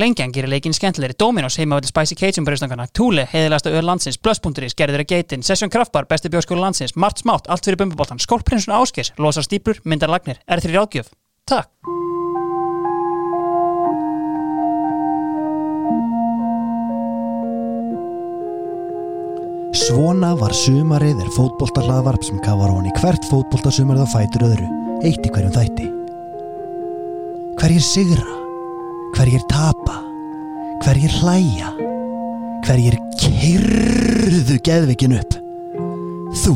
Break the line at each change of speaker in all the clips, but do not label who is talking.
Lengjan gerir leikin skemmtilegri. Dominos heima öllu Spicy Cajun bröðstangana Thule, heiðilegasta öll landsins Blöss.is, gerður að geitin Session Kraftbar, besti bjóskóla landsins Mart Smátt, allt fyrir bumbuboltan Skólprinsun Áskers, losar stíplur, myndar lagnir Er þeirri ráðgjöf? Takk.
Svona var sumarið er fótboltahlaðvarp sem kafar honi hvert fótboltasumarið á fætur öðru, eitt í hverjum þætti. Hverjir sigra, hverjir tapa, hverjir hlæja, hverjir kyrðu geðvikin upp. Þú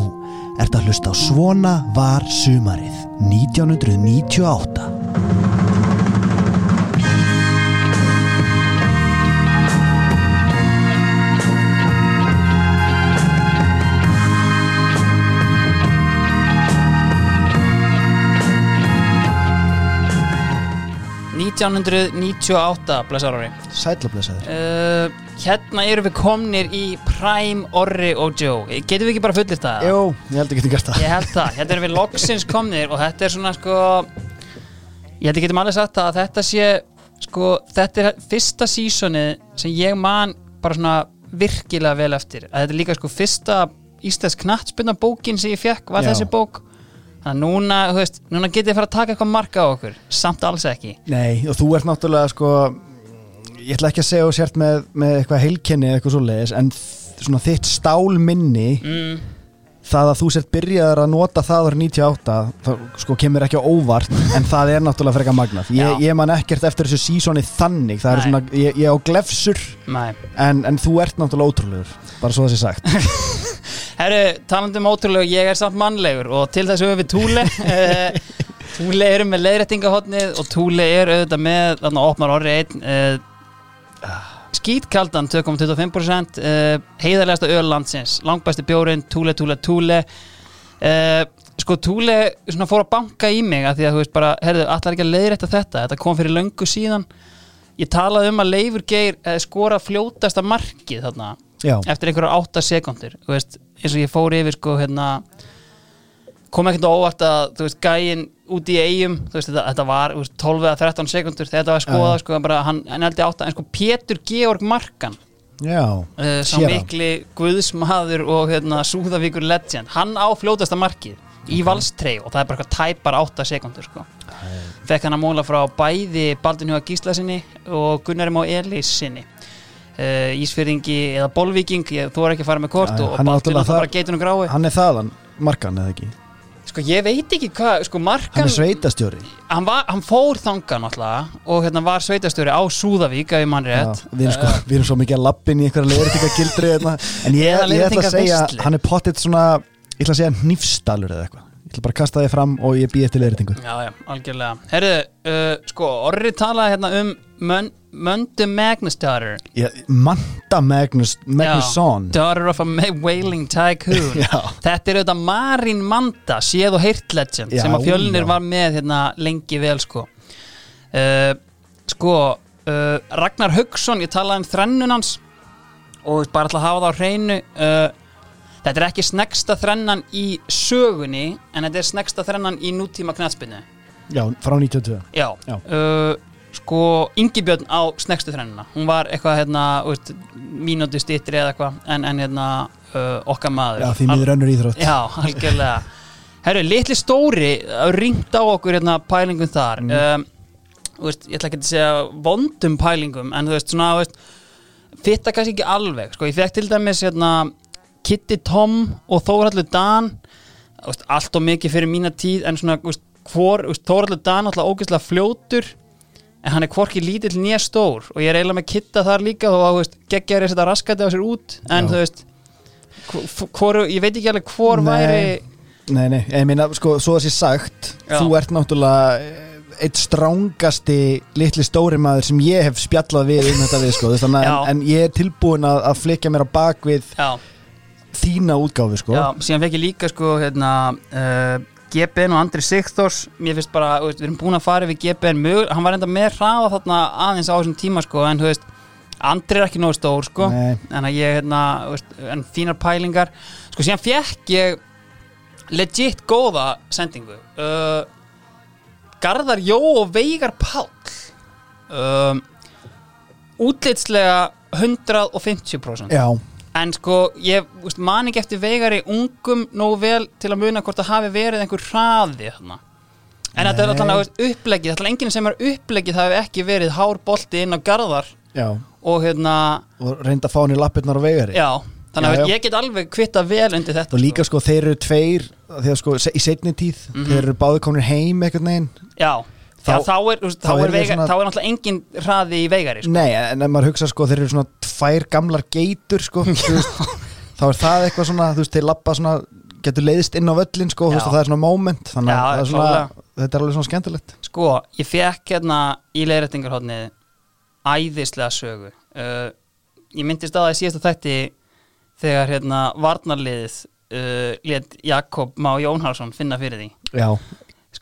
ert að hlusta á Svona var sumarið 1998.
Uh, 1998, blessar ári
Sætlablessaður.
uh, Hérna eru við komnir í Prime, Orri og Joe Getum við ekki bara fullir það?
Jú, ég held að getum gert það.
Ég held það, hérna erum við loksins komnir og þetta er svona sko ég held að getum alveg sagt það að þetta sé sko, þetta er fyrsta sísoni sem ég man bara svona virkilega vel eftir að þetta er líka sko fyrsta íslensk knattspinna bókin sem ég fekk var
Já.
þessi bók þannig að núna, þú veist, núna getið þið fara að taka eitthvað marka á okkur, samt alls ekki.
Nei, og þú ert náttúrulega sko ég ætla ekki að segja og sért með, með eitthvað heilkenni eða eitthvað svo leiðis en svona þitt stálminni
mm,
það að þú sért byrjaður að nota það árið 98 það sko kemur ekki á óvart en það er náttúrulega frekar magnað. Ég, ég man ekkert eftir þessu sísoni þannig. Það er
Nei.
svona, ég, ég á glefsur en, en þú ert náttúrulega ótrúlegur bara svo það sé sagt
Herru, talandi um ótrúlega, ég er samt mannlegur og til þess höfum við Túle Eh, Túle eru með leiðrættingahotnið og Túle er auðvitað með þarna opnar orri einn uh, skítkaldan 2,25% uh, heiðarlegasta öl landsins langbæsti bjórin, Túle, Túle, Túle sko Túle svona fór að banka í mig að því að þú veist bara, herðu, allar ekki að leiðrætta þetta? Þetta kom fyrir löngu síðan. Ég talaði um að Leifur Geir skora fljótasta markið þarna
já,
eftir einhverjar 8 sekundir veist, eins og ég fór yfir sko hérna kom ekkert óvart að veist, gæinn út í eigum veist, þetta, þetta var þú veist, 12 eða 13 sekundur þetta var skoðað
Já.
sko, bara, hann, hann held í 8 en sko Pétur Georg Markan uh, sá mikli guðsmaður og hérna, Súðavíkur legend hann á fljótasta markið í valstrei og það er bara eitthvað tæpar 8 sekundur sko. fekk hann að móla frá bæði Baldin Hjóða Gísla sinni og Gunnarim á Elís sinni uh, Ísfyrringi eða Bolvíking ég, þú er ekki að fara með kort
Já,
og,
hann er
bara geitunum grái
hann er þaðan markan eða ekki,
sko ég veit ekki hvað sko
hann
Markan,
er sveitastjóri
hann, var, hann fór þanga náttúrulega og hérna var sveitastjóri á Súðavík ef ég mann rétt.
Við, erum sko, við erum svo mikið að lappin í einhverja leiðrættinga gildri hérna. en ég,
Eða
ég ætla að segja
leiðréttingaveislu.
hann er pottitt svona ég ætla að segja hnífstalur eða eitthvað. Ég ætla bara að kasta þið fram og ég býð eftir leiðrættingu
Já, já, algjörlega. Herðu, uh, sko, Orri talaði hérna um Mön, Möndu Magnus daughter
Manta Magnus Magnusson
Daughter of a wailing tycoon. Þetta er auðvitað Marín Manda séð og heyrt legend
Já,
sem að fjölnir
já.
var með hérna lengi vel sko. Uh, Sko uh, Ragnar Haugsson, ég talaði um þrennun hans og bara ætla að hafa það á hreinu. Uh, Þetta er ekki snegsta þrennan í sögunni en þetta er snegsta þrennan í nútíma knætspinnu
Já, frá 92
Já,
Já.
Sko Ingibjörn á snegstu þrennina hún var eitthvað hérna mínúti stýttri eða eitthvað en, en hérna uh, okkar maður.
Já, því miður önnur íþrótt.
Já, algjörlega. Herru, litli stóri ringt á okkur hérna pælingum þar. Um, þú veist, ég ætla ekki að segja vondum pælingum en þú veist, svona veist, fitta kannski ekki alveg. Sko, ég fekk til dæmis hérna Kitty Tom og Þóraldur Dan. Veist, allt og mikið fyrir mína tíð en svona, Þóraldur Dan alltaf ógeðslega fljótur en hann er hvorki lítill nýja stór og ég er eiginlega með Kitta þar líka og geggjar er þetta raskæti á sér út en
Já.
þú veist hvor, hvor, ég veit ekki alveg hvor
Nei.
væri
Nei, nei, ég meina, sko, svo að sé sagt
Já.
Þú ert náttúrulega eh, eitt strángasti litli stóri maður sem ég hef spjallað við um þetta við, sko,
Já.
að- en, ég er tilbúin að, að flikja mér á bak við
Já,
þína útgáfi, sko
já, síðan fekk ég líka sko hérna uh, GBN og Andri Sigþórs. Mér finnst bara, við erum búin að fara við GBN hann var enda með hraða þarna aðeins á þessum tíma sko, en þú veist Andri er ekki nógu stór sko.
Nei.
en að ég, hérna, veist, en fínar pælingar. Sko, síðan fekk ég legit góða sendingu. Uh, Garðar Jó og Veigar Páll. Um, útlitslega 150%
Já,
en sko, ég úst, man ekki eftir veigari ungum nógu vel til að muna hvort það hafi verið einhver hraði þarna. En þetta er
Nei.
alltaf veist, upplegið, er enginn sem er upplegið það hefur ekki verið hár bolti inn á garðar.
Já.
Og hérna,
Og reynda að fá hann í lappirnar á vegari
já þannig að
Já, já.
ég get alveg kvitta vel undir þetta
Og líka sko. þeir eru tveir Þegar sko í setni tíð Þeir eru báðu komin heim einhvern veginn.
Sko. já,
Þá-
þá, þá, er, veist,
þá er
er veiga,
svona-
þá er náttúrulega engin hraði í veigari sko.
Nei, en ef maður hugsa sko Þeir eru svona tvær gamlar geitur sko veist, Þá er það eitthvað svona Þú veist, þeir lappa svona Getur leiðist inn á völlin sko veist,
Já.
Það er svona moment Þannig
Já,
að það er svona. Þetta er alveg svona skemmtilegt
Sko, ég fekk hérna í leiðrættingarhóðnið æðislega sögu uh, Ég myndist að það í síðasta þætti þegar hérna varnarliðið uh, let Jakob Má Jónharsson finna fyrir því
Já,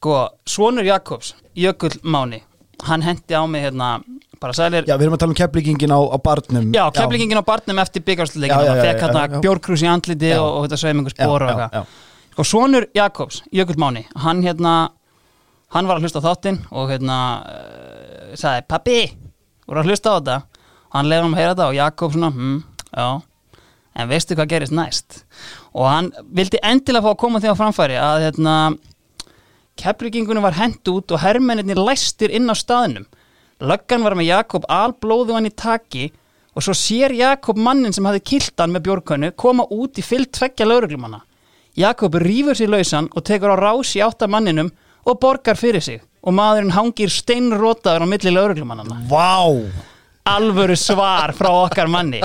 Sko, svonur Jakobs, Jökull Máni hann hendi á mig hérna bara sælir.
Já við erum að tala um keflíkingin á, á barnum.
Já, keflingin á barnum eftir fekk
já,
hérna bjórkrús í andliti og, og þetta sveimingur spór og eitthvað. Sko, sonur Jakobs, Jökull Máni hann hérna, hann var að hlusta á þáttinn og hérna uh, sagði, pappi, voru að hlusta á þetta? Hann leiði hann að heyra þetta og Jakob svona, hm, já en veistu hvað gerist næst? Og hann vildi endilega fá að koma því á framfæri að hérna keflingingunum var hent út og hermennir læstir inn á staðnum. Löggan var með Jakob alblóðu hann í taki og svo sér Jakob mannin sem hafði kilt hann með bjórkönnu koma út í fyllt tveggja lauruglumanna Jakob rýfur sér lausan og tekur á rás í átta manninum og borgar fyrir sig og maðurinn hangir steinrótaður á milli lauruglumannana
Vá!
Alvöru svar frá okkar manni.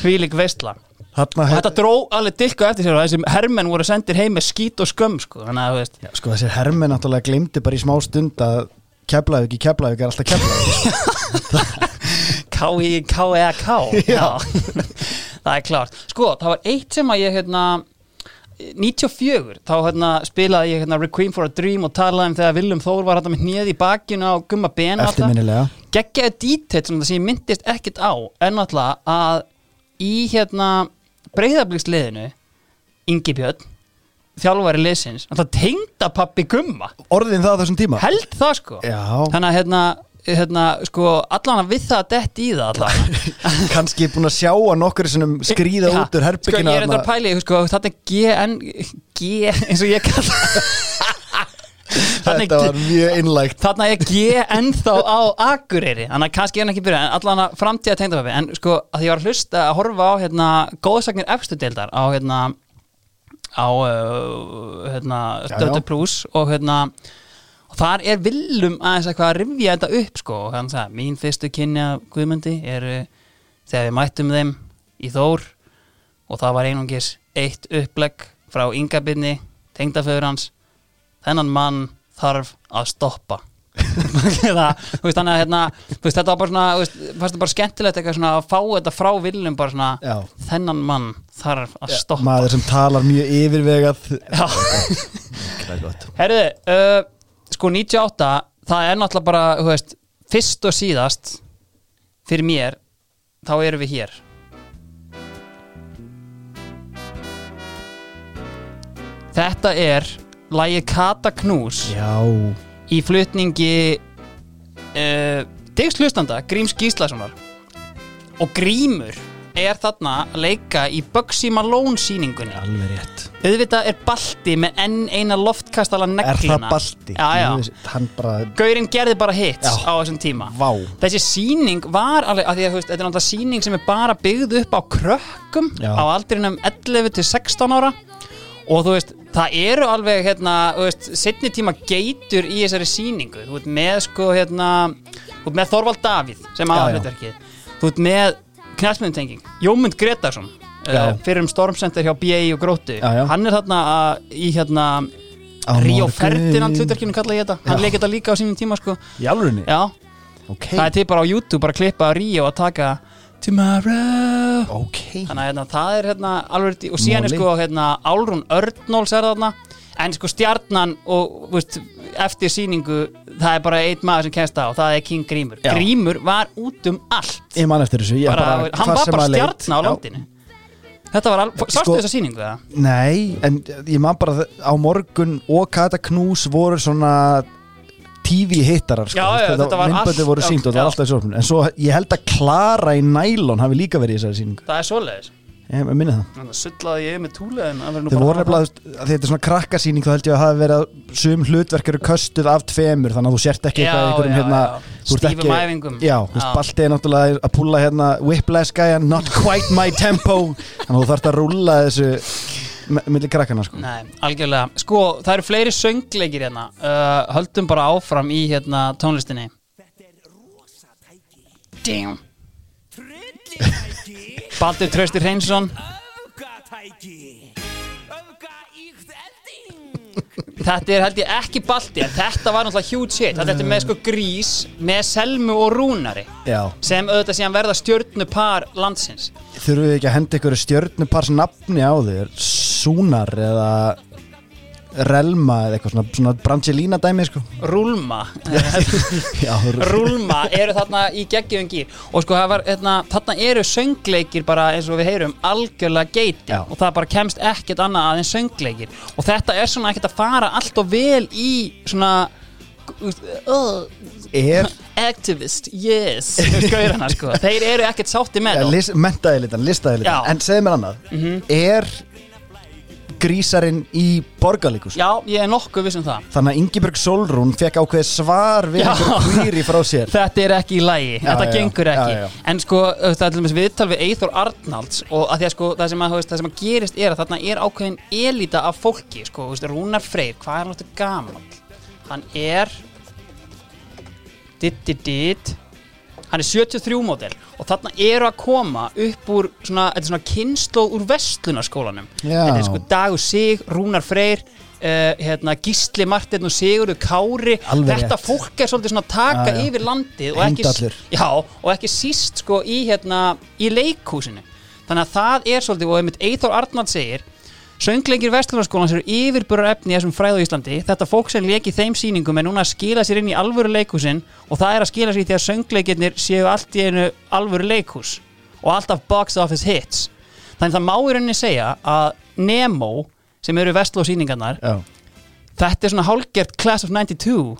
Þarna
og
hef,
þetta dró alveg dilka eftir sér og þessi hermenn voru sendir heim með skít og skömm sko. þannig að þú veist.
Já, sko þessir hermi náttúrulega glimti bara í smá stund að Keflavík í Keflavík er alltaf Keflavík
K-I-K-E-K Já. Það er klart Sko, það var eitt sem að ég hérna 94, þá hérna spilaði ég hérna Requiem for a Dream og talaði um þegar Willum Þór var hérna með hnið í bakinu á Gumma Ben
Eftirminnilega.
Geggjaði díteitt sem það ég myndist ekkert á en náttúrulega að í hérna breyðabliksliðinu Ingi Björn þjálfari liðsins, náttúrulega tengda pappi Gumma.
Orðin það á þessum tíma?
Held það sko.
Já,
þannig að hérna, hérna sko allan að við það að detti í það allan.
Kannski búin að sjá að nokkur skrýða út úr
sko,
herbyggina
ég er þetta að pæli, sko, þetta er GN G, eins og ég kalla
Þetta var mjög innlægt
Þarna er G ennþá á Akureyri. Þannig að kannski er hann ekki byrja En allan að framtíða tengdafæfi En sko að ég var að hlusta að horfa á hérna, Góðsagnir efstu deildar Á hérna Á uh, hérna,
já.
Plus Og hérna þar er villum aðeins eitthvað að rifja þetta upp sko. Og hann sagði Mín fyrstu kynni af Guðmundi eru Þegar við mættum þeim í Þór Og það var einungis eitt upplegg Frá yngabinni Tengdaföður hans þennan mann þarf að stoppa. Það, þú veist, þannig að hérna, þú veist, þetta var bara svona, þú veist, fannst það bara skemmtilegt eitthvað svona að fá þetta frá viljum bara svona,
Já.
þennan mann þarf að stoppa.
Maður sem talar mjög yfirvegað.
Já.
Er
Herðu, uh, sko 98 það er náttúrulega bara, þú veist fyrst og síðast fyrir mér, þá erum við hér. Þetta er lagið Kata Knús
Já,
í flutningi uh, Diggs hlustanda, Gríms Gíslasonar. Og Grímur er þarna að leika í Bugsy Malone sýningunni.
Alveg rétt.
Auðvitað er Balti með enn eina loftkastala
Er
neglina
það balti?
Já, já,
Hann bara,
Gaurinn gerði bara hits
Já.
á þessum tíma.
Vá.
Þessi sýning var alveg, að því að þú veist, þetta er náttúrulega sýning sem er bara byggð upp á krökkum
Já.
á aldrinum 11 til 16 ára. Og þú veist, það eru alveg hérna, veist, setni tíma geitur í þessari sýningu, þú veist, með sko hérna, þú veist, með Þorvald Davíð sem aðalhlutverkið, þú veist, með knæsmyndtenging, Jómund Gretarsson uh, fyrir um Stormcenter hjá BA og Gróttu,
Já, já.
hann er þarna að, í hérna Ríó. Ferdinand hlutverkinu kalla ég þetta, hann
Já.
leik þetta líka á sínum tíma sko,
Í alvörunni?
já.
Ok.
Það er til bara á YouTube, bara að klippa Ríó að taka Tomorrow.
Ok.
Þannig að hérna, það er hérna alveg og síðan er sko hérna Álrún Örnóls er þarna. En sko stjarnan og veist, eftir sýningu það er bara einn maður sem kemst á og það er King Grímur.
Já.
Grímur var út um allt.
Ég man eftir þessu ég
bara,
bara,
hann var bara stjarnan á landinu. Þetta var alveg, sástu
Sko-
þessa sýningu það?
Nei, en ég man bara á morgun og Kata Knús voru svona TV hittarar sko.
Já, já, þetta var
myndböndi
allt-
voru sínt og það
já.
var alltaf í sjónvarpinu en svo ég held að Klara í nælon hafi líka verið í þessari síningu
Það er svoleiðis.
Ég minni það.
Þannig að sullaði ég með túleðin
Þið voru nefnilega, að þetta er svona krakkasýning þá held ég að hafi verið að sum hlutverk eru köstuð af tveimur þannig að þú sért ekki eitthvað einhverjum hérna þú ert ekki-
æfingum.
Já, þú veist, Balti er náttúrulega að púla hérna Whiplash gæjan, not quite my tempo. Þannig að þú þarft að rúlla þessu me- milli krakkana sko.
Nei, algjörlega. Sko, það eru fleiri söngleikir hérna. Uh, Höldum bara áfram í hérna tónlistinni. Damn. Baldur Trausti Hreinsson.
Öfgatæki
Þetta er held ég ekki Balti en þetta var náttúrulega huge hit. Þetta er með sko grís með Selmu og Rúnari
Já,
sem auðvitað síðan verða stjörnupar landsins.
Þurfum við ekki að henda ykkur stjörnupars nafni á þér? Súnar eða Relma eða eitthvað svona, svona Brangelina dæmi sko.
Rúlma. Rúlma eru þarna í geggjum gýr og sko var, hérna, þarna eru söngleikir bara eins og við heyrum algjörlega geiti
Já.
og það bara kemst ekkert annað aðeins söngleikir. Og þetta er svona ekkert að fara allt og vel í svona uh,
Er
activist, yes Gaurana, sko. þeir eru ekkert sátti með
ja, list, mentaði litan, listaði litan. En segðu mér annað. Er grísarinn í borgarleikus
já, ég er nokkuð viss um það.
Þannig að Ingibjörg Solrún fekk ákveð svar við
Já.
einhver hvýri frá sér.
Þetta er ekki í lægi, þetta
já,
gengur ekki.
já, já.
En sko, það er til dæmis viðtal við Eithor Arnalds og að því að sko, það sem að, það sem að gerist er að þarna er ákveðin elita af fólki sko, veist, Rúnar Freyr, hvað er hann áttu gaman? Hann er ditt, ditt, ditt hann er 73 mótel og þarna eru að koma upp úr svona, þetta er svona kynnslóð úr vestlunarskólanum
Já.
þetta er sko Dagur Sig, Rúnar Freyr uh, hérna, Gísli Martin og Sigurður Kári
Alveg
þetta
rétt.
fólk er svolítið svona að taka
Já, já.
yfir landið og ekki,
Heimdallur.
já, og ekki síst sko í, hérna, í leikhúsinu þannig að það er svolítið og einmitt Eithor Arnald segir Söngleikir Vestlunarskólans eru yfirbúrar efni í þessum fræðu Íslandi. Þetta fólk sem leik í þeim sýningum er núna að skila sér inn í alvöru leikhúsin og það er að skila sér í því að söngleikirnir séu allt í einu alvöru leikhús og alltaf box office hits. Þannig að það má í rauninni segja að Nemo sem eru Vestló sýningarnar
Já.
þetta er svona hálgert Class of 92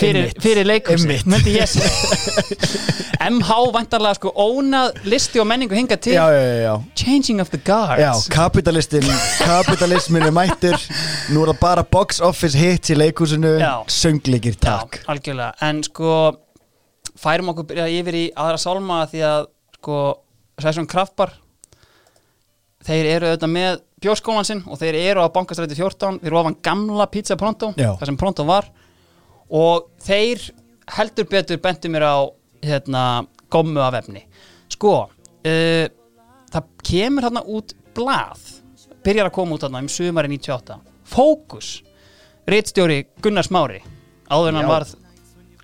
fyrir, fyrir segja. MH vantarlega sko ónað listi og menningu hinga til.
Já, já.
Changing of the Guards.
Já, kapitalistin, kapitalismin er mættur. Nú er það bara box office hits í leikhúsinu. Söngleikir, takk.
algjörlega, en sko færum okkur byrja yfir í aðra sálma því að sko Sæsson Kraftbar þeir eru auðvitað með bjórskólan sinn og þeir eru á bankastræti 14 þeir eru ofan gamla pizza pronto
Já.
það sem pronto var og þeir heldur betur bentu mér á hérna gommu af efni. Sko uh, það kemur hérna út blað byrjar að koma út hérna um sumari 98 Fókus Ritstjóri Gunnar Smári áður hann varð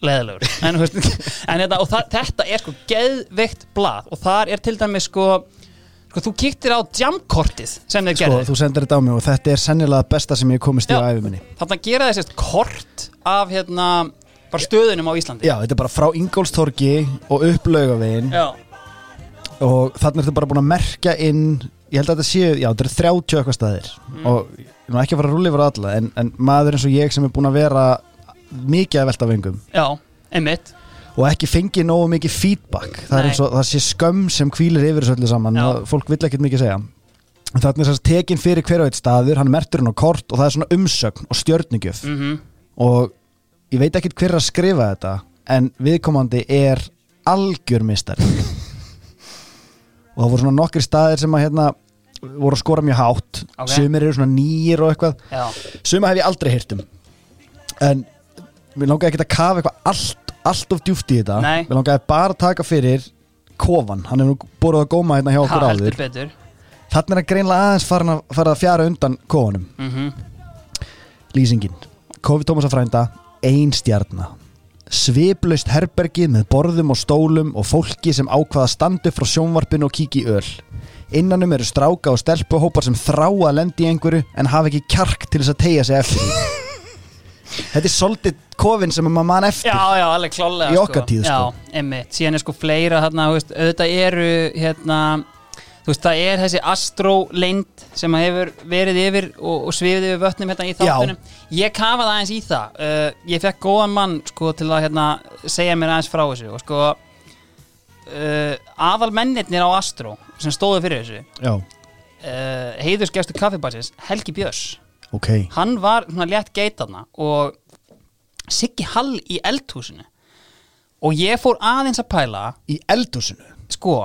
leðilegur en, en þetta, og það, þetta er sko geðveikt blað og þar er til dæmis sko, sko þú kíktir á jamkortið sem þeir
Sko,
gerðu.
þú sendir þetta á mig og þetta er sennilega besta sem ég komist í
Já.
á æfi minni.
þarna gera þessist kort af hérna bara stöðunum á Íslandi.
Já, þetta er bara frá Ingólstorgi og upp laugavegin og þannig ertu bara búin að merkja inn ég held að þetta séu, já, þetta eru 30 eitthvað staðir.
Mm.
og ég má ekki að fara að rúli yfir alla en, en maður eins og ég sem er búin að vera mikið að velta vengum
Já, einmitt
og ekki fengið nógu mikið feedback. Það er og það sé skömm sem hvílir yfir þessu öllu saman
Já.
og fólk vill ekkert mikið segja. Þannig að tekin fyrir hver og eitt staður hann er mertur hann á kort og það er svona umsögn og stjörnugjöf.
Mm
og ég veit ekkert hver er að skrifa þetta en viðkomandi er algjör mistari og það voru svona nokkri staðir sem að hérna voru að skora mjög hátt.
Ok.
sumir eru svona nýjir og eitthvað.
Já,
suma hef ég aldrei heyrt um. En mér langaði ekki að kafa eitthvað allt, allt of djúft í þetta.
Nei.
mér langaði bara að taka fyrir kofan, hann hefur nú búið að góma hérna hjá okkur
heldur
áður.
betur.
Þannig er að greinlega aðeins fara að, fara að fjara undan kofanum
mm
lýsingin. Kofi Tómasa frænda, ein stjarna. Sviplaust herbergi með borðum og stólum og fólki sem ákvaða standu frá sjónvarpinu og kíki í öl. Innanum eru stráka og stelpuhópar sem þrá að lendi í einhverju en hafa ekki kjark til þess að tegja sig eftir. því þetta er svolítið kofin sem maður mann eftir.
Já, já, alveg klálega
Í okkar tíð, sko.
Já, einmitt, síðan er sko fleira þarna, þú veist, auðvitað eru hérna, þú veist, það er þessi astro-leynd sem hefur verið yfir og, og svifið yfir vötnum hérna í þáttunum. Ég kafaði aðeins í það. Uh, ég fekk góðan mann sko til að hérna, segja mér aðeins frá þessu og sko uh, aðal mennirnir á Astro sem stóðu fyrir þessu uh, heiðursgæstu kaffibassins Helgi Björns
ok.
Hann var svona létt geitarna og Siggi Hall í eldhúsinu. Og ég fór aðeins að pæla
Í eldhúsinu?
Sko,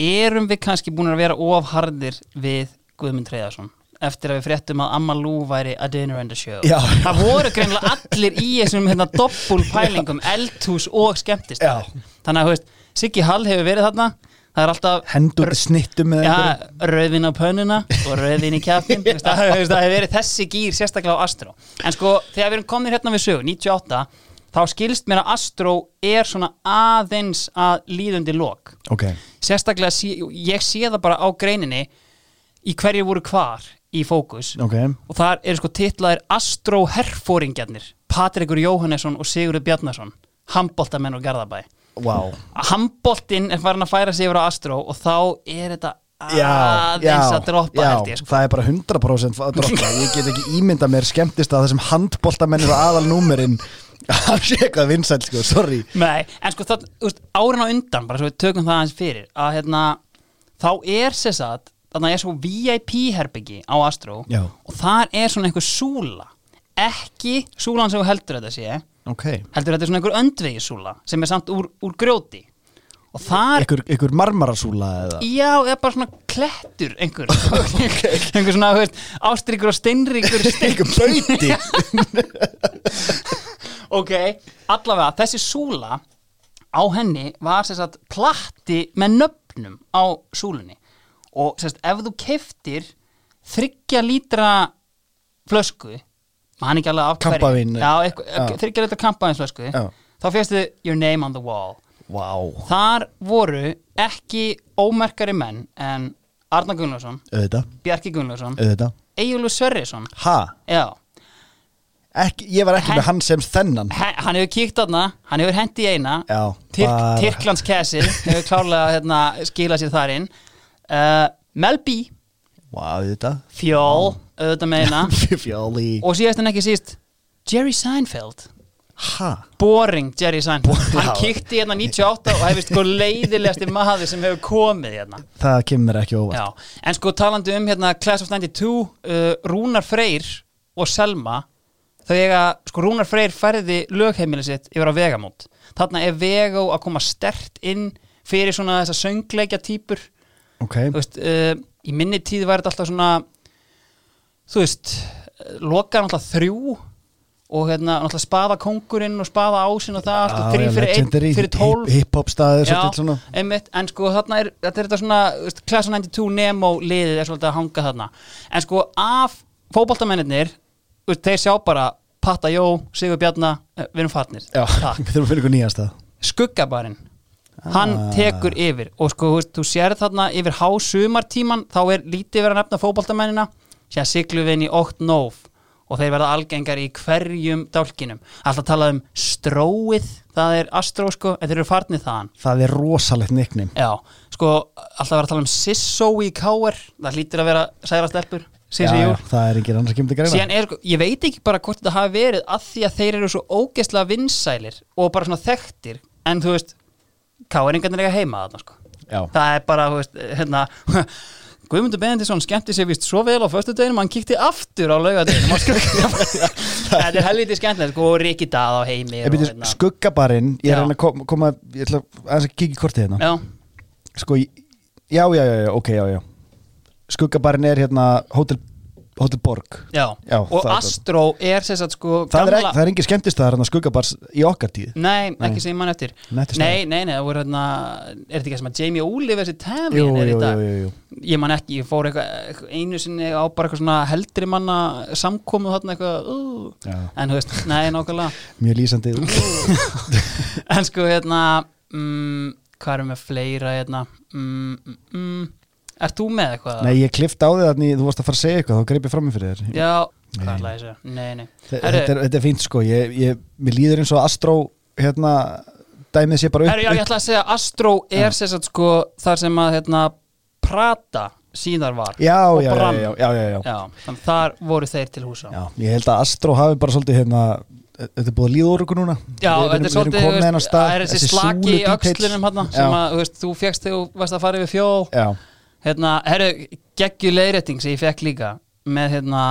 erum við kannski búin að vera ofharðir við Guðmund Reyðarsson eftir að við fréttum að Amma Lou væri a dinner and a show.
Já.
það voru greinlega allir í þessum hérna, doppul pælingum, eldhús og skemmtist
Já.
þannig að Siggi Hall hefur verið þarna það er alltaf
Hendur snittum með
ja,
einhverju
rauðvin á pönnuna og rauðvin í kjaftin það, hefur verið þessi gýr sérstaklega á Astro. En sko, þegar við erum komin hérna við sögu 98, þá skilst mér að Astro er svona aðeins að líðundi lok.
Ok,
sérstaklega, sé, ég sé það bara á greininni í hverju voru hvar í fókus.
Ok.
Og þar eru sko titlaðir Astro herfóringjarnir Patrikur Jóhannesson og Sigurður Bjarnason handboltamenn og Garðabæ
Vá.
Handboltinn er farin að færa sig yfir á Astro og þá er þetta
Já, já,
að droppa
já,
held ég sko.
það er bara 100% að droppa. Ég get ekki ímynda mér skemmtist að þessum handboltamennir og aðalnúmerinn Hann sé eitthvað vinsæl, sko, sorry.
Nei, en sko það, veist, árin á undan bara svo við tökum það aðeins fyrir að hérna, þá er sér satt þannig er svo VIP herbyggi á Astro
Já.
og þar er svona einhver súla. Ekki súlan sem heldur þetta sé
Ok.
Heldur þetta er svona einhver öndvegisúla sem er samt úr, úr grjóti. Og þar
Ykkur, ykkur marmarasúla eða?
Já, eða bara svona klettur einhver. Einhver svona, veist, ástríkur og steinríkur
Ykkur bauti
ok, allavega þessi súla á henni var sagt platti með nöfnum á súlunni. Og sagt ef þú keftir þryggja lítra flösku maður ekki alveg af hverju.
Kampavín.
já, eitthvað-
Já.
þriggja lítra kampavín flösku
Já.
þá férstu your name on the wall.
Vá.
Þar voru ekki ómerkari menn en Arna
Auðvitað,
Bjarki
auðvitað.
Egilur Sverrisson.
Ekki, ég var ekki
Hen-
með hann sem þennan.
Hann hefur kíkt þarna hann hefur hendi í eina. Tyrklands kæsir hefur klárlega hérna, skilað sér þar inn. Uh, Mel B
Vá, auðvitað
Fjól, auðvitað meina
Fjóli
og síðast en ekki síst Jerry Seinfeld.
Ha?
Boring Jerry Seinfeld. Hann
Já.
kíkti hérna 98 og hefði sko leiðilegasti maður sem hefur komið hérna.
Það kemur ekki óvart.
Já, en sko talandi um hérna Class of 92 uh, Rúnar Freyr og Selma þau eiga, sko Rúnar Freyr færði lögheimili sitt yfir á vegamót. Þarna er Vegó að koma stert inn fyrir svona þessa söngleikja típur
Ok,
þú veist, uh, í minni tíð var þetta alltaf svona þú veist lokaði alltaf þrjú og hérna náttúrulega spaða kongurinn og spaða ásinn og það allt og þrý fyrir einn, fyrir tólf.
Hip-hop svolítið svona.
einmitt, en sko þarna er þetta er þetta svona, Class of 92 Nemo liðið er svolítið að hanga þarna. En sko af fótboltamennir veist, þeir sjá bara Patta Jó, Sigur Bjarna, eh, við erum farnir.
Já, við þurfum að finna ykkur nýjast það
skuggabarinn hann
Ah.
tekur yfir. Og sko þú sér þarna yfir hásumartíman þá er lítið verið að nefna fótboltamennina síðan siglum við inn í ótt nóf og þeir verða algengar í hverjum dálkinum. Alltaf talað um stróið það er astró sko, en þeir eru farnið þaðan.
Það er rosalegt nickname.
Já, sko, alltaf verið að tala um Sissó í K.R. Það hlýtur að vera særa stelpur,
Já,
Sissi
já,
Júl
það er ekki annars að til greina.
Er, sko, ég veit ekki bara hvort þetta hafi verið að því að þeir eru svo ógeðslega vinsælir og bara svona þekktir en þú veist, K.R.ingarnir eiga heima þarna, sko.
Já,
Það er bara, þú veist, hérna Guðmundur Benedisson skemmti sér vist svo vel á föstudeginum, hann kíkti aftur á laugadeginum Þetta er helviti skemmtilegt, sko, og Riki Dað á heimi hérna.
skuggabarinn, ég er
Já.
að koma, koma ég ætla að kíkja kortið hérna
Já,
Sko, já, já, já, ok, já, já Skuggabarinn er hérna Hotel, Hotel Borg.
Já,
Já,
og
er
Astro er sagt sko
Það er,
gamla-
ekki, það er engin skemmtist það er hérna skuggabars í okkar tíð.
Nei,
Nei.
ekki sem ég mann eftir. Nei, nei, nei, það voru hérna Er þetta ekki sem að Jamie Oliver er
jú, jú.
Ég man ekki, ég fór eitthvað einu sinni á bara eitthvað svona heldri manna samkomu þarna eitthvað uh. En þú veist, nei, nákvæmlega.
Mjög lýsandi.
En sko, hérna mm, Hvað erum við fleira hérna? Mm, mm, Ert þú með eitthvað?
Nei, ég klift á þig þannig þú varst að fara að segja eitthvað þá greip ég fram með fyrir þér.
Já, hvað er það þessu? Nei, nei.
Þetta, er, þetta er fínt sko. Ég, ég, Mér líður eins og Astro hérna, dæmið sé bara upp,
já, ég ætla að segja Astro er sem sagt sko þar sem að hérna Prata síðar var
Já,
og
já, já,
brann.
já, já, já, já.
Þannig þar voru þeir til húsa.
Já, ég held að Astro hafi bara svolítið hérna Þetta er búið að líða úr ykkur núna.
Já, þetta er svolítið, það er þessi slaki í öxlunum sem að, þú fjekst þegar þú varst að fara yfir fjól.
Já,
hérna, herru, geggju leiðrétting sem ég fekk líka með hérna,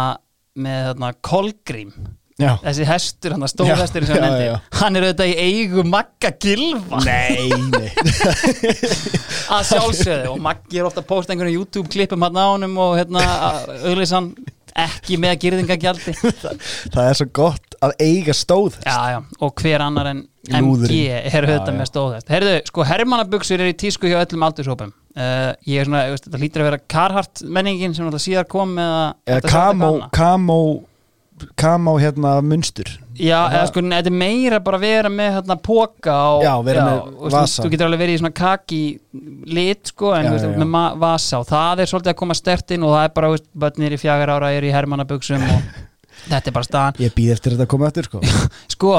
með hérna, kolgrím.
Já.
Þessi hestur, hann stóðhestur sem
Já,
hann hann er auðvitað í eigu Magga Gilva
Nei, nei.
Að sjálfsögðu. Og Maggi er ofta að posta einhverjum YouTube klippum hann á honum og hérna auðlýsan ekki með girðingagjaldi
Það er svo gott að eiga stóð
já, já, og hver annar en MG er auðvitað með stóðhest. Herðu, sko, hermannabuxur er í tísku hjá öllum aldurshópum uh, ég er svona, veist, þetta lítur að vera Carhartt menningin sem alltaf síðar kom með að
Eða
gamla.
Camo Camo hérna munstur
Já, eða sko, þetta er meira bara að vera með hérna póka og
Já, vera með
og,
vasa.
Þú getur alveg verið í svona kaki lit, sko, en
Já,
veist,
já, já.
með vasa og það er svolítið að koma stertinn og það er bara, veist, bönnir í fjagar ára er í hermannabuxum og þetta er bara staðan
Ég býð eftir þetta að koma eftir sko
Sko,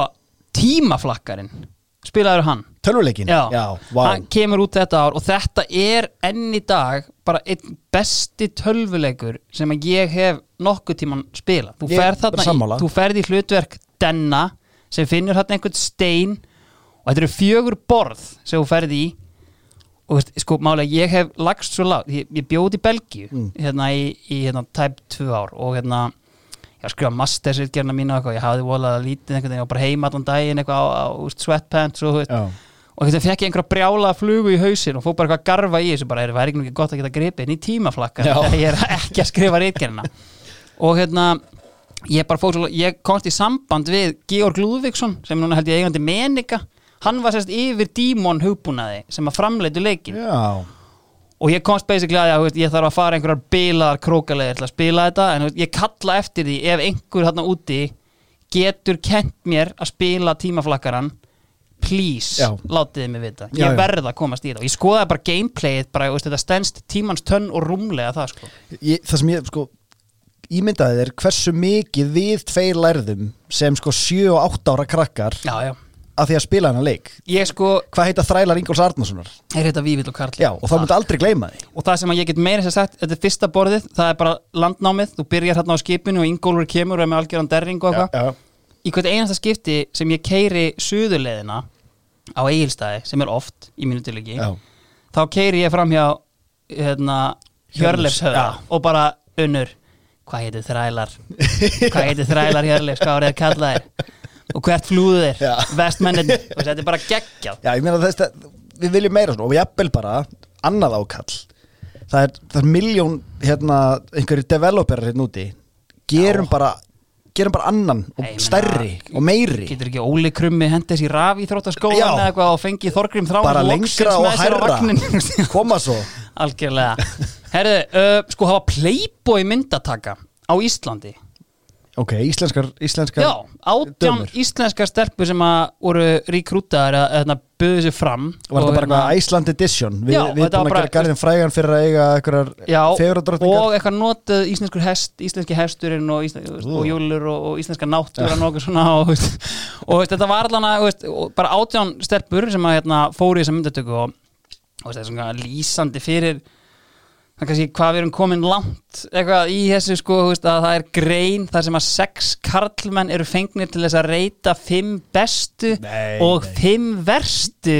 tímaflakkarinn spilaður hann
Tölvuleikin?
Já,
Já, vá
hann kemur út þetta ár og þetta er enn í dag bara einn besti tölvuleikur sem að ég hef nokkuð tíman spilað. Þú
Ég er
ferð
bara
þarna
sammála.
í, þú ferð í hlutverk denna sem finnur þarna einhvern stein og þetta eru fjögur borð sem þú ferð í og veist, sko málega ég hef lagst svo lágt, ég, ég bjóð í Belgíu
Mm.
hérna í, í hérna tæp tvö ár og hérna ég skrifa mastersritgerna mínu og eitthvað, ég hafði volað lítið einhvern veginn og bara heima allan daginn eitthvað á, á, sweatpants og þú veist.
Já,
og veginn fekk ég einhverja brjála flugu í hausin og fór bara eitthvað að garfa í þessu bara, er það ekki gott að geta gripið inn í tímaflakka? Þegar ég er ekki að skrifa reitgerina og hérna ég bara fór svo, ég komst í samband við Georg Lúðvíksson sem núna held ég eigandi menika. Hann var sérst yfir dímon hugbúnaði sem að framleitu leikin
já,
og ég komst basically að ég, ég þarf að fara einhverjar bilaðar krókaleðir til að spila þetta en veist, ég kalla eftir því ef einhver þarna úti getur kent mér að spila tímaflakkaran please,
Já.
látið þið mig vita
Já,
ég
já.
verð að komast í þetta og ég skoðaði bara gameplayið bara, veist, þetta stendst tímans tönn og rúmlega það sko
ég, það sem ég sko ímyndaði þér hversu mikið við tveir lærðum sem sko 7 og 8 ára krakkar
já, já.
Að því að spila hana leik.
Ég sko,
hvað heita þrælar Ingóls Arnarssonar
er þetta Vívill og Karl.
Já, og þá myndi aldrei gleyma því.
Og það sem að ég get meira sér sagt, þetta er fyrsta borðið það er bara landnámið, þú byrjar hérna á skipinu og Ingólfur kemur og er með algjöran derring og eitthvað. í hvert einasta skipti sem ég keiri suðurleiðina á eigilstæði sem er oft í mínu tilviki
já,
þá keiri ég fram hjá hérna, Hjörleifshöða
Já.
og bara unnur hvað heitir þrælar? Hvað heitir þrælar Hjörleifs, hvað og hvert flúðu þeir
Já.
vestmennin, og þetta er bara geggjað.
Já, ég meina þess að við viljum meira svona og við jafnvel bara annað ákall. Það er, það er miljón hérna, einhverju developerar hérna úti. Gerum
Já.
bara gerum bara annan og
Nei, ég meina,
stærri og meiri.
getur ekki Óli Krummi hendis í raf í þróttaskólan
Já.
eða eitthvað og fengið Þorgrim þráin
bara lengra og hærra. koma svo.
Algjörlega. Herðu, uh, sko hafa Playboy myndataka á Íslandi
ok, íslenskar, íslenskar
Já, átján
dömur.
íslenskar stelpur sem að voru rekrútaðar að hérna, buðu sér fram
var
Og hérna-
þetta bara eitthvað Iceland Edition við,
Já,
við
þetta
búin að gera garðin frægan fyrir að eiga einhverjar
Já,
fegurðardrottningar
og eitthvað notað íslenskur hest, íslenski hesturinn og, íslen,
Ú.
og júlur og, og íslenska náttúran og eitthvað svona og, og þetta var allan og bara átján stelpur sem að hérna, fóru í þessa myndatöku og, og lýsandi fyrir það kannski hvað við erum komin langt eitthvað í þessu sko veist, að það er grein þar sem að sex karlmenn eru fengnir til þess að reyta fimm bestu
Nei,
og
nei.
fimm verstu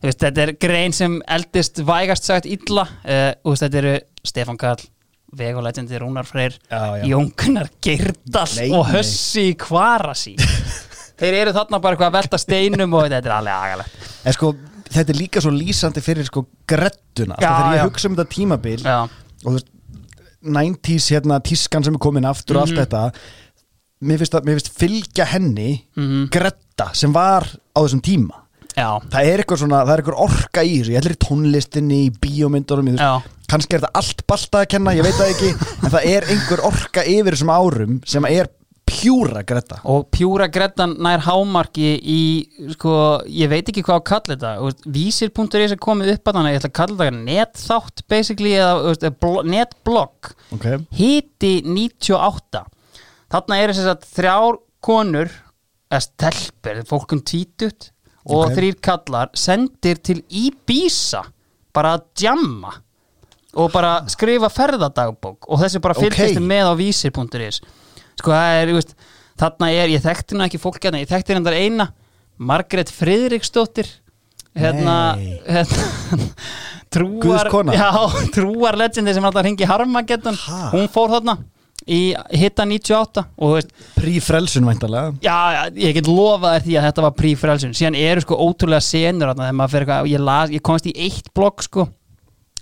Þú veist, þetta er grein sem eldist vægast sagt illa uh, veist, þetta eru Stefán Karl vegulegendi Rúnar Freyr
Já, já.
Jón Gunnar Geirdal
Nei,
og. Hössi Kvarasi þeir eru þarna bara eitthvað að velta steinum og þetta er alveg agalegt
En sko, þetta er líka svo lýsandi fyrir sko grettuna
Já,
Alltaf þegar ég
já.
hugsa um þetta tímabil
Já,
og þú veist 90s hérna tískan sem er komin aftur og allt
Mhm.
þetta mér finnst, að, mér finnst fylgja henni
Mhm.
gretta sem var á þessum tíma
já,
það er eitthvað svona, það er eitthvað orka í þessu ég ætlir í tónlistinni, í bíómyndunum
já
kannski er þetta allt balta að kenna ég veit það ekki, en það er einhver orka yfir þessum árum sem er pjúra gretta
og pjúra grettan nær hámarki í, sko, ég veit ekki hvað að kalla þetta vísir.is er komið upp að þannig, ég ætla að kalla þetta netþátt basically, eða netblogg
okay.
hiti 98 þarna eru þess að þrjár konur eða stelpur, fólkum tvítut og
Ok.
þrýr kallar sendir til Ibiza bara að djamma og bara skrifa ferðadagbók og þessi bara
Ok.
fylgist með á vísir.is sko það er, veist, þarna er ég þekkti nú ekki fólk hérna, ég þekkti hérna eina Margrét Friðriksdóttir hérna, hérna trúar, já, trúar legendi sem alltaf hringi Harmageddon.
Ha?
hún fór þarna í hitta 98 og þú veist,
Prífrelsun væntalega
Já, ég get lofað þér því að þetta var prífrelsun síðan eru sko ótrúlega senur þarna þegar maður fyrir eitthvað, ég, las, ég komst í eitt blogg sko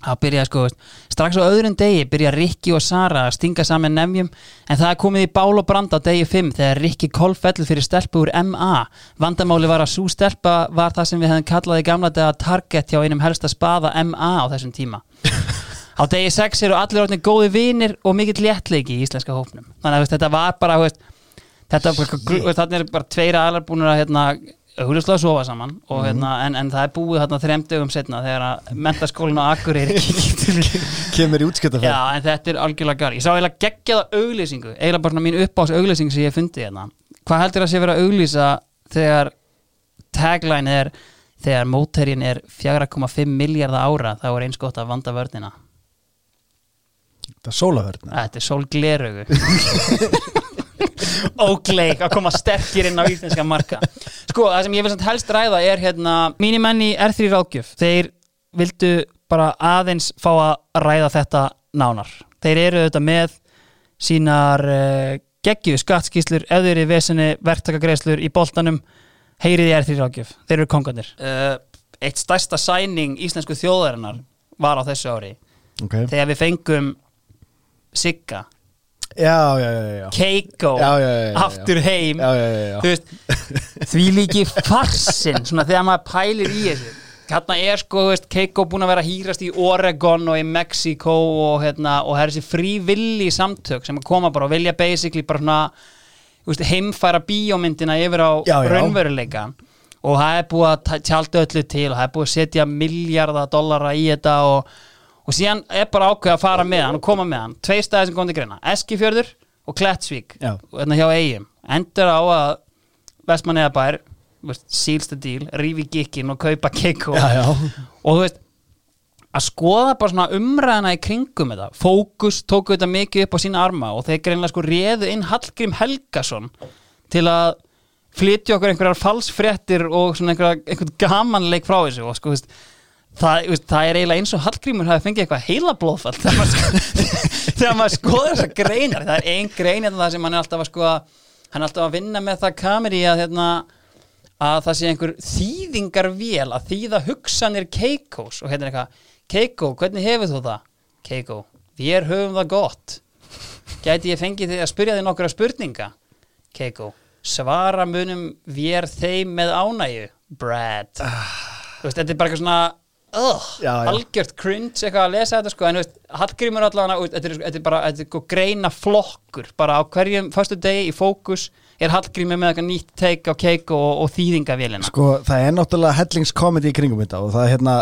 það byrjaði sko, strax á öðrum degi byrja Rikki og Sara að stinga saman nefjum en það komið í bál og brand á degi 5 þegar Rikki kolfellur fyrir stelpu úr MA vandamáli var að svo stelpa var það sem við hefðum kallað í gamla dega target hjá einum helsta spaða MA á þessum tíma. Á degi 6 eru allir orðinir góði vinir og mikill léttleiki í íslenska hópnum. Þannig að þetta var bara þetta þarna er bara tveir aðlar búin að hérna, húlislega sofa saman og, hérna, en, en það er búið þarna þrem dögum setna þegar að mentaskólinn á Akureyri
Kemur í útskjöta
Já, en þetta er algjörlega gar Ég sá eiginlega geggjaða auglýsingu eiginlega bara mín uppáðs auglýsing sem ég hef fundið hérna. Hvað heldur að sé verið að auglýsa þegar tagline er þegar mótherjin er 4,5 miljardar ára þá er eins gott að vanda vörnina.
Það er sólavörn
Þetta er sólgleraugu Ógleik að koma sterkir inn á íslenska marka. Sko, það sem ég vil samt helst ræða er hérna Mínir menn í R3 ráðgjöf. Þeir vildu bara aðeins fá að ræða þetta nánar. Þeir eru auðvitað með sínar uh, geggju skattskíslur ef þeir eru í vesinni verktakagreislur í boltanum heyrið í R3 ráðgjöf. Þeir eru kongarnir. Uh, Eitt stærsta sæning íslensku þjóðarinnar var á þessu ári.
Okay.
þegar við fengum Sigga Keiko
Já, já, já, já, já.
aftur heim. Veist, því líki farsin svona þegar maður pælir í þessu. Hérna er sko, veist, Keiko búin að vera hýrast í Oregon og í Mexico og hérna, og það er þessi frívilli samtök sem koma bara og vilja basically bara svona, veist, heimfæra bíómyndina yfir á raunveruleika og það er búið að ta- tjálta öllu til og það er búið að setja miljardar dollara í þetta og, og síðan er bara ákveð að fara með hann og koma með hann. Tvei staði sem kom til greina, Eskifjörður og Klettsvík og hérna hjá eigum endur á að Vestmanniða bær sílst að díl, rífi gikkin og kaupa
Já, já.
og þú veist að skoða bara svona umræðina í kringum þetta. Fókus tóku þetta mikið upp á sína arma og þeir greinlega sko réðu inn Hallgrím Helgason til að flytja okkur einhverjar falsfréttir og svona einhverja, einhvern gamanleik frá þessu. Og sko, þú veist, það, það er eiginlega eins og Hallgrímur hafi fengið eitthvað heila blóðfall þegar maður, sko, maður skoður þessar greinar. Það er ein grein hérna það sem hann er alltaf að skoða hann er alltaf að vinna með það kameri að, hérna, að það sé einhver þýðingarvél að þýða hugsanir Keikos og hérna er eitthvað Keiko, hvernig hefur þú það? Keiko, þér höfum það gott. Gæti ég fengið þig að spyrja þig nokkra spurninga? Keiko, svara munum vér þeim með ánægju Brad. Þú veist, þetta er bara eitthvað svona uh,
Já, já.
algjört cringe eitthvað að lesa þetta sko. En veist, Hallgrímur allavega þetta er, þetta er bara þetta er sko greina flokkur. Bara á hverjum föstu degi í fókus er Hallgrímur með eitthvað nýtt take á Keiko og, og þýðingavélina
Sko, það er náttúrulega hellingskomedi í kringum þetta og það er hérna,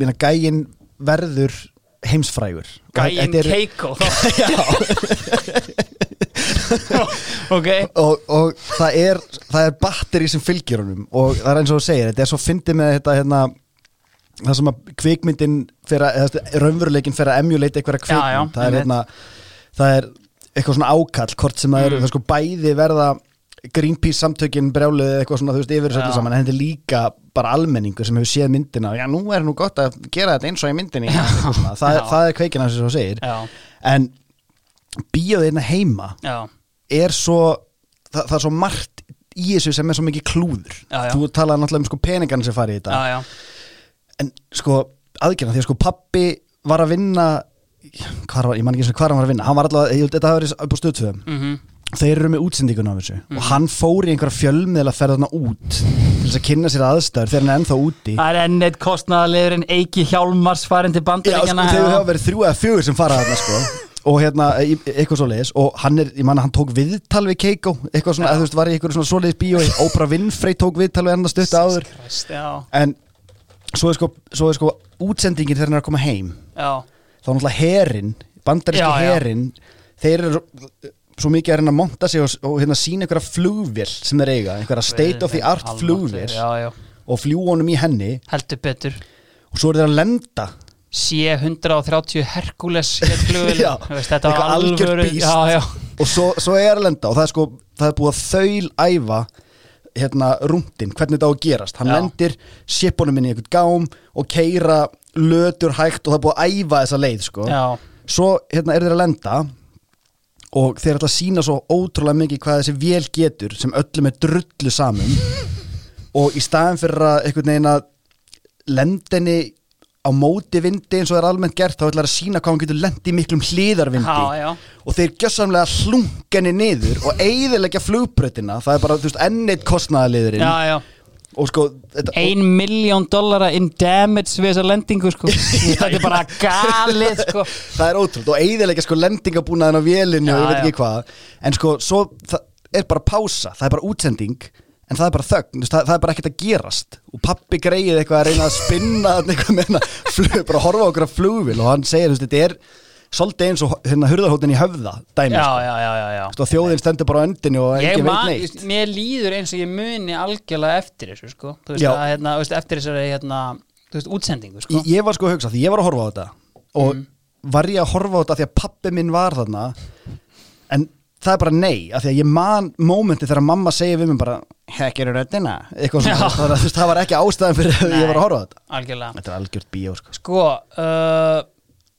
minna, gægin verður heimsfrægur. Þetta er-
Keiko ok.
Og, og það er það er batteri sem fylgir honum og það er eins og þú segir, þetta er svo fyndið með þetta hérna það sem að kvikmyndin að, raunveruleikin fyrir að emulate einhverja kvikmynd.
Já, já,
það er hérna það er eitthvað svona ákall hvort sem það eru,
Mm.
það sko bæði verða Greenpeace samtökin brjálið eitthvað svona, þú veist, yfir þessu saman en þetta er líka bara almenningur sem hefur séð myndina. Já, nú er nú gott að gera þetta eins og í myndinni. Eitthvað það,
Já.
er- það er kveikin hans sem þú segir. En bíóð einna heima er svo það, það er svo margt í þessu sem er svo mikið klúður. Þú talaði náttúrulega um sko peningarna sem farið í þetta. En sko aðgerna því að sko pappi var að vinna hvar var, ég man ekki eins og hvar hann var að vinna. Hann var ég, held þetta hafi verið upp á stöðtöðum
Mm
þeir eru með útsendingun á þessu.
Mhm.
og hann fór í einhverja fjölmiðla að ferða þarna út til þess að kynna sér aðstæður þegar hann er ennþá úti.
Það er enn eitt kostnaðarlegur Eiki Hjálmars farin til
Já, sko,
bandaríkjana
þegar hafa verið þrjú eða fjögur sem fara þarna sko. Og hérna, e- eitthvað svoleiðis. Og hann er, ég manna, hann tók viðtal við Keiko eitthvað svona,
Já.
eða þú veist, var í eitthvað svona svoleiðis bíó Oprah Winfrey tók viðtal við hann að stutta áður.
Christ,
en svo er sko, svo er sko útsendingin þegar hann er að koma heim.
Já,
þá er náttúrulega herin, bandaríski herin þeir eru svo- mikið að reyna að monta sig og, og hérna sína einhverja flugvél sem þeir eiga, einhverja state of the art
já,
og fljúa honum í henni.
Heldur betur.
Og svo er þeir að lenda.
C-130 Hercules veist, þetta var já,
og svo, svo er að lenda og það er sko, það er búið að þaulæfa hérna rúndin, hvernig þetta á að gerast hann
Já.
lendir shipunum inn í einhvern gám og keira lötur hægt og það er búið að æfa þessa leið sko. svo hérna er þeir að lenda og þeir ætla að sína svo ótrúlega mikið hvað þessi vél getur sem öllum er drullu saman og í staðin fyrir að einhvern veginn að lendinni á móti vindi eins og það er almennt gert þá ætlar að sína hvað hann getur lendi í miklum
já.
og þeir gjössamlega hlungenni niður og eigðilegja flugbrötina það er bara, þú veist, enneitt kostnaðaliðurinn
já, já.
og sko þetta,
ein miljón dollara in damage við þessa lendingu sko. þetta er bara galið sko.
það er ótrúld og eigðilegja sko lendingabúnaðin á vélinu og ég veit ekki hvað. En sko, svo það er bara pása. Það er bara útsending en það er bara þögn, það, það er bara ekkert að gerast og pappi greið eitthvað að reyna að spinna eitthvað með hérna bara horfa okkur að flugvil og hann segir, þetta er svolítið eins og hérna hurðarhóttin í höfða dæmi,
já,
sko.
já, já, já,
og þjóðin stendur bara á öndinu og engin veit neitt
mér líður eins og ég muni algjörlega eftir þessu sko. þú veist, að, hérna, eftir þessari hérna, þú veist, útsendingu sko.
ég, ég var sko að hugsa því ég var að horfa á þetta og
Mm.
var ég að horfa á þetta því að pappi minn var þarna en það er bara nei af því að ég man mómenti þegar mamma segir við mér bara hekkir röddina? Eitthvað svona, það, veist, það var ekki ástæðan fyrir að ég var að horfa þetta.
algjörlega.
Þetta er algjört bíó sko.
Sko, uh,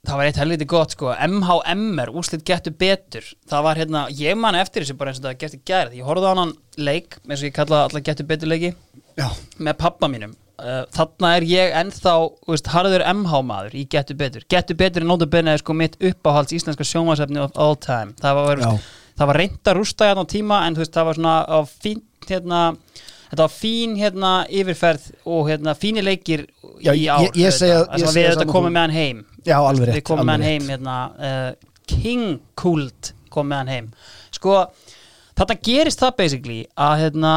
það var eitt helviti gott sko, MHMR, úslit getur betur. Það var hérna, ég man eftir þessu bara eins og það getur gærið, ég horfði á hann leik eins og ég kalla alla getur betur leiki
já,
með pappa mínum. Uh, þarna er ég ennþá veist, harður MH maður í getur betur. Getur betur er nótabenni sko mitt uppáhalds íslenska sjónvarsefni of all time. Það var,
Já.
Það var reynd að rústa hérna á tíma en þú veist, það var svona á fín hérna Þetta var fín hérna yfirferð og hérna fínir leikir
Já,
í ár
ég- ég segi
við þetta komum með hann heim.
Já, alveg rétt
við komum með hann heim hérna, uh, King Kult kom með hann heim. Sko, þarna gerist það basically að hérna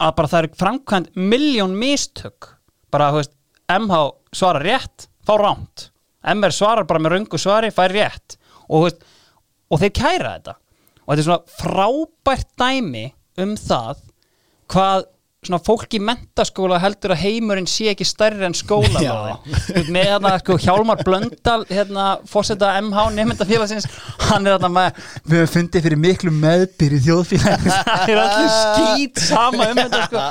að bara það eru framkvæmt miljón mistök. Bara, þú veist, MH svarar rétt, fá ránt MR svarar bara með röngu svari, fær rétt. Og, þú veist, og þeir kæra þetta. Og þetta er svona frábært dæmi um það hvað svona fólk í mentaskóla heldur að heimurinn sé ekki stærri en skóla með hérna sko Hjálmar Blöndal hérna fórseta MH nefndafélagsins hann er þarna með við höfum fundið fyrir miklu meðbyr í þjóðfélaginu. Það er allir skýt sama um þetta sko.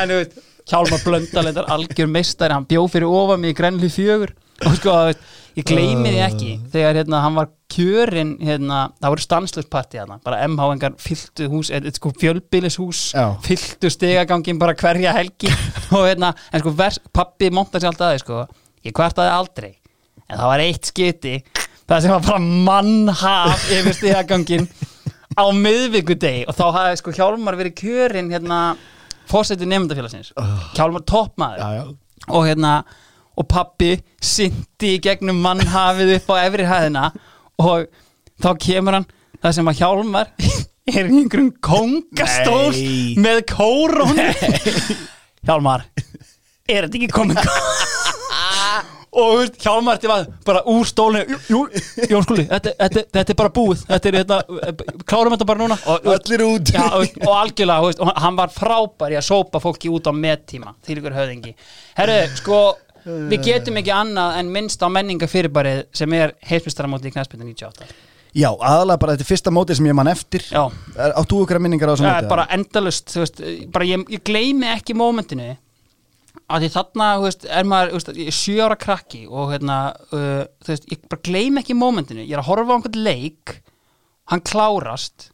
En veit Hjálmar Blöndal er algjör meistari hann bjó fyrir ofan mig í grænli fjögur. Og sko þú veit ég gleymi því ekki. Þegar hérna hann var kjörin hérna, það voru stanslöfsparti hérna, bara MH-engar fylltu hús, sko fjölbýlishús
Já.
fylltu stegagangin bara hverja helgi. Og hérna, en sko vers, pappi montar sér alltaf sko, ég kvartaði aldrei. En það var eitt skiti það sem var bara mannhaf yfir stegagangin á miðvikudegi. Og þá hafði sko Hjálmar verið kjörin hérna fórsetið nefndafélagsins Hjálmar toppmaður.
Já, já.
og hérna og pappi syndi í gegnum mannhafið upp á efri hæðina og þá kemur hann það sem að Hjálmar er einhverjum kongastól
Nei.
með kórón Hjálmar er þetta ekki komin og veist, Hjálmar þetta var bara úr stólinu Jón Skúli, þetta, þetta, þetta er bara búið. Þetta er þetta, klárum þetta bara núna. Og,
allir út.
Já, og, og algjörlega, veist, og hann var frábær í að sópa fólki út á mettíma því líkur höfðingi. Herru, sko, við getum ekki annað en minnst á menningafyrirbærið sem er heilsmyndstaramóti í knæspindu 98
já, aðalega bara þetta er fyrsta mótið sem ég man eftir.
Já,
áttu ykkur að minningar á þessu
það
mótið
er bara endalust, þú veist, bara ég, ég gleymi ekki mómentinu að því þarna, þú veist, er maður þú veist, ég er sjö ára krakki og hérna, uh, þú veist, ég bara gleymi ekki mómentinu. Ég er að horfa á einhvern leik hann klárast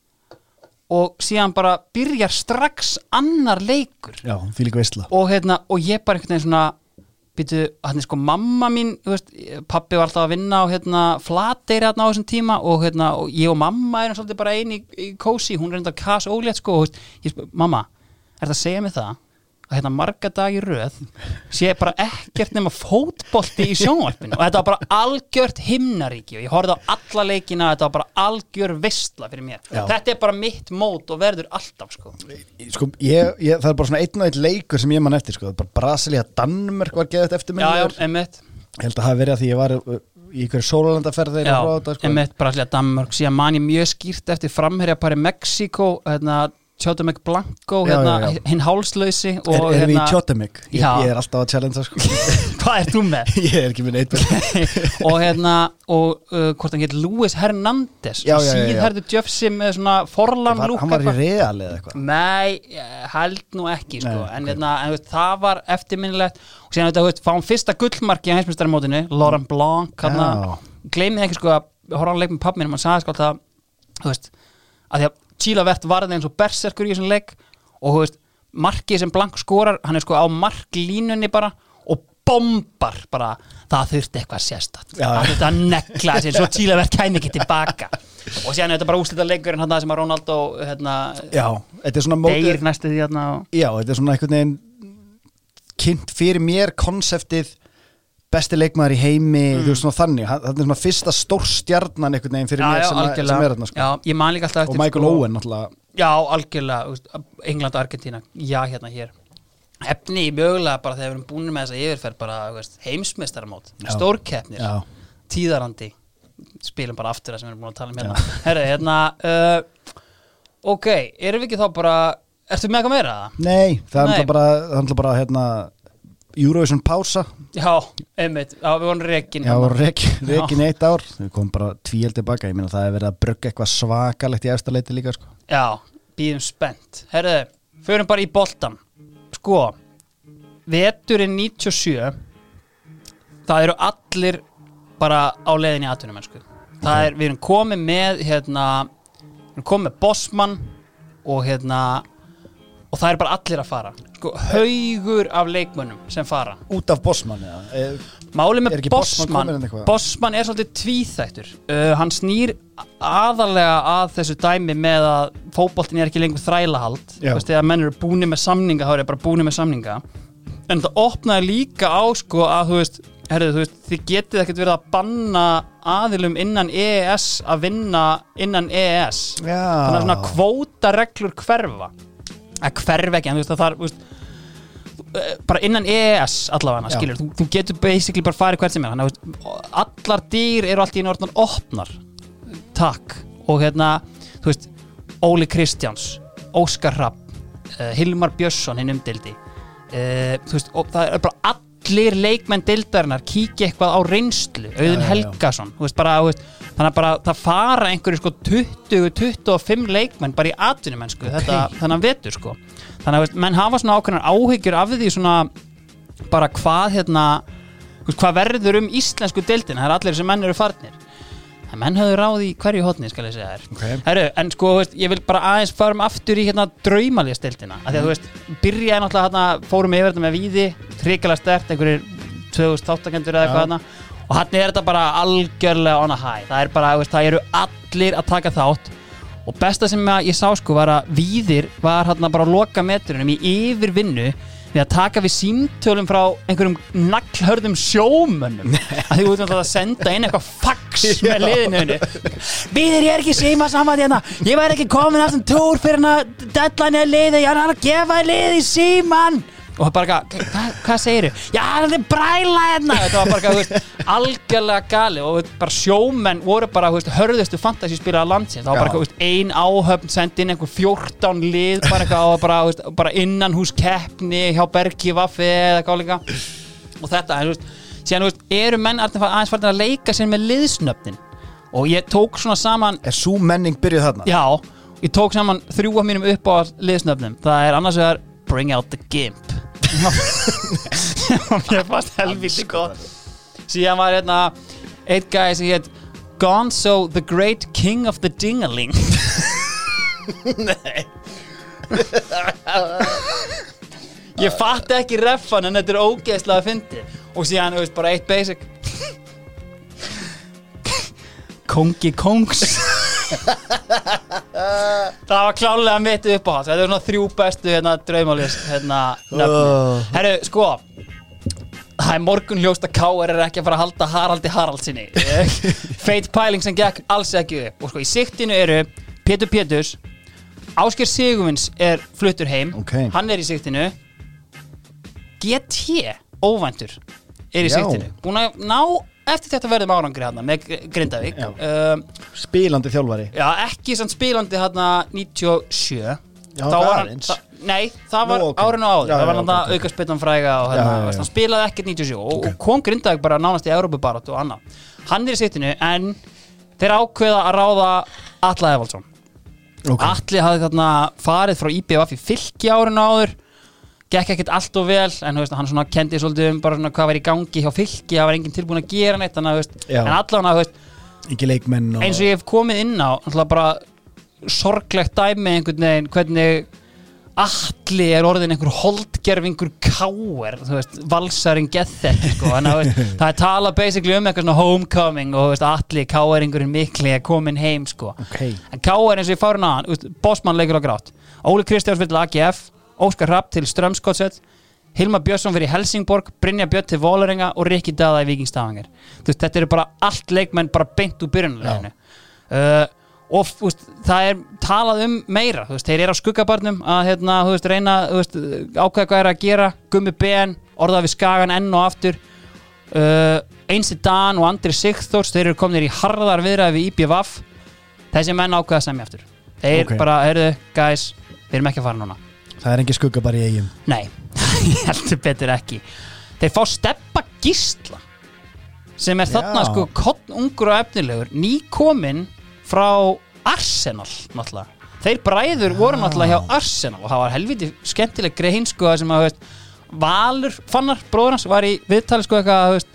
og síðan bara byrjar strax annar leikur.
Já,
og hérna, og ég bara einhvern veginn svona býtu, hann er sko mamma mín veist, pappi var alltaf að vinna á hérna flateyri hérna á þessum tíma og hérna, og ég og mamma erum svolítið bara eini í, í kósi, hún er enda kas ólétt sko, og veist, ég mamma er það að segja mig það að hérna marga dag í röð sé bara ekkert nema fótbolti í sjónvarpinu og þetta var bara algjört himnaríki og ég horfði á alla leikina þetta var bara algjör vistla fyrir mér
Já.
þetta er bara mitt mót og verður alltaf sko
sko, ég, ég, það er bara svona einn og einn leikur sem ég man eftir sko. bara Brasilia Danmörk var geðið eftir
já, já, emmitt
ég held að það hafi verið að því ég var uh, í ykkur sólalandaferð þegar ég var á þetta sko.
einmitt Brasilia Danmörk síðan man ég mjög skýrt eftir framherja pari Mexiko hérna, Tjótameg Blanco
Já,
hérna, hinn hálslausi
Er, erum við í
hérna,
Tjótamik? Ég, ég er alltaf að challengea sko
hvað er þú með?
Ég er ekki minn eitt
og hérna og uh, hvort hann heit Luis Hernández
Já, já, já, já.
síðherðu Jöfsi með svona forlan
var,
lúk
Hann var í
eitthvað.
real eða eitthvað
Nei, ég held nú ekki sko.
Nei,
en,
ok.
hérna, en veist, það var eftirminnilegt og síðan þetta, veist, fáum fyrsta gullmarki á heimsmyndstarmótinu, Laurent Blanc hana,
Já.
gleymið ekki sko að horfa hann leik með pappminn, mann sagði sko alltaf þú veist, að því að Chílavert varði eins og berserkur í þessum leik. Og þú veist, markið sem Blanc skorar hann er sko á marklínunni bara og bombar bara. Það þurfti eitthvað sérstætt
Já.
það þurfti að negla þessi svo Chílavert kæmi ekki tilbaka. Og síðan er þetta bara úslita leikurinn hann sem að Ronaldo hérna,
er
deyr næstu því hérna og
Já, þetta er svona einhvern veginn kynnt fyrir mér konseptið besti leikmaður í heimi þú veist svona þannig, þetta er svona fyrsta stórstjarnan einhvern veginn fyrir mér sem, að- sem er þarna sko.
já, ég man líka alltaf
og Michael
sko,
Owen náttúrulega.
Já, algjörlega, England og Argentína. Já, hérna hér. Efni í mögulega bara þegar við erum búin með þessa yfirferð bara,
Já.
stórkeppnir,
Já.
tíðarandi. Spilum bara aftur það sem við erum búin að tala um hérna. Herru, hérna uh, ok, erum við ekki þá bara ertu með eitthvað meira? Það?
Nei, það er bara, það bara hérna, Eurovision pása.
Já, einmitt, já, við vorum rekin
Já,
þarna.
rekin, rekin eitt ár. Við komum bara tvíel tilbaka, ég meina það er verið að brugga eitthvað svakalegt í efsta leiti líka sko.
Já, býðum spennt. Herðu, förum bara í boltan Sko Veturinn 97 Það eru allir bara á leiðinni aðtunum sko. Það er, við erum komið með hérna, við erum komið með Bossmann og hérna og það er bara allir að fara. Sko, haugur af leikmönnum sem fara.
Út af Bossmann eða? Eh, Er
með
ekki Bosman eitthvað?
Bossmann er svolítið tvíþættur. Uh, Hann snýr aðalega að þessu dæmi með að fótboltin er ekki lengur þrælahald. Þegar menn eru búni með samninga þá er bara búni með samninga. En það opnaði líka á sko að þú veist, herrið, þú veist Þið getið ekkert verið að banna aðilum innan EES að vinna innan EES
Já.
Þannig að svona kvótareglur hverfa að hverfa ekki, en þú veist að það er veist, eh, bara innan EES allavega, skilur, þú, þú getur basically bara farið hvert sem er, þannig að allar dýr eru allt í einu orðnar opnar. Takk, og hérna þú veist, Óli Kristjáns Óskar Rapp, uh, Hilmar Björnsson hinn umdildi uh, þú veist, og það er bara allir leikmenn dildarinnar kíkja eitthvað á reynslu
já.
Helgason, veist, bara, veist þannig að bara það fara einhverju sko 20-25 leikmenn bara í atvinnumennsku okay. þetta, þannig að vetur sko þannig að veist, menn hafa svona ákveðnar áhyggjur af því svona bara hvað hérna hvað verður um íslensku deildin það er allir sem menn eru farnir en menn höfðu ráð í hverju hotni skal ég segja þér.
Ok.
Heru, en sko, veist, ég vil bara aðeins farum aftur í hérna draumalíðasteildina af því að þú veist, byrjaði náttúrulega hérna fórum yfir þetta með víði, hrikalega stert einhverjir 2000 þáttakendur eða eitthvað
Já.
hérna og hann er þetta bara algjörlega on a high. Það er bara, veist, það eru allir að taka þátt. Og besta sem að ég sá sko var að Víðir var hérna bara á loka metrunum í yfirvinnu við að taka við símtölum frá einhverjum naglhörðum sjómönnum. Að því út að senda inn eitthvað fax með liðinu Víðir ég er ekki síma saman hérna. Ég væri ekki komin að þessum túr fyrir að deadline er liði, ég er að gefa liði síman og bara, eitthvað, hvað, hvað segirðu? Já, það er bræla hérna. Þetta var bara, eitthvað, algjörlega gali og bara sjómenn voru bara, veist, hörðustu fantasíspilaða landsins. Það var bara, eitthvað, ein áhöfn sendi inn einhver 14 lið, bara eitthvað og bara, veist, bara innan hús keppni hjá Bergi Vaffi eða líka. Og þetta, þú veist, síðan, veist, eru menn aðeins farin að leika sér með liðsnöfnin? Og ég tók svona saman
Er svo menning byrjuð þarna?
Já, ég tók saman þrjú af mínum upp á liðsnöfnum. Það er annars vegar Bring out the Gimp Mér fannst helviti gott. Síðan var hérna Eitt gæði sem hétt Gonzo the Great King of the Dingaling. Nei. Ég fatt ekki refan en þetta er ógeðslega að fyndi Og síðan, þú veist, bara eitt basic. Kongi Kongs Það var klálega mitt uppáhald Þetta er svona þrjú bestu hérna, draumális hérna, nöfni. Herru, sko Það er morgun ljóst að K.R. er ekki að fara að halda Haraldi Haraldsinni Feit pæling sem gekk alls ekki upp Og sko, í siktinu eru Pétur Péturs Ásker Sigurvins er fluttur heim
Ok.
Hann er í siktinu GT, óvæntur Er í
Já.
siktinu Búin að ná eftir þetta verðum árangri hann með Grindavík um,
Spilandi þjálfari
Já, ekki sann spilandi hérna 97
Já, það
var
var
hann,
eins.
það, nei, það var
Nú, ok.
árinu áður
Já,
það var
já,
hann
ok,
að
ok.
auka spytum fræga og hérna,
Já, já, já.
hann spilaði ekkert 97 og, og kom Grindavík bara nánast í Európubarat og annað hann er í sittinu en þeir ákveða að ráða Alla Evaldsson
Ok.
Alli hafði þarna farið frá IBF í fylki árinu áður gekk ekkert allt og vel en veist, hann kendi svolítið um bara svona hvað var í gangi hjá fylki, það var enginn tilbúin að gera neitt þannig veist, en allan að
og
eins og ég hef komið inn á bara sorglegt dæmi einhvern veginn hvernig allir er orðin einhver holdgerfingur káer, þú veist, valsarinn gethett, sko, en að, það er talað basically um eitthvað svona homecoming og veist, allir káeringurinn mikli er komin heim, sko.
Ok,
en káer eins og ég fárin á hann, Bosman leikur á grátt. Óli Kristjáns fyrir AGF Óskar Rapp til Strömskotset Hilmar Björnsson fyrir Helsingborg Brynja Björn til Vólarenga og Rikki Daða í Vikingstafangar þetta eru bara allt leikmenn bara beint úr byrjunarleginu uh, og veist, það er talað um meira veist, þeir eru á skuggabarnum að hérna, veist, reyna ákveða hvað er að gera Gummi BN, orðað við skagan enn og aftur. Uh, Einsi Dan og Andri Sigþórs þeir eru kominir í harðar viðræði við IBVF þessi menn ákveða semja aftur. Þeir
Ok.
bara, heyrðu, guys við erum ekki að fara núna
það er ekki skugga bara í eigin.
Nei, ég heldur betur ekki. Þeir fá steppa gísla sem er þarna
Já.
sko kottn ungur og efnilegur nýkominn frá Arsenal náttúrulega. Þeir bræður voru náttúrulega hjá Arsenal og það var helviti skemmtileg grein sko sem að veist, Valur fannar bróður hans var í viðtali sko eitthvað veist,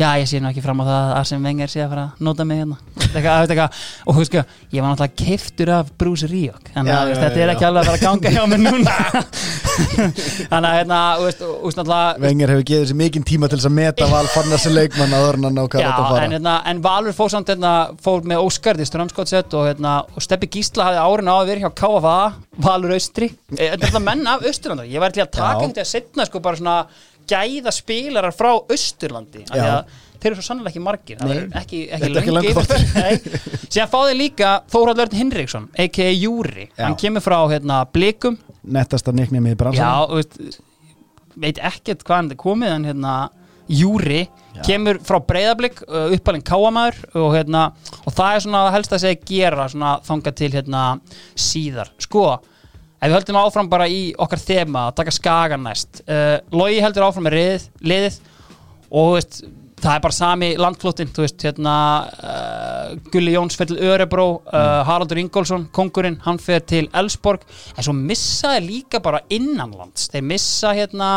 já ég sé nú ekki fram á það að Arsene Wenger sé að fara að nota mig hérna. Eitthvað, eitthvað, og þú veist sko ég var náttúrulega keiftur af Bruce Ríok þannig að þetta er ekki alveg að fara að ganga hjá mér núna. Þannig að hérna náttúrulega
Vengar hefur gefið sér mikinn tíma til þess að meta val fannar sem leikmann áður en hann á hvað þetta að
en,
fara
hérna, en Valur fór samt hérna, fór með Óskar til Strömskottsett og, hérna, og Steppi Gísla hafði árin á að vera hjá KFA Valur Austri. E, Þetta menn af Austurlanda Ég var til að taka að setna sko, bara svona gæða spilarar frá
Já.
að þeir eru svo sannlega ekki margir ekki, ekki. Nei. síðan fáði líka Þórhald Örn Hinriksson a.k.a. Júri
Já.
hann kemur frá hérna, Blikum
Nettasta niknið í bransan
Já, veit ekkert hvað hann er komið en hérna Júri kemur frá breyðablík uh, uppalinn káamæður og, hérna, og það er svona helst að segja gera svona þanga til hérna síðar sko, ef við höldum áfram bara í okkar þema að taka skagan næst. Uh, Logi heldur áfram með riðið, liðið og veist, það er bara sami veist, hérna uh, Gulli Jóns fer til Örebró uh, Haraldur Ingólfsson, kongurinn hann fer til Elsborg, en svo missaði líka bara innanlands, þeir missa hérna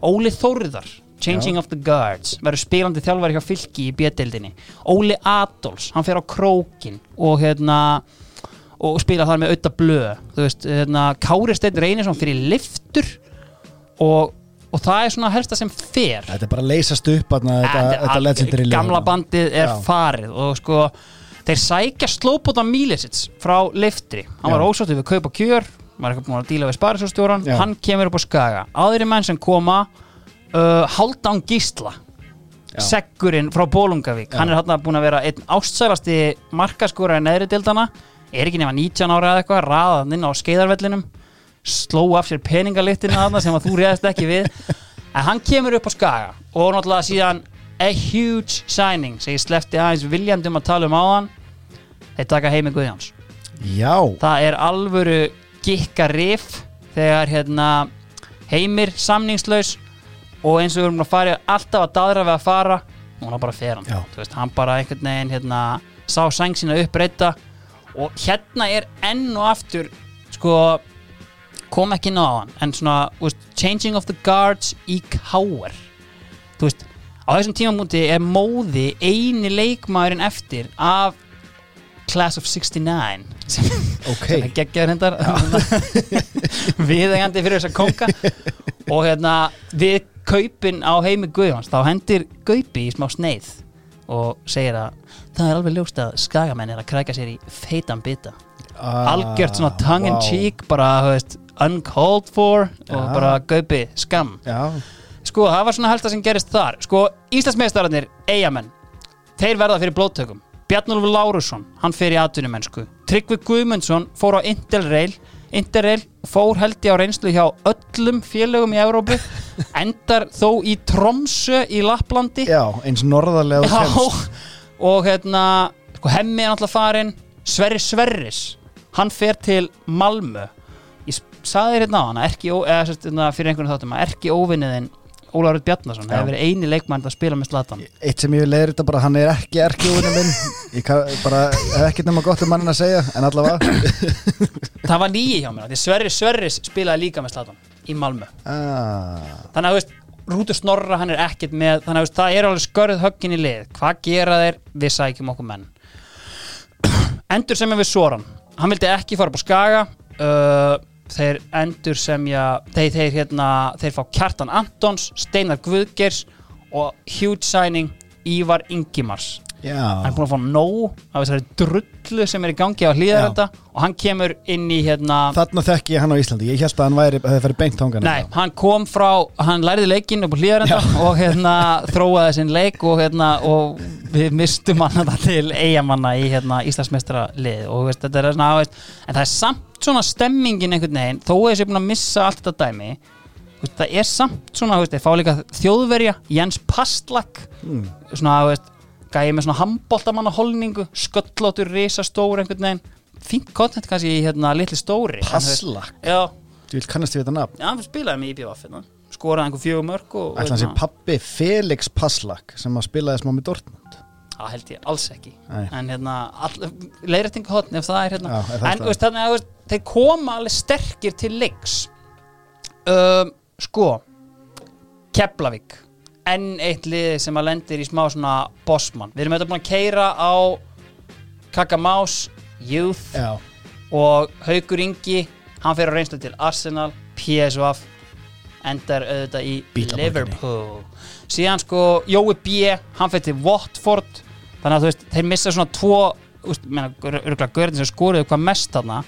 Óli Þórðar Changing of the Guards, verður spilandi þjálfari hjá fylki í bjödeldinni Óli Adolfs, hann fer á Krókin og hérna og spila þar með auðvitað blöð þú veist, hérna, Kári Steinn Reynisson fyrir liftur og, og það er svona helsta sem fer.
Þetta er bara að leysast upp þarna, þetta,
Þetta-
þetta legendary lið
gamla bandið er
Já.
farið og sko þeir sækja Slóbóta Mílisits frá liftri, hann var
Já.
ósáttu við kaup og kjör var eitthvað búin að díla við sparisjóðstjóran hann kemur upp á skaga, aðri menn sem koma uh, Haldán Gísla
Já.
Seggurinn frá Bólungavík hann er hann búin að vera einn ástsælasti markaskóra í neðri dildana er ekki nema 19 ára eða eitthvað raðað inn á skeiðarvellinum sló af sér peningalittina þarna sem að þú réðast ekki við. En hann kemur upp á skaga og náttúrulega síðan a huge signing sem ég slefti aðeins viljandum að tala um áðan. Þeir taka heimi Guðjáns
Já,
það er alvöru gikka rif þegar hérna heimir samningslaus og eins og við erum að fara alltaf að daðra við að fara núna bara fer hann. Veist, hann bara einhvern veginn hérna, sá sæng sína uppbreyta og hérna er enn og aftur sko kom ekki inn á hann en svona veist, changing of the guards í káar þú veist á þessum tímamúti er móði eini leikmaðurinn eftir af Class of 69 sem
ok.
sem er geggjaður hendar viðegandi fyrir þess að konga og hérna við kaupin á heimi Guðjóns þá hendir Gaupi í smá sneið og segir að það er alveg ljóst að skagamenn er að kræka sér í feitan bita.
Ah,
algjört svona tongue in
vá.
cheek bara, þú veist, uncalled for og
Já.
bara Gaupi skam
Já,
sko, það var svona helsta sem gerist þar. Sko, Íslandsmeistararnir, eigamenn þeir verða fyrir blóttökum Bjarnólfur Lárusson, hann fer í atvinnumennsku. Tryggvi Guðmundsson fór á Interrail Interrail fór held ég á reynslu hjá öllum félögum í Evrópu endar þó í Tromsö í Lapplandi
já eins norðarlega þú kemst.
og hérna sko, hemmi er náttúrulega farin Sverri Sverris hann fer til Malmö í sagði þér hérna á hana Erki, ó- eða sérst, hérna, fyrir einhvern þáttum að Erki óvinniðin Ólafur Bjarnason
Já.
hefur verið eini leikmann að spila með Zlatan.
Eitt sem ég vil leiður þetta bara, hann er ekki erkjóðinu minn. Ég hef ekkert nema gott um mannin að segja En allavega.
Það var nýji hjá mér, því Sverri Sverris spilaði líka með Zlatan í Malmö.
Ah,
þannig að þú veist, Rútur Snorra hann er ekkert með, þannig að veist, það er alveg skörð höggin í lið, hvað gera þeir? Við sækjum okkur menn. Endur sem er við Soran. Hann vildi ekki fara upp á Skaga. Uh, þeir endur sem já þeir, þeir hérna, þeir fá Kjartan Antons Steinar Guðgers og huge signing Ívar Ingimars
Já.
Hann er búin að fá nóg af þessari drullu sem er í gangi á hlýðarenda og hann kemur inn í hérna
Þarna þekki ég hann á Íslandi. Ég held að hann væri, hefði farið beint þangana
Nei, hann kom frá, hann læriði leikinn upp á hlýðarenda og hérna þróaði sinn leik og hérna og við mistum hann þetta til eigamanna í hérna Íslandsmeistra lið og veist, þetta er svona, veist, en það er samt svona stemmingin einhvern veginn, þó að þessi búin að missa allt þetta dæmi veist, það er samt svona, veist, þjóðverja Jens Pastlak.
Mm.
svona, gæði með svona handbóltamanna holningu, sköllóttur risastór einhvern veginn, fínt kontent kannski í hérna litli stóri
Passlak
Já,
Þú vil kannast við þetta nafn?
Já, hann spilaði með IBF hérna. skoraði einhver og,
Ætla hann sé
og
pappi Felix Passlak sem að spilaði smá með Dortmund?
Það held ég alls ekki.
Nei.
en hérna, leiðrættingu hotn ef það er hérna.
Já, það
en
er
veist, þannig að þeir koma alveg sterkir til leiks. Um, sko Keflavík enn eitt lið sem að lendir í smá svona bossmann, við erum auðvitað búin að keira á Kakamás Youth
Já.
og Haukur Ingi. Hann fer á reynslu til Arsenal PSV endar auðvitað í
Bílaborginni.
Liverpool. Síðan sko Jói B hann fer til Watford. Þannig að þú veist, þeir missa svona tvo örgulega görðin sem skoruðu hvað mest þarna.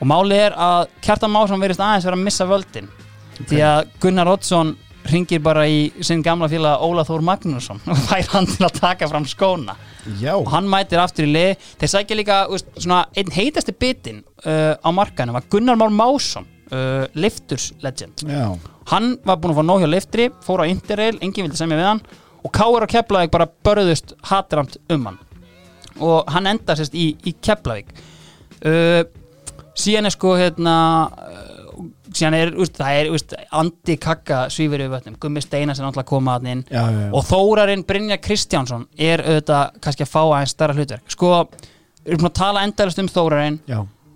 Og málið er að Kjartan Másson verðist aðeins vera að missa völdin. Því að Gunnar Oddsson ringir bara í sinn gamla félag Óla Þór Magnússon og fær hann til að taka fram skóna.
Já.
Og hann mætir aftur í lið. Þeir sækja líka úst, svona, einn heitasti bitin uh, á markanum var Gunnar Már Másson uh, Lifters legend.
Já.
Hann var búinn að fá nóg hjá Liftri fór á Interrail, enginn vildi semja við hann. Og Káur og Keflavík bara börðust hatramt um hann. Og hann endar sérst í, í Keflavík. Uh, síðan er sko hérna síðan er, úst, það er úst, Andi Kakka svífur yfir vötnum. Gummi Steinar sem náttúrulega koma að inn.
Já, já, já.
og Þórarinn Brynja Kristjánsson er auðvitað kannski að fá aðeins starra hlutverk. Sko, við erum að tala endalist um Þórarinn.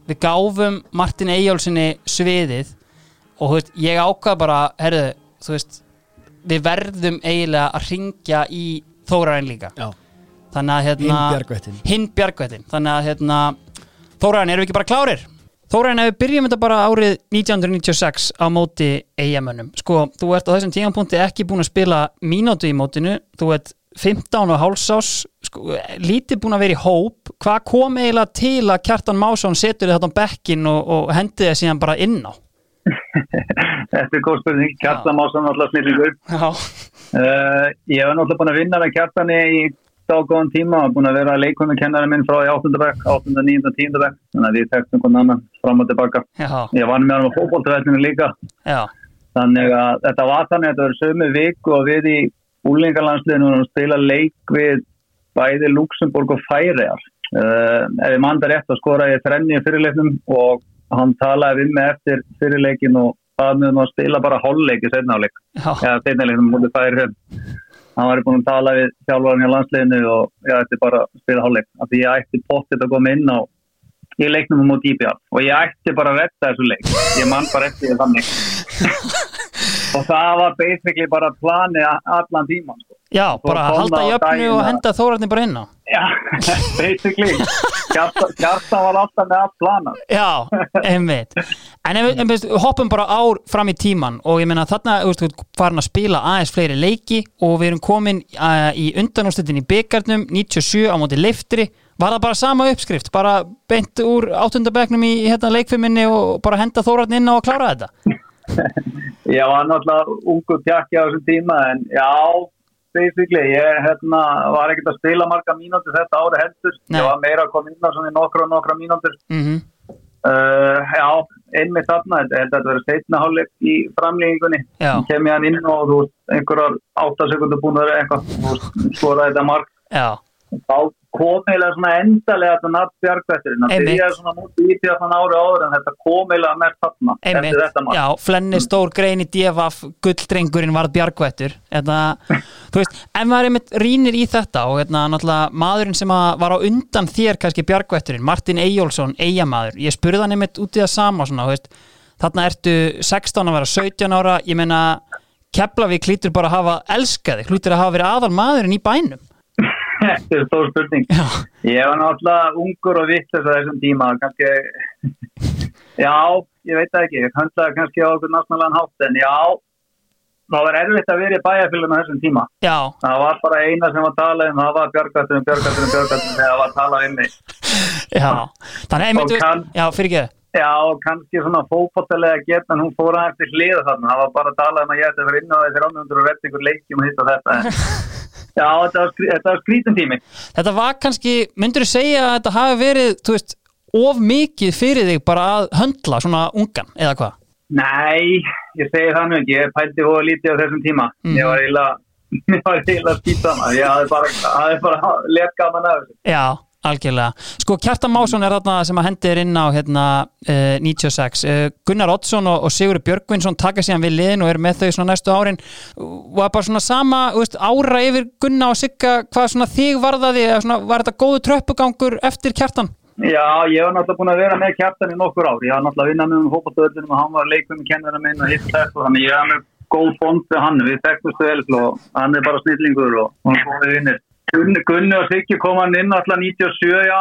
Við gáfum Martin Eyjólfsinni sviðið og veist, ég ákvað bara herðu, þú veist við verðum eiginlega að ringja í Þórarinn líka. Þannig að hérna
Hinn bjargvættin
þannig að hérna Þórarinn, erum við ekki bara klárir? Þórarinn, ef við byrjum þetta bara árið 1996 á móti eigamönnum sko, þú ert á þessum tímanpunti ekki búin að spila mínútu í mótinu. Þú ert 15 og hálsás sko, lítið búin að vera í hóp. Hvað kom eiginlega til að Kjartan Másson setur þetta á bekkin og, og hendi þið síðan bara inn á?
Þetta er góð spurning, Kjartan Másson alltaf snillingur.
Já,
Uh, ég hef náttúrulega búin að vinna með Kjartani í dágóðan tíma og búin að vera leikonu kennari minn frá í 8. bekk, 8. 9. 10. bekk, þannig að við þekktum hvern annan fram og tilbaka.
já,
Ég vann með hann á fótboltavellinu líka,
já
þannig að þetta var þannig að þetta var sömu viku og við í úlingarlandsliðinu og spila leik við bæði Luxemburg og Færiðar. Uh, ef ég manda rétt að skora ég þrenni í fyrirleiknum og hann talaði við mig eftir fyrirleikin og það með að spila bara hálfleik í setnáleik Hann var búin að tala við þjálfarinn hjá landsliðinu og ég ætti bara að spila hálfleik. Af því ég ætti pottit að koma inn á í leiknum um út IBA og ég ætti bara að retta þessu leik. Ég mann bara eftir þannig. Og það var basically bara planið allan tíman sko.
Já bara halda jöfnu og
að-
henda Þórarinn bara inn á.
Já, basically. Kjartan var alltaf með allt planað.
Já, einmitt. En ef, við hoppum bara ár fram í tíman og ég meina þarna ert farin að spila aðeins fleiri leiki og við erum komin í undanúrslitin í byggarnum 97 á móti leiftri Var það bara sama uppskrift? Bara beint úr áttundabæknum í hérna leikfiminni og bara henda Þórarn inn á að klára þetta?
Ég var náttúrulega ungu tjakki á þessum tíma en já, basically, ég hérna, var ekkert að spila marga mínútur þetta ári heldur.
Nei.
Ég var meira að koma inn á svona nokkra og nokkra mínútur.
Mm
Uh, já, einmitt þarna, þetta þetta verður steitna hálfleik í framlýningunni.
Já.
Kem ég hann inn og þú veist, einhverjar áttasekundur búin að vera eitthvað, þú veist, skoraði þetta mark.
Já,
Þá kom eiginlega svona endalega þetta natt bjargvætturinn það byrjaði svona mútið í því að þann ári áður en þetta kom eiginlega með þarna eftir þetta mark
já, Flenni stór grein í DFF gulldrengurinn varð bjargvættur. Þetta, þú veist, ef maður einmitt rýnir í þetta og hérna, náttúrulega maðurinn sem var á undan þér kannski bjargvætturinn, Martin Eyjólfsson Eyjamaður, ég spurði hann einmitt út í það sama svona, veist, þarna ertu 16 að vera 17 ára, ég meina Keflavík hlýtur bara að hafa elskað þig, hlýtur að hafa verið aðal maðurinn í bænum
þetta er stór spurning.
Já,
ég var náttúrulega ungur og vitt þess að þessum tíma kannski já, ég veit það ekki. Ég höndlaði kannski á okkur náttúrulega hátt en já, það var erfitt að vera í bæjarfélagum á þessum tíma.
Já,
það var bara eina sem var talað um það var björgvætturinn, björgvætturinn, björgvætturinn þegar það var talað um mig.
Já. Þannig einmitt,
Og kann-
já, fyrir ekki
Já, kannski svona fókbóttalega geta en hún fór aðeins til hliða þarna. Það var bara að tala um að ég ætti að vera inn á þessi ráðnundur og redda ykkur leikjum og hitt og þetta. Já, þetta var, þetta var skrítin tími.
Þetta var kannski, myndur þú segja að þetta hafi verið, þú veist, of mikið fyrir þig bara að höndla svona ungan, eða hvað?
Nei, ég segi það nú ekki, ég pældi hóða lítið á þessum tíma.
Mhm.
ég var eiginlega ég var eiginlega skýtana ég hafði bara, hafði bara
algjörlega. Sko, Kjartan Másson er þarna sem að hendi er inn á hérna, uh, 96. Uh, Gunnar Oddsson og, og Sigurður Björgvinsson taka síðan við liðin og eru með þau svona næstu árin. Var bara svona sama veist, ára yfir Gunna og Sigga hvað svona þig varðaði, svona, var þetta góðu tröppugangur eftir Kjartan?
Já, ég var náttúrulega búin að vera með kjartan í nokkur ár. Ég var náttúrulega að vinna með um fótballtöðunum og hann var leikum með kennara minn og hitt þetta. Þannig ég var með góð bond við hann. Við þekktustu vel og hann er bara snillingur og og hann fóði vinnir. Gunni, Gunni og Siggi kom hann inn alltaf 97, já.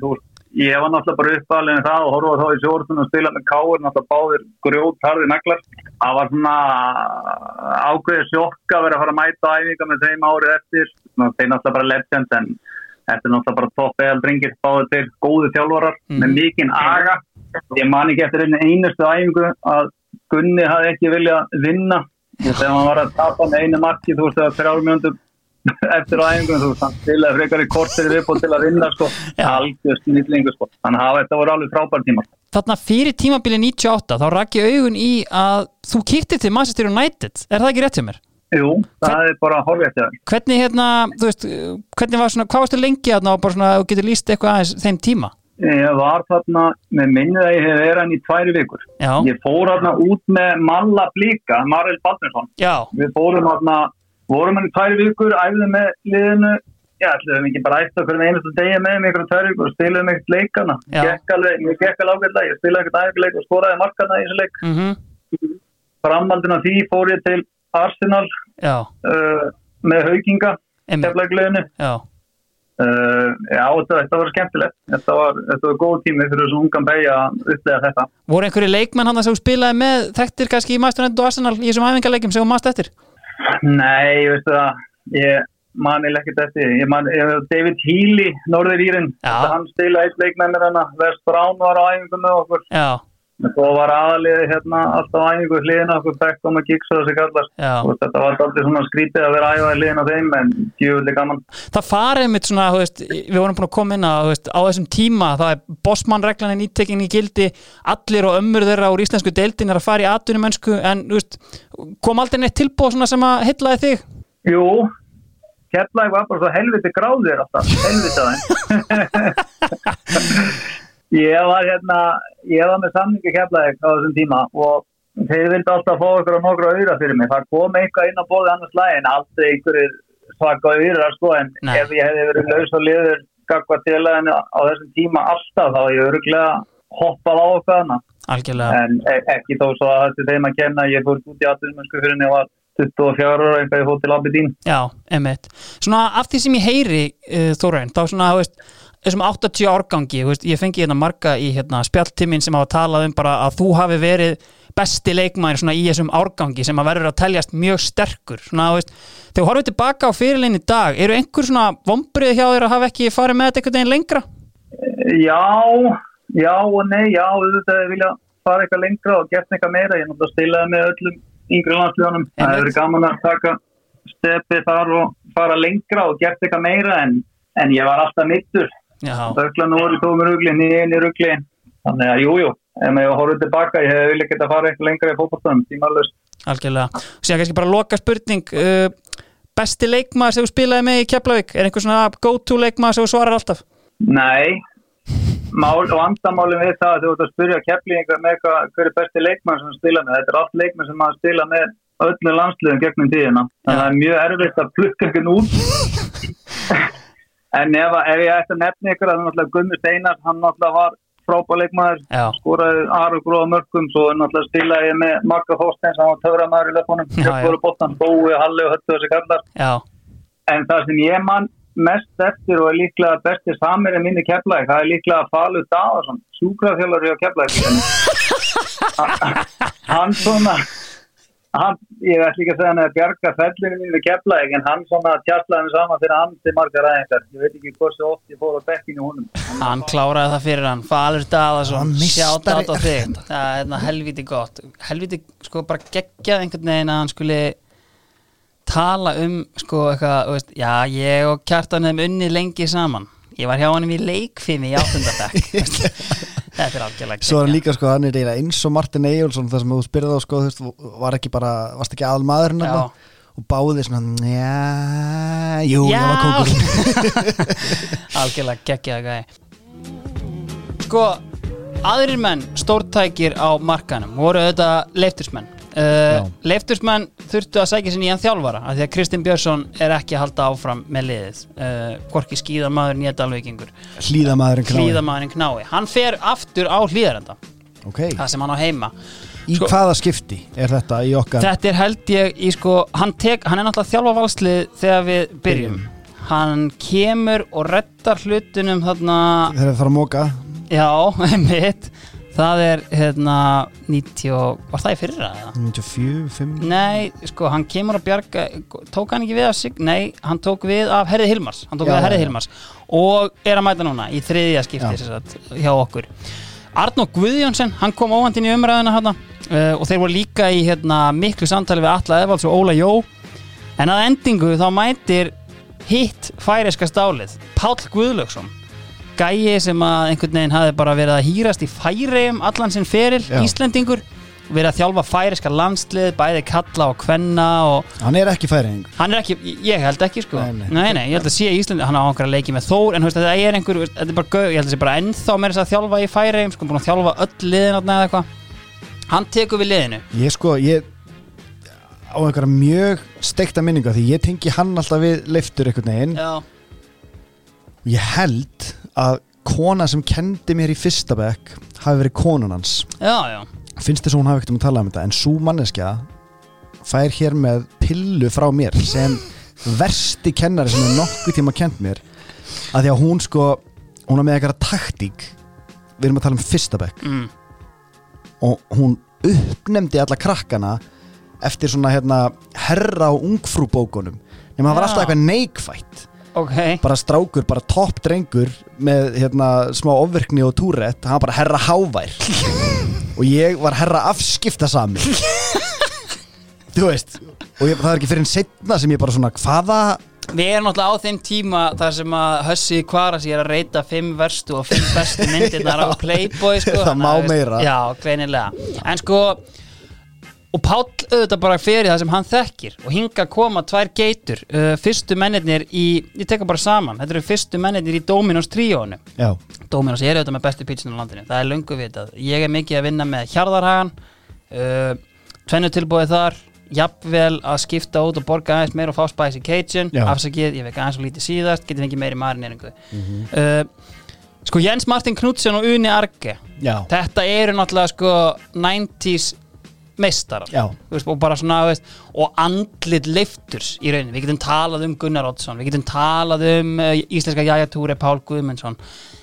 Þú ég var náttúrulega bara uppalinn þá og horfa þá í sjórnum og spila með káur, náttúrulega báðir grjót harði naglar. Það var svona ákveðið sjokk að vera að fara að mæta æfinga með þeim árið eftir. Ná, Þeir náttúrulega bara legend en Þetta er náttúrulega bara topp eða dringir báðu til góðu þjálfarar með mikinn aga. Ég man ekki eftir einu einustu æfingu að Gunni hafði ekki viljað vinna. Þegar hann var að tapa með einu marki, þú veist, eftir veist, hann stilaði frekar í kortir viðbúð til að vinna, sko. Algjör snillingu, sko. Þannig að þetta voru alveg frábær tíma.
Þarna fyrir tímabili 98 þá rakk ég augun í að þú kíktir til Manchester United. Er það ekki rétt hjá mér?
Jú, það er bara horfið.
Hvernig hérna, þú veist, hvernig var svona, hvað varstu lengi svona, þú getur líst eitthvað aðeins þeim tíma?
Ég var þarna með minnið að ég hef verið hann í tværi vikur.
Já,
Ég fór þarna út með Malla Blíka, Maril Baldinsson.
já,
Við fórum þarna, vorum hann í tvær vikur, æfðum með liðinu, já, ætlum ekki bara ætta okkur með einustu degi með mig ykkur tvær vikur og spilaðum ekkert leikana. Gekk alveg, ég gekk alveg ágætlega, ég spilaði ekkert æfinguleik og skoraði markana í þessu leik.
mhm,
Framhaldin af því fór ég til Arsenal uh, með hauginga,
einmitt,
keflagliðinu.
já,
Uh, já, þetta, þetta var skemmtilegt. Þetta var, þetta var góð tími fyrir þessu ungan beigja að upplega þetta.
voru einhverju leikmenn hann að þú spilaði með þekktir kannski í United og Arsenal í þessum æfingarleikum sem þú mást eftir?
Nei, veistu það, ég man ég ekkert eftir, ég man, ég, David Healy, Norður Írin, hann stilaði eitt leik með mér hana, West Brown var á æfingu með okkur,
Já,
og var aðaliði hérna alltaf æfingu hliðina okkur, Beckham og Giggs og þessi kallar,
já.
og þetta var alltaf svona skrítið að vera æfaði hliðina þeim, en djúvillig gaman.
Það farið mitt svona, veist, við vorum búin að koma inn að, veist, á þessum tíma, það er bossmannreglan er nýttekin í gildi, allir og ömmur þeirra úr íslensku deildin er að fara í atvinnumönsku, en, þú veist, kom aldrei neitt svona sem að hyllaði þig?
Jú, Keflæk var bara svo helviti gráðir alltaf, helviti aðeins. ég var hérna, ég var með samningi Keflæk á þessum tíma og þeir vildi alltaf fá okkur á nokkru auðra fyrir mig. Það kom eitthvað inn á bóði annars lægin, aldrei einhverjir svaka auðra sko, en
Nei.
ef ég hefði verið laus og liður gagvað til að á þessum tíma alltaf, þá hef ég öruglega hoppað á okkur annað.
Algjörlega.
En e ekki þó svo að þetta þeim að kenna, ég fór út í atvinnumönsku fyrir en ég var 24 ára eitthvað ég fór til Abedín.
Já, emitt. Svona af því sem ég heyri uh, Þórainn, þá svona, þú veist þessum 80 árgangi, veist, ég fengi hérna marga í hérna, spjalltimmin sem hafa talað um bara að þú hafi verið besti leikmæður svona í þessum árgangi sem að verður að teljast mjög sterkur svona, veist, þegar þú horfið tilbaka á fyrirlegin í dag, eru einhver svona vombrið hjá þér að hafa ekki farið með þetta einhvern veginn lengra?
Já, já og nei, já, auðvitað ég vilja fara eitthvað lengra og gert eitthvað meira. Ég náttúrulega stilaði með öllum yngri landsljónum. Það hefur gaman að taka stepið þar og fara lengra og gert eitthvað meira en, en ég var alltaf mittur.
Já,
Öglan voru tómur rugli, nýjinn í rugli. Þannig að jú, jú, ef maður horfður tilbaka, ég hef vilja geta að fara eitthvað lengra í fótballstöðum, tímalust.
algjörlega. Síðan kannski bara loka spurning uh, besti leikmaður sem þú spilaði með í Keflavík er einhver svona go-to leikmaður sem þú svarar alltaf
Nei, mál og andamálum við það að þú ert að spyrja keflinga með hvað, hver er besti leikmann sem spila með. Þetta er allt leikmann sem maður spila með öllu landsliðum gegnum tíðina. Þannig að það er mjög erfitt að plukka einhvern út. en ef, ef ég ætti að nefna ykkur að náttúrulega Gunnar Steinar, hann náttúrulega var frábær leikmaður,
Já.
skoraði aðra gróða mörgum, svo náttúrulega spilaði ég með Magga Þorsteins, hann var töframaður í löpunum. Kjöpfóru Bóttan, Bói, Halli og Höttu þessi kallar.
Já,
En það sem ég mann mest eftir og er líklega besti samir en minni keflæk, það er líklega Falur Daðarsson, sjúkrafjálari á keflæk. hann svona, hann, ég ætla ekki að segja hann að bjarga fellinu mínu keflæk, en hann svona tjaslaði mig saman fyrir hann til margar ræðingar. Ég veit ekki hversu oft ég fór á bekkinu húnum.
hann kláraði það fyrir hann Falur
meistari.
sjátt át á þig það er hérna helviti gott helviti sko bara geggjað einhvern veginn að hann skuli tala um sko eitthvað, veist, já ég og Kjartan hefum unnið lengi saman ég var hjá hann í leikfimi í áttundardekk þetta er algjörlega
Svo er hann líka sko, hann er eiginlega eins og Martin Eyjólfsson þar sem þú spyrði þá sko, þú veist, var ekki bara, varst ekki aðal
Já.
þarna? og báði svona, já, jú,
Já.
ég var kókur
algjörlega geggjað gæði sko aðrir menn stórtækir á markanum voru þetta leiftursmenn uh, leiftursmenn þurftu að sækja sinni í hann þjálfara af því að Kristinn Björnsson er ekki að halda áfram með liðið. Uh, hvorki skíðamaður nýja dalvíkingur
Hlýðamaðurinn knái.
Hann fer aftur á hlýðarenda
Ok,
það sem hann á heima.
Í
sko-
hvaða skipti er þetta í okkar?
Þetta er held ég í sko hann, tek, hann er náttúrulega að þjálfa valslið þegar við byrjum. hann kemur og reddar hlutunum þarna
þegar það fara að móka
Já, einmitt Það er hérna 90 og, Var það í fyrra eða?
94, 5
Nei, sko, hann kemur að bjarga Tók hann ekki við af sig? Nei, hann tók við af Herði Hilmars Hann tók
Já,
við af
já,
Herði
já.
Hilmars Og er að mæta núna í þriðja skipti sem sagt, hjá okkur Arnó Guðjónsson, hann kom óvandinn í umræðina hérna uh, og þeir voru líka í hérna, miklu samtali við Alla Evalds og Óla Jó en að endingu þá mætir hitt færiska stálið Páll Guðlaugsson gæi sem að einhvern veginn hafi bara verið að hýrast í færiðum allan sinn feril,
Já.
Íslendingur. Verið að þjálfa færiska landslið bæði kalla og kvenna og
Hann er ekki færing
hann er ekki, ég held ekki sko.
Nei, nei.
nei, ég held að sé Íslandi, hann á einhverja leiki með Þór en þú veist, þetta er einhver, þetta er bara gau, ég held að sé bara ennþá meira þess að þjálfa í færiðum sko, búin að þjálfa öll liðin eða eitthvað. Hann tekur við liðinu.
Ég sko, ég á einhverja mjög steikta minninga því. Ég tengi hann alltaf við leiftur einhvern veginn.
Já,
Ég held að kona sem kendi mér í fyrsta bekk hafi verið konun hans.
Já, já.
Finnst þess að hún hafi ekkert um að tala um þetta en svo manneskja fær hér með pillu frá mér sem versti kennari sem er nokkuð tíma kent mér að því að hún sko hún er með eitthvað taktík. Við erum að tala um fyrsta bekk.
Mm.
og hún uppnemdi alla krakkana eftir svona hérna herra og ungfrú bókunum nema það var alltaf eitthvað neikvætt
ok,
bara strákur, bara topp drengur með hérna smá ofvirkni og túrett. Hann bara herra hávær. Og ég var herra afskipta sami þú veist og ég, það er ekki fyrir en setna sem ég bara svona hvaða
við erum náttúrulega á þeim tíma þar sem að Hössi Kvaras ég er að reyta fimm verstu og fimm bestu myndirnar á Playboy sko,
Það má meira.
já, greinilega, en sko og Páll auðvitað bara fyrir það sem hann þekkir og hinga koma tvær geitur. Uh, fyrstu mennirnir í, ég teka bara saman þetta eru fyrstu mennirnir í Dominos tríónu Dominos er auðvitað með bestu pítsunum á landinu það er löngu vitað, ég er mikið að vinna með Hjarðarhagan uh, tvennu tilbúið þar jafnvel að skipta út og borga aðeins meira og fá spicy cajun
Já.
afsakið, ég vekk aðeins og lítið síðast getur fengið meiri marineringu uh, sko Jens Martin Knudsen og Uni Arge.
Já,
þetta eru náttúrulega sko 90s meistarar. Veist, og bara svona veist, og andlit leifturs í rauninni. Við getum talað um Gunnar Oddsson við getum talað um uh, íslenska jæjatúri Pál Guðmundsson.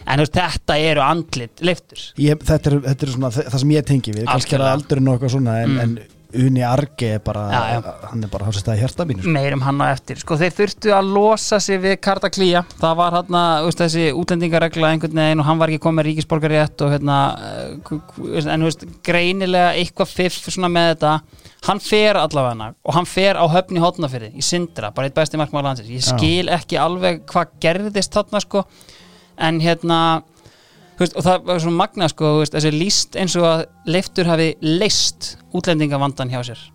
En veist, þetta eru andlit leifturs
ég, þetta, er, þetta er svona þa- það sem ég tengi við, kannski er það og eitthvað svona en, en Uni Arge er bara
Já, já.
hann er bara hans að staða hjarta mínu sko.
meirum hann á eftir sko þeir þurftu að losa sig við Karta Klía það var hann þessi útlendingaregla einhvern veginn og hann var ekki komið ríkisborgarétt og hérna eh, en veist greinilega eitthvað fiff svona með þetta hann fer allavega og hann fer á höfni hótnafyrði í Sindra, bara eitt besti markmaður landsins ég
Já.
skil ekki alveg hvað gerðist þarna sko en hérna veist, og það var svona magna sko veist, þessi líst eins og að leiftur hafi leist útlendingavandan hjá sér.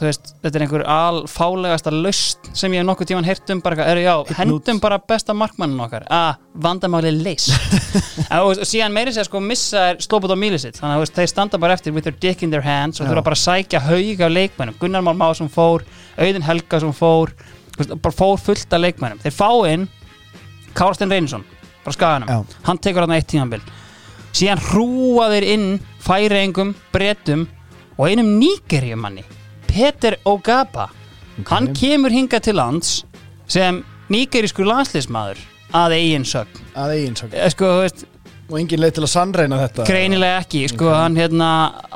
Veist, þetta er einhver alfálegasta laust sem ég hef nokkuð tíman heyrt um bara, er, já, hendum bara besta markmannin okkar. Að vandamáli leist en, og, síðan meiri segja sko missa er slóput á mílisitt, þannig að þeir standa bara eftir with their dick in their hands og þurfa bara að sækja haug af leikmennum, Gunnar Már Másson fór Auðun Helgason fór þú veist, bara fór fullt af leikmennum, þeir fá inn Kárstein Reynisson frá skaganum,
Já.
hann tekur hann eitt tímanbil síðan hrúa þeir inn færeingum, bretum og einum nýgerjumanni Peter Ogaba. Hann kemur hinga til lands sem nýgerískur landsliðsmaður að eigin sögn.
Að eigin svo
Eh, sko, veist,
Og engin leið til að sannreina þetta?
Greinilega ekki sko, hann hérna,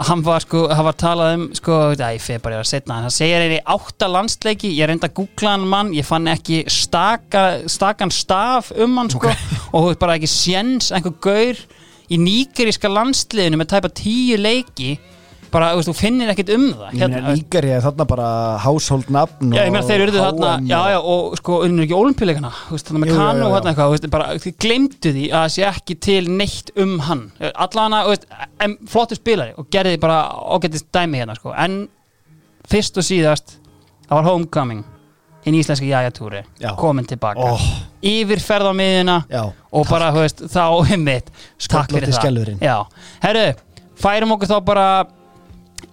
hann var sko hann var talað um, sko, ég fyrir bara að setna hann. Segir einni átta landsleiki ég reynda að googla hann mann, ég fann ekki staka, stakan staf um hann sko, og þú veist bara ekki séns einhver gaur í nýgeríska landsliðinu með tæpa tíu leiki bara, þú finnir ekkit um það.
Ég meina Nígari er þarna bara household nafn
Já, ég meina þeir eru þarna, já, já, og sko, unnur ekki veist, þannig með kanu og hérna eitthvað, þið glemdu því að það sé ekki til neitt um hann. Allana, flottu spilari og gerði bara ágættist dæmi hérna, sko, en fyrst og síðast það var homecoming hinn íslenski jæjatúri,
Já.
komin tilbaka
oh,
yfirferð á miðina
Já,
og bara, þú veist, þá einmitt takk fyrir það. herru, færum okkur þá bara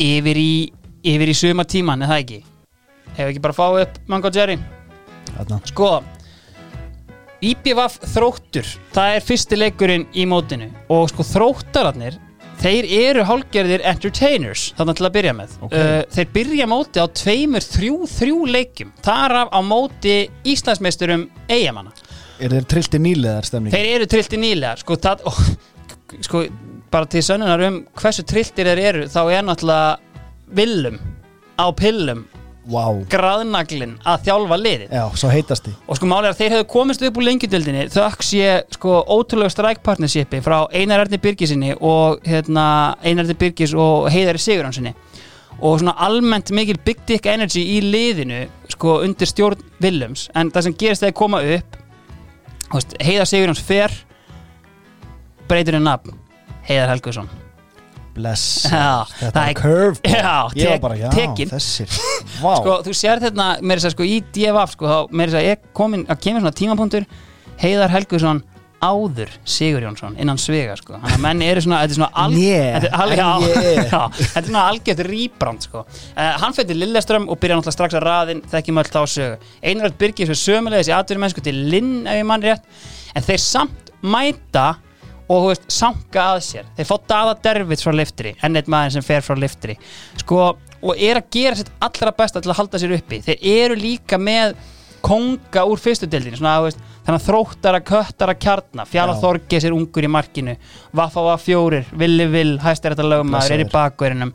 yfir í yfir í sumartíman, er það ekki? Hefur ekki bara fáið upp Mango Jerry?
þarna
Sko IPVF þróttur það er fyrsti leikurinn í mótinu og sko þróttararnir þeir eru hálgerðir entertainers þannig til að byrja með
Ok.
uh, þeir byrja móti á tveimur þrjú þrjú leikjum þar af á móti Íslandsmeisturum eigamanna
Er þeir trillti nýleðar stemning?
þeir eru trillti nýlega sko, það, ó, sko bara til sönnunar um hversu trilltir þeir eru þá er náttúrulega villum á pillum
Vá.
graðnaglinn að þjálfa liðið.
Já, svo heitasti.
Og sko málið að þeir hefðu komist upp úr lengjudildinni þökk sé sko ótrúlega strike partnershipi frá Einar Erni Birgisinni og hérna Einar Erni Birgis og Heiðari Siguránsinni og svona almennt mikil big dick energy í liðinu sko undir stjórn Willems. En það sem gerist þegar koma upp Heiðar Sigurjóns fer breytur en nafn Heiðar Helgusson
Bless
Já,
Þetta er
er-
curve
Já,
Ég var
tek-
bara, já,
tekin.
þessir Vá
sko, þú sér þetta meira þess að sko í DFF sko, þá meira þess að ég komin að kemur svona tímapunktur Heiðar Helgusson áður Sigur Jónsson innan svega sko. þannig að menn eru svona, þetta er svona al,
Né,
þetta, er al, já,
ég.
já, þetta er svona algjört rýbrand sko. uh, hann fyrir til Lilleström og byrja náttúrulega strax að raðin þekkjum öll þá sögu Einrætt Birgis fyrir sömulegis í atvinnum mennsku til Linn ef ég mann rétt en þeir samt mæta og þú veist, sanka að sér. Þeir fá Dada Dervits frá liftri enn eitt maður sem fer frá liftri. Sko, og er að gera sitt allra besta til að halda sér uppi. Þeir eru líka með konga úr fyrstu deildinni svona, þú veist, þannig að þróttara, köttara, kjarna Fjala
Já.
Þorges er ungur í markinu Vaffa var fjórir, Villi Vill hæstir þetta lögmaður, er í bakverðinum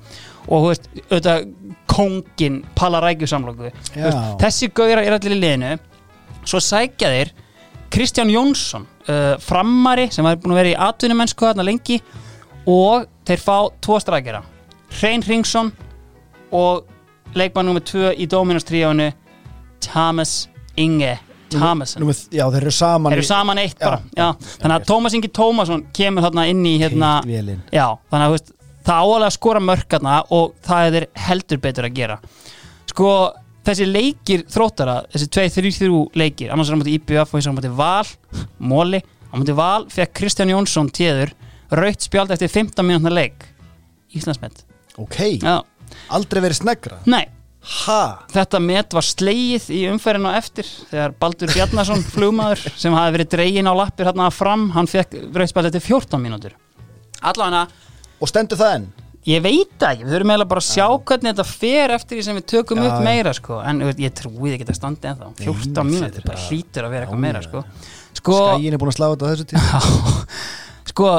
og veist, auðvitað kongin Palla Rækjusamlóku
Já.
þessi gauðra er allir í liðinu. Svo sækja þeir Kristján Jónsson uh, frammari sem var búin að vera í atvinnumennsku þarna lengi og þeir fá tvo strækjara. Hrein Hringsson og leikmann nummer 2 í Dominos tríónu Thomas Inge Thomason
Númer, Já, þeir eru saman
þeir eru saman eitt
Já,
bara já, þannig að
já.
Tómas Ingi Tómasson kemur þarna inn í hérna, já, þannig að veist, það áalega skora mörkarna og það er heldur betur að gera. Sko, þessi leikir þróttara, þessi 2-3-3 leikir annars er á móti IBF og hins er á móti Val Móli, á móti Val fekk Kristján Jónsson tíður, raut spjald eftir 15 minútna leik. Íslandsmet.
Ok,
já,
aldrei verið snegra?
Nei.
Ha,
Þetta met var slegið í umferðinu eftir þegar Baldur Bjarnason, flugmaður sem hafi verið dregin á lappir hérna fram hann fekk rauðspælt eftir 14 mínútur. Allavega,
og stendur það enn
ég veit það ekki við þurfum eiginlega bara að sjá hvernig þetta fer eftir því sem við tökum
Já,
upp meira sko. en ég trúi ekki að standa ennþá. 14
þetta
mínútur,
er
það
bara-
hlýtur að vera eitthvað meira sko. Sko,
Skæin er búin að slá þetta á þessu tíma.
Sko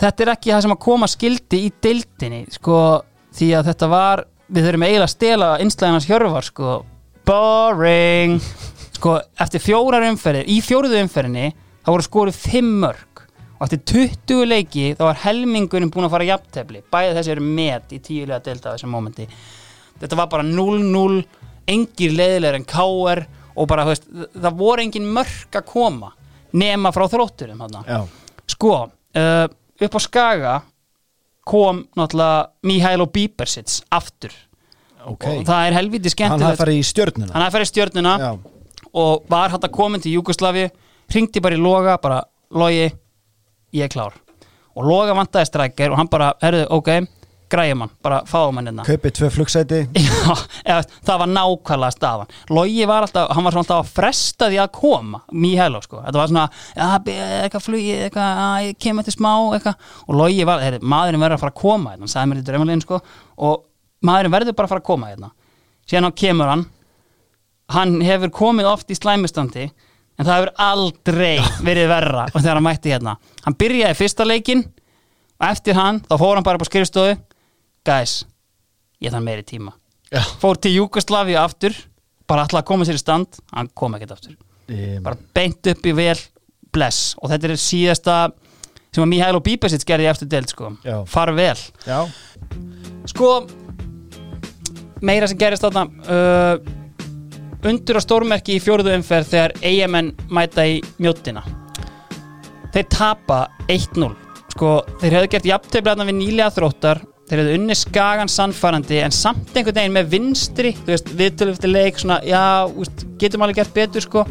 þetta er ekki það sem að koma skildi í deildinni sko, því að þetta var við þurfum eiginlega að stela einslæðinans hjörvar sko, boring. Sko, eftir fjórar umferðir í fjóruðu umferðinni, þá voru skorið fimm mörg og eftir 20 leiki þá var helmingurinn búin að fara jafntefli. Bæði þessi eru met í tíulega deilda á þessum momenti þetta var bara 0-0 engir leiðilegur en KR og bara, þú veist, það voru engin mörg að koma nema frá þrótturum Sko, uh, upp á Skaga kom náttúrulega Mihailo Bíbersits aftur.
Ok.
og það er helviti
Hann
skemmtilegt
hafði farið í stjörnuna.
Hann hafði farið í stjörnuna
Já,
og var hann að komin til Júkoslavi hringdi bara í Loga, bara Logi, ég er klár. Og Loga vantaði strækir og hann bara, herðu, ok græjum hann, bara fáum hann hérna.
Kaupið tvö flugsæti
Já, eða, það var nákvæmlega staðan. Logi var alltaf, hann var svona alltaf að fresta því að koma Míhælo sko, þetta var svona eitthvað flugi, eitthvað að, ég kem eftir smá, eitthvað, og Logi var heyri, maðurinn verður að fara að koma, hérna, hann sagði mér í draumalegin sko, og maðurinn verður bara að fara að koma hérna, síðan hann kemur hann. Hann hefur komið oft í slæmustandi en það hefur aldrei verið verra. Og þegar hann mætti hérna. Hann byrjaði fyrsta leikinn og eftir hann, þá fór hann bara upp á skrifstofu. Guys, ég þarf meiri tíma.
Já.
fór til Júkoslavi aftur bara ætlaði að koma sér í stand. Hann kom ekkert aftur.
Um,
bara beint upp í vel bless. Og þetta er síðasta sem að Mihailo Bíbesic gerði eftir deild sko.
Já.
far vel.
Já,
sko meira sem gerist þarna uh, undur á stórmerki í fjóruðu umferð þegar eigamenn mæta í mjóttina þeir tapa 1-0 sko þeir hefðu gert jafntefni við nýlega þróttar. Þeir hefðu unni skagan sannfærandi en samt einhvern veginn með vinstri þú veist, viðtölu eftir leik svona, já, úst, getum alveg gert betur sko.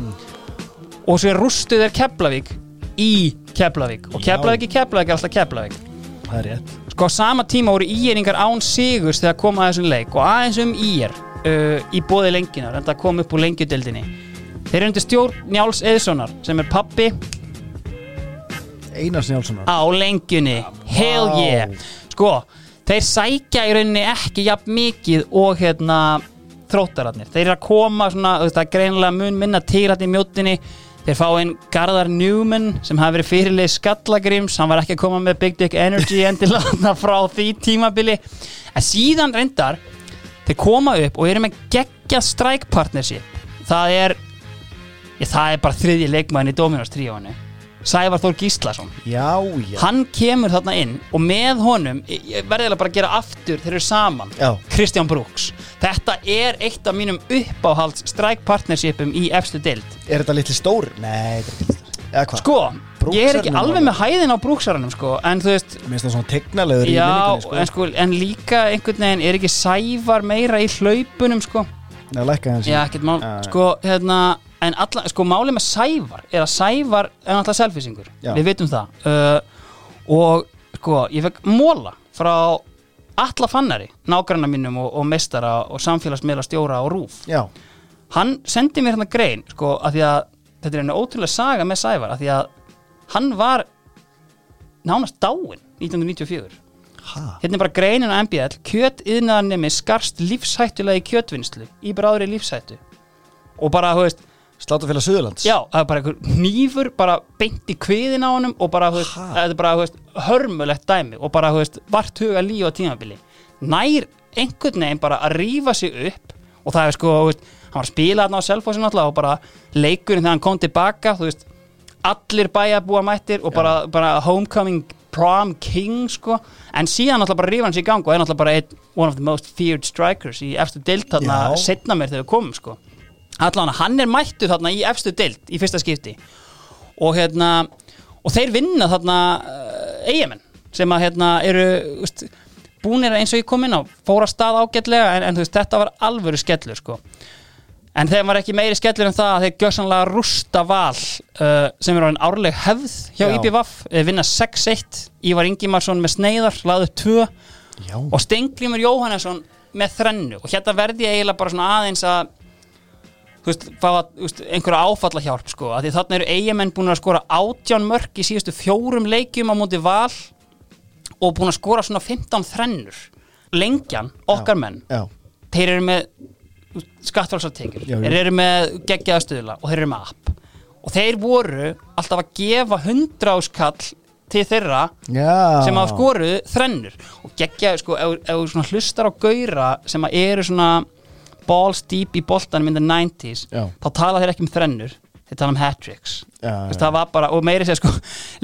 Og svo rústu þeir Keflavík í Keflavík. Og. Keflavík í Keflavík er alltaf Keflavík.
Það er rétt.
Sko á sama tíma voru íeringar án sigurs þegar koma að þessum leik. Og aðeins um íer uh, í bóði lenginar en það kom upp úr lengjudeldinni Þeir eru undir stjórn Njáls Eðssonar sem er pappi.
Einars Njálssonar
á lengjunni. Hell
Vá.
yeah. Sko, þeir sækja í rauninni ekki jafn mikið og hérna þróttararnir. Þeir eru að koma svona, það er greinilega mun minna til hérna í mjótinni Þeir fá inn Garðar Newman sem hafi verið fyrirleið Skallagrims hann var ekki að koma með Big Dick Energy endilega frá því tímabili. En síðan reyndar þeir koma upp og eru með geggja strike partnership það er ég, það er bara þriðji leikmæðin í Dominos tríóinu Sævar Þór Gíslason
Já, já
hann kemur þarna inn og með honum, ég ég verði eiginlega bara að gera aftur þeir eru saman,
Já.
Kristján Brooks þetta er eitt af mínum uppáhalds strike partnershipum í efstu deild
Er þetta litli stór? Nei, þetta er litli hvað?
sko, ég er ekki alveg með hæðin á Brooksarunum sko, en þú veist
Mér finnst það svona tegnalegur í
já,
minningunni sko.
en, sko, en líka einhvern veginn er ekki Sævar meira í hlaupunum sko,
Nei, lækka hans
já, ekkert mál.
Já,
sko, hérna, en alla, sko, málið með Sævar er að Sævar er náttúrulega selfisingur
Já.
við vitum það. Uh, og sko, ég fekk móla frá alla fannari, nágranna mínum og, og mestara og samfélagsmiðla stjóra og rúf
Já,
hann sendi mér hérna grein sko, að því að þetta er einu ótrúlega saga með Sævar, að því að hann var nánast dáinn 1994
ha?
Hérna er bara greinin á MBL kjöt yðnaðarnemi skarst lífshættulega í kjötvinnslu í bráðri lífshættu. Og bara, þú veist,
Slátafélag Suðurlands.
já, það er bara einhver nýfur bara beint í kviðin á honum og bara, veist, þetta er bara, veist, hörmulegt dæmi og bara, veist, vart huga líf á tímabili. Nær einhvern veginn bara að rífa sig upp og það er sko, hann var að spila þarna á Selfossin alltaf og bara leikurinn þegar hann kom tilbaka, þú veist allir bæjarbúa mættir og bara, bara homecoming prom king sko, en síðan alltaf bara rífa hann sig í gang og er alltaf bara einn, one of the most feared strikers í efstu deild þarna setna mér þegar við komum sko. Allan hann er mættu þarna í efstu deild í fyrsta skipti. Og hérna og þeir vinna þarna uh, eigamenn sem að hérna eru veist, búnir eins og ég kom inn á fóra stað ágætlega en, en veist, þetta var alvöru skellur sko en þeim var ekki meiri skellur en það að þeir gjössanlega rústa val uh, sem er orðin árleg hefð hjá
Já.
IPVAF, þeir vinna 6-1 Ívar Ingimarsson með sneiðar, laðu 2
Já,
og Stenglimur Jóhannesson með þrennu. Og hérna verði ég eiginlega bara svona aðeins að þú veist, fá að, þú veist, einhverja áfalla hjálp sko, að því þarna eru eigamenn búin að skora átján mörk í síðustu fjórum leikjum á móti val og búin að skora svona 15 þrennur. Lengjan, okkar menn
já,
þeir eru með
já.
þeir eru með geggjaða stuðla og þeir eru með app. Og þeir voru alltaf að gefa 100 áskall til þeirra
já.
sem hafa skoruð þrennur. Og geggja, sko, ef þú hlustar á gaura sem eru svona balls deep í boltanum in the 90s
Já.
þá tala þeir ekki um þrennur þeir tala um hat-tricks og meiri segja sko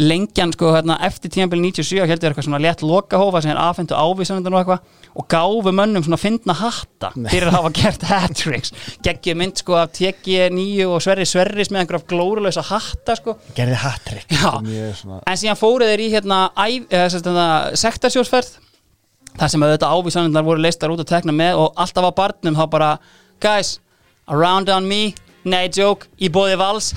lengjan sko, hérna, eftir tímabili 97 heldur eitthvað svona létt lokahófa sem er afhentu ávísanundan og eitthvað og gáfu mönnum svona fyndna hatta fyrir að hafa gert hat-tricks. Geggju mynd sko af TG9 og Sverri Sverris með einhverjaf glórulösa hatta sko.
Gerði hattrick. Svona
En síðan fóru þeir í hérna, sagt, hérna sektarsjósferð þar sem auðvitað ávísanirnar voru leistar út og tekna með og alltaf á barnum þá bara guys, around on me. Nei joke, í bóði vals.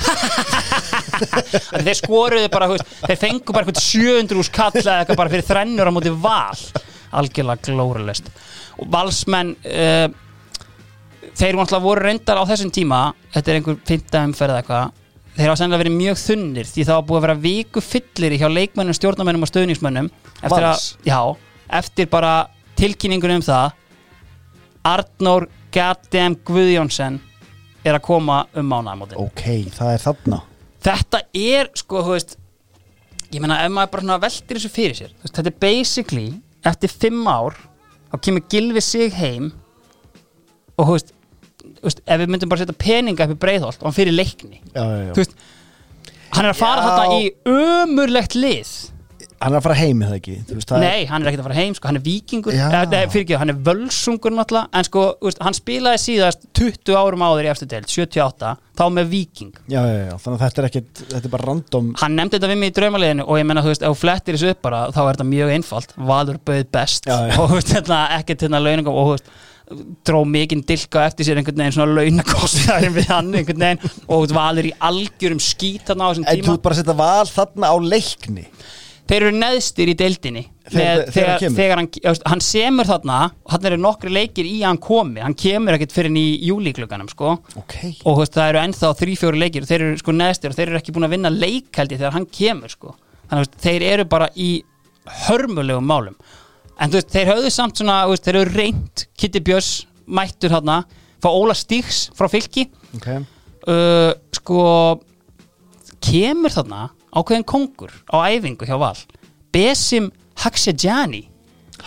Þeir skoruðu bara, þeir fengu bara eitthvað 700 úr skall eða eitthvað bara fyrir þrennur á móti val algjörlega glórulest og valsmenn uh, þeir náttúrulega voru reyndar á þessum tíma þetta er einhver fymta umferð eða eitthvað þeir hafa sennilega verið mjög þunnir því það var búið að vera viku fyllir hjá leikmönnum, stjórnarmönnum og stöðningsmönnum eftir, að, já, eftir bara tilkynningunum um það Arnór Gaddem Guðjónsson er að koma um mánaðamótin.
Ok, það er þarna.
Þetta er sko, þú veist ég meina ef maður bara veltir þessu fyrir sér veist, þetta er basically eftir fimm ár þá kemur Gilvi sig heim og þú veist, veist ef við myndum bara setja peninga upp í breiðholt og hann fyrir leikni
já, já, já.
veist, hann er að fara þarna í ömurlegt lið
hann er að fara heim eða ekki? Veist, það
Nei, hann er ekkert að fara heim, sko, hann er vikingur
Já.
eh, nei, fyrir ekki, hann er völsungur náttúrulega en sko, veist, hann spilaði síðast 20 árum áður í eftir deild, 78 þá með viking
já, já, já, þannig að þetta er ekkit þetta er bara random
hann nefndi þetta við mig í draumaliðinu og ég menna, þú veist, ef flettir þessu upp bara þá er þetta mjög einfalt, Valur bauð best
Já,
og þú veist, þetta ekkert hérna launingum og þú veist, dró mikinn dilka eftir sér einhvern veginn svona launakostæðin við hann einhvern veginn. Og Valur í algjörum skít þarna á þessum
en þú
tíma.
bara setja val þarna á leikni
þeir eru neðstir í deildinni.
Þegar- þegar
þegar,
hann
hann, hann semur þarna hann eru nokkri leikir í að hann komi. Hann kemur ekkert fyrir í júlíklugganum sko.
Ok,
og veist, það eru ennþá þrý-fjóri leikir. Þeir eru sko neðstir og þeir eru ekki búin að vinna leik held ég þegar hann kemur sko. Þannig að þeir eru bara í hörmulegum málum. En veist, þeir höfðu samt svona veist, þeir eru reynt, Kitty Björns mættur þarna, fá Óla Stíks frá fylki.
Ok.
Uh, sko kemur þarna ákveðin kongur á æfingu hjá Val. Besim Haksejani.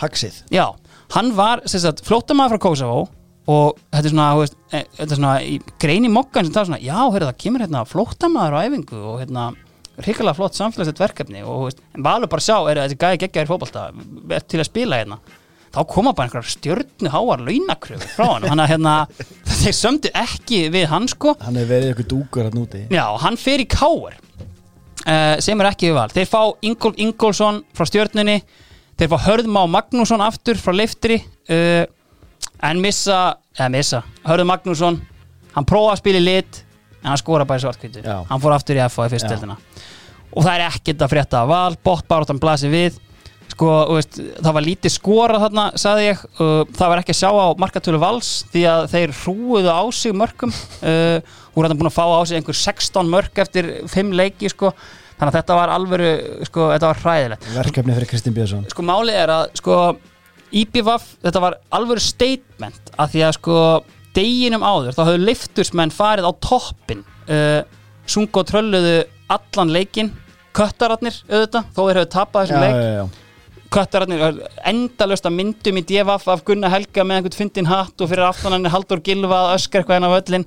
Haxið
Já, hann var flótamaður frá Kosovo og þetta er svona, veist, e, þetta er svona í grein í mokkan sem það er svona, já, heyrðu, það kemur hérna flótamaður á æfingu og hérna hrikalega flott samfélagslegt verkefni og veist, valur bara sjá, er þessi gæði geggjaðir fótbolta er til að spila hérna. Þá koma bara einhverjar stjörnu háar launakröfur frá hann, hann að hérna þeir sömdu ekki við hann sko.
Hann hefur verið eitthvað dúkur hann úti.
Já, hann fer í káir uh, sem er ekki við val. Þeir fá Ingolf Ingolfsson frá stjörnunni. Þeir fá Hörðmá Magnússon aftur frá leiftri uh, en missa, eða missa Hörð Magnússon, hann prófa að spila í lit en hann skora bara í svartkvítu hann fór aftur í FA í fyrsteldina og það er ekkert að frétta af val. Bóttbáratan blasi við sko, veist, það var lítið skora þarna, sagði ég, uh, það var ekki að sjá á markatölu vals því að þeir hrúuðu á sig mörgum uh, voru þarna búin að fá á sig einhver 16 mörg eftir 5 leiki sko, þannig að þetta var alvöru, sko, þetta var hræðilegt.
Verkefni fyrir Kristinn Björnsson.
Sko málið er að sko IPVAF, þetta var alvöru statement að því að sko deginum áður, þá höfðu liftursmenn farið á toppin uh, sungu og trölluðu allan leikin köttararnir auðvitað, þó þeir höfðu tapað
já,
þessum leik.
já, já.
Köttararnir, endalöst að myndum í DFF af Gunnar Helga með einhvern fyndin hatt og fyrir aftan hann er Haldur Gilva að öskra eitthvað hennar völlin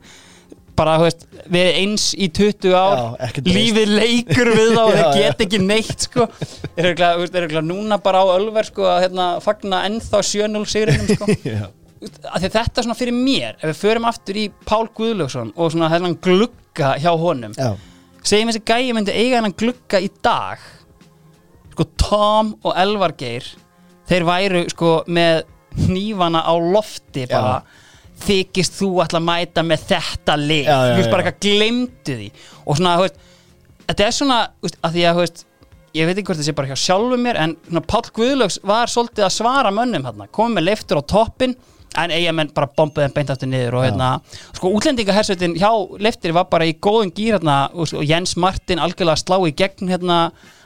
bara, þú veist, við eins í 20 ár
Já,
lífið leikur við þá
já.
get ekki neitt sko. Er eitthvað núna bara á Ölver sko að hérna, fagna ennþá 7-0 sigrinum sko. Þetta svona fyrir mér ef við förum aftur í Pál Guðlaugsson og svona þennan glugga hjá honum. Segjum þessi gæi myndi eiga hennan glugga í dag Tom og Elvar Geir þeir væru sko með hnífana á lofti bara. Þykist þú ætla að mæta með þetta lið,
Já, já,
þú veist bara
já.
eitthvað glemdu því. Og svona, þú veist þetta er svona, þú veist, að því að, þú veist ég veit ekki hvort það sé bara hjá sjálfum mér en svona, Páll Guðlaugs var svolítið að svara mönnum hérna, komið með leiftur á toppin en eigamenn bara bombuð þeim beint aftur niður og hérna, sko útlendingahersveitin hjá leiftir var bara í góðum gýr hérna, og, og Jens Martin algjörlega slá í gegn hérna,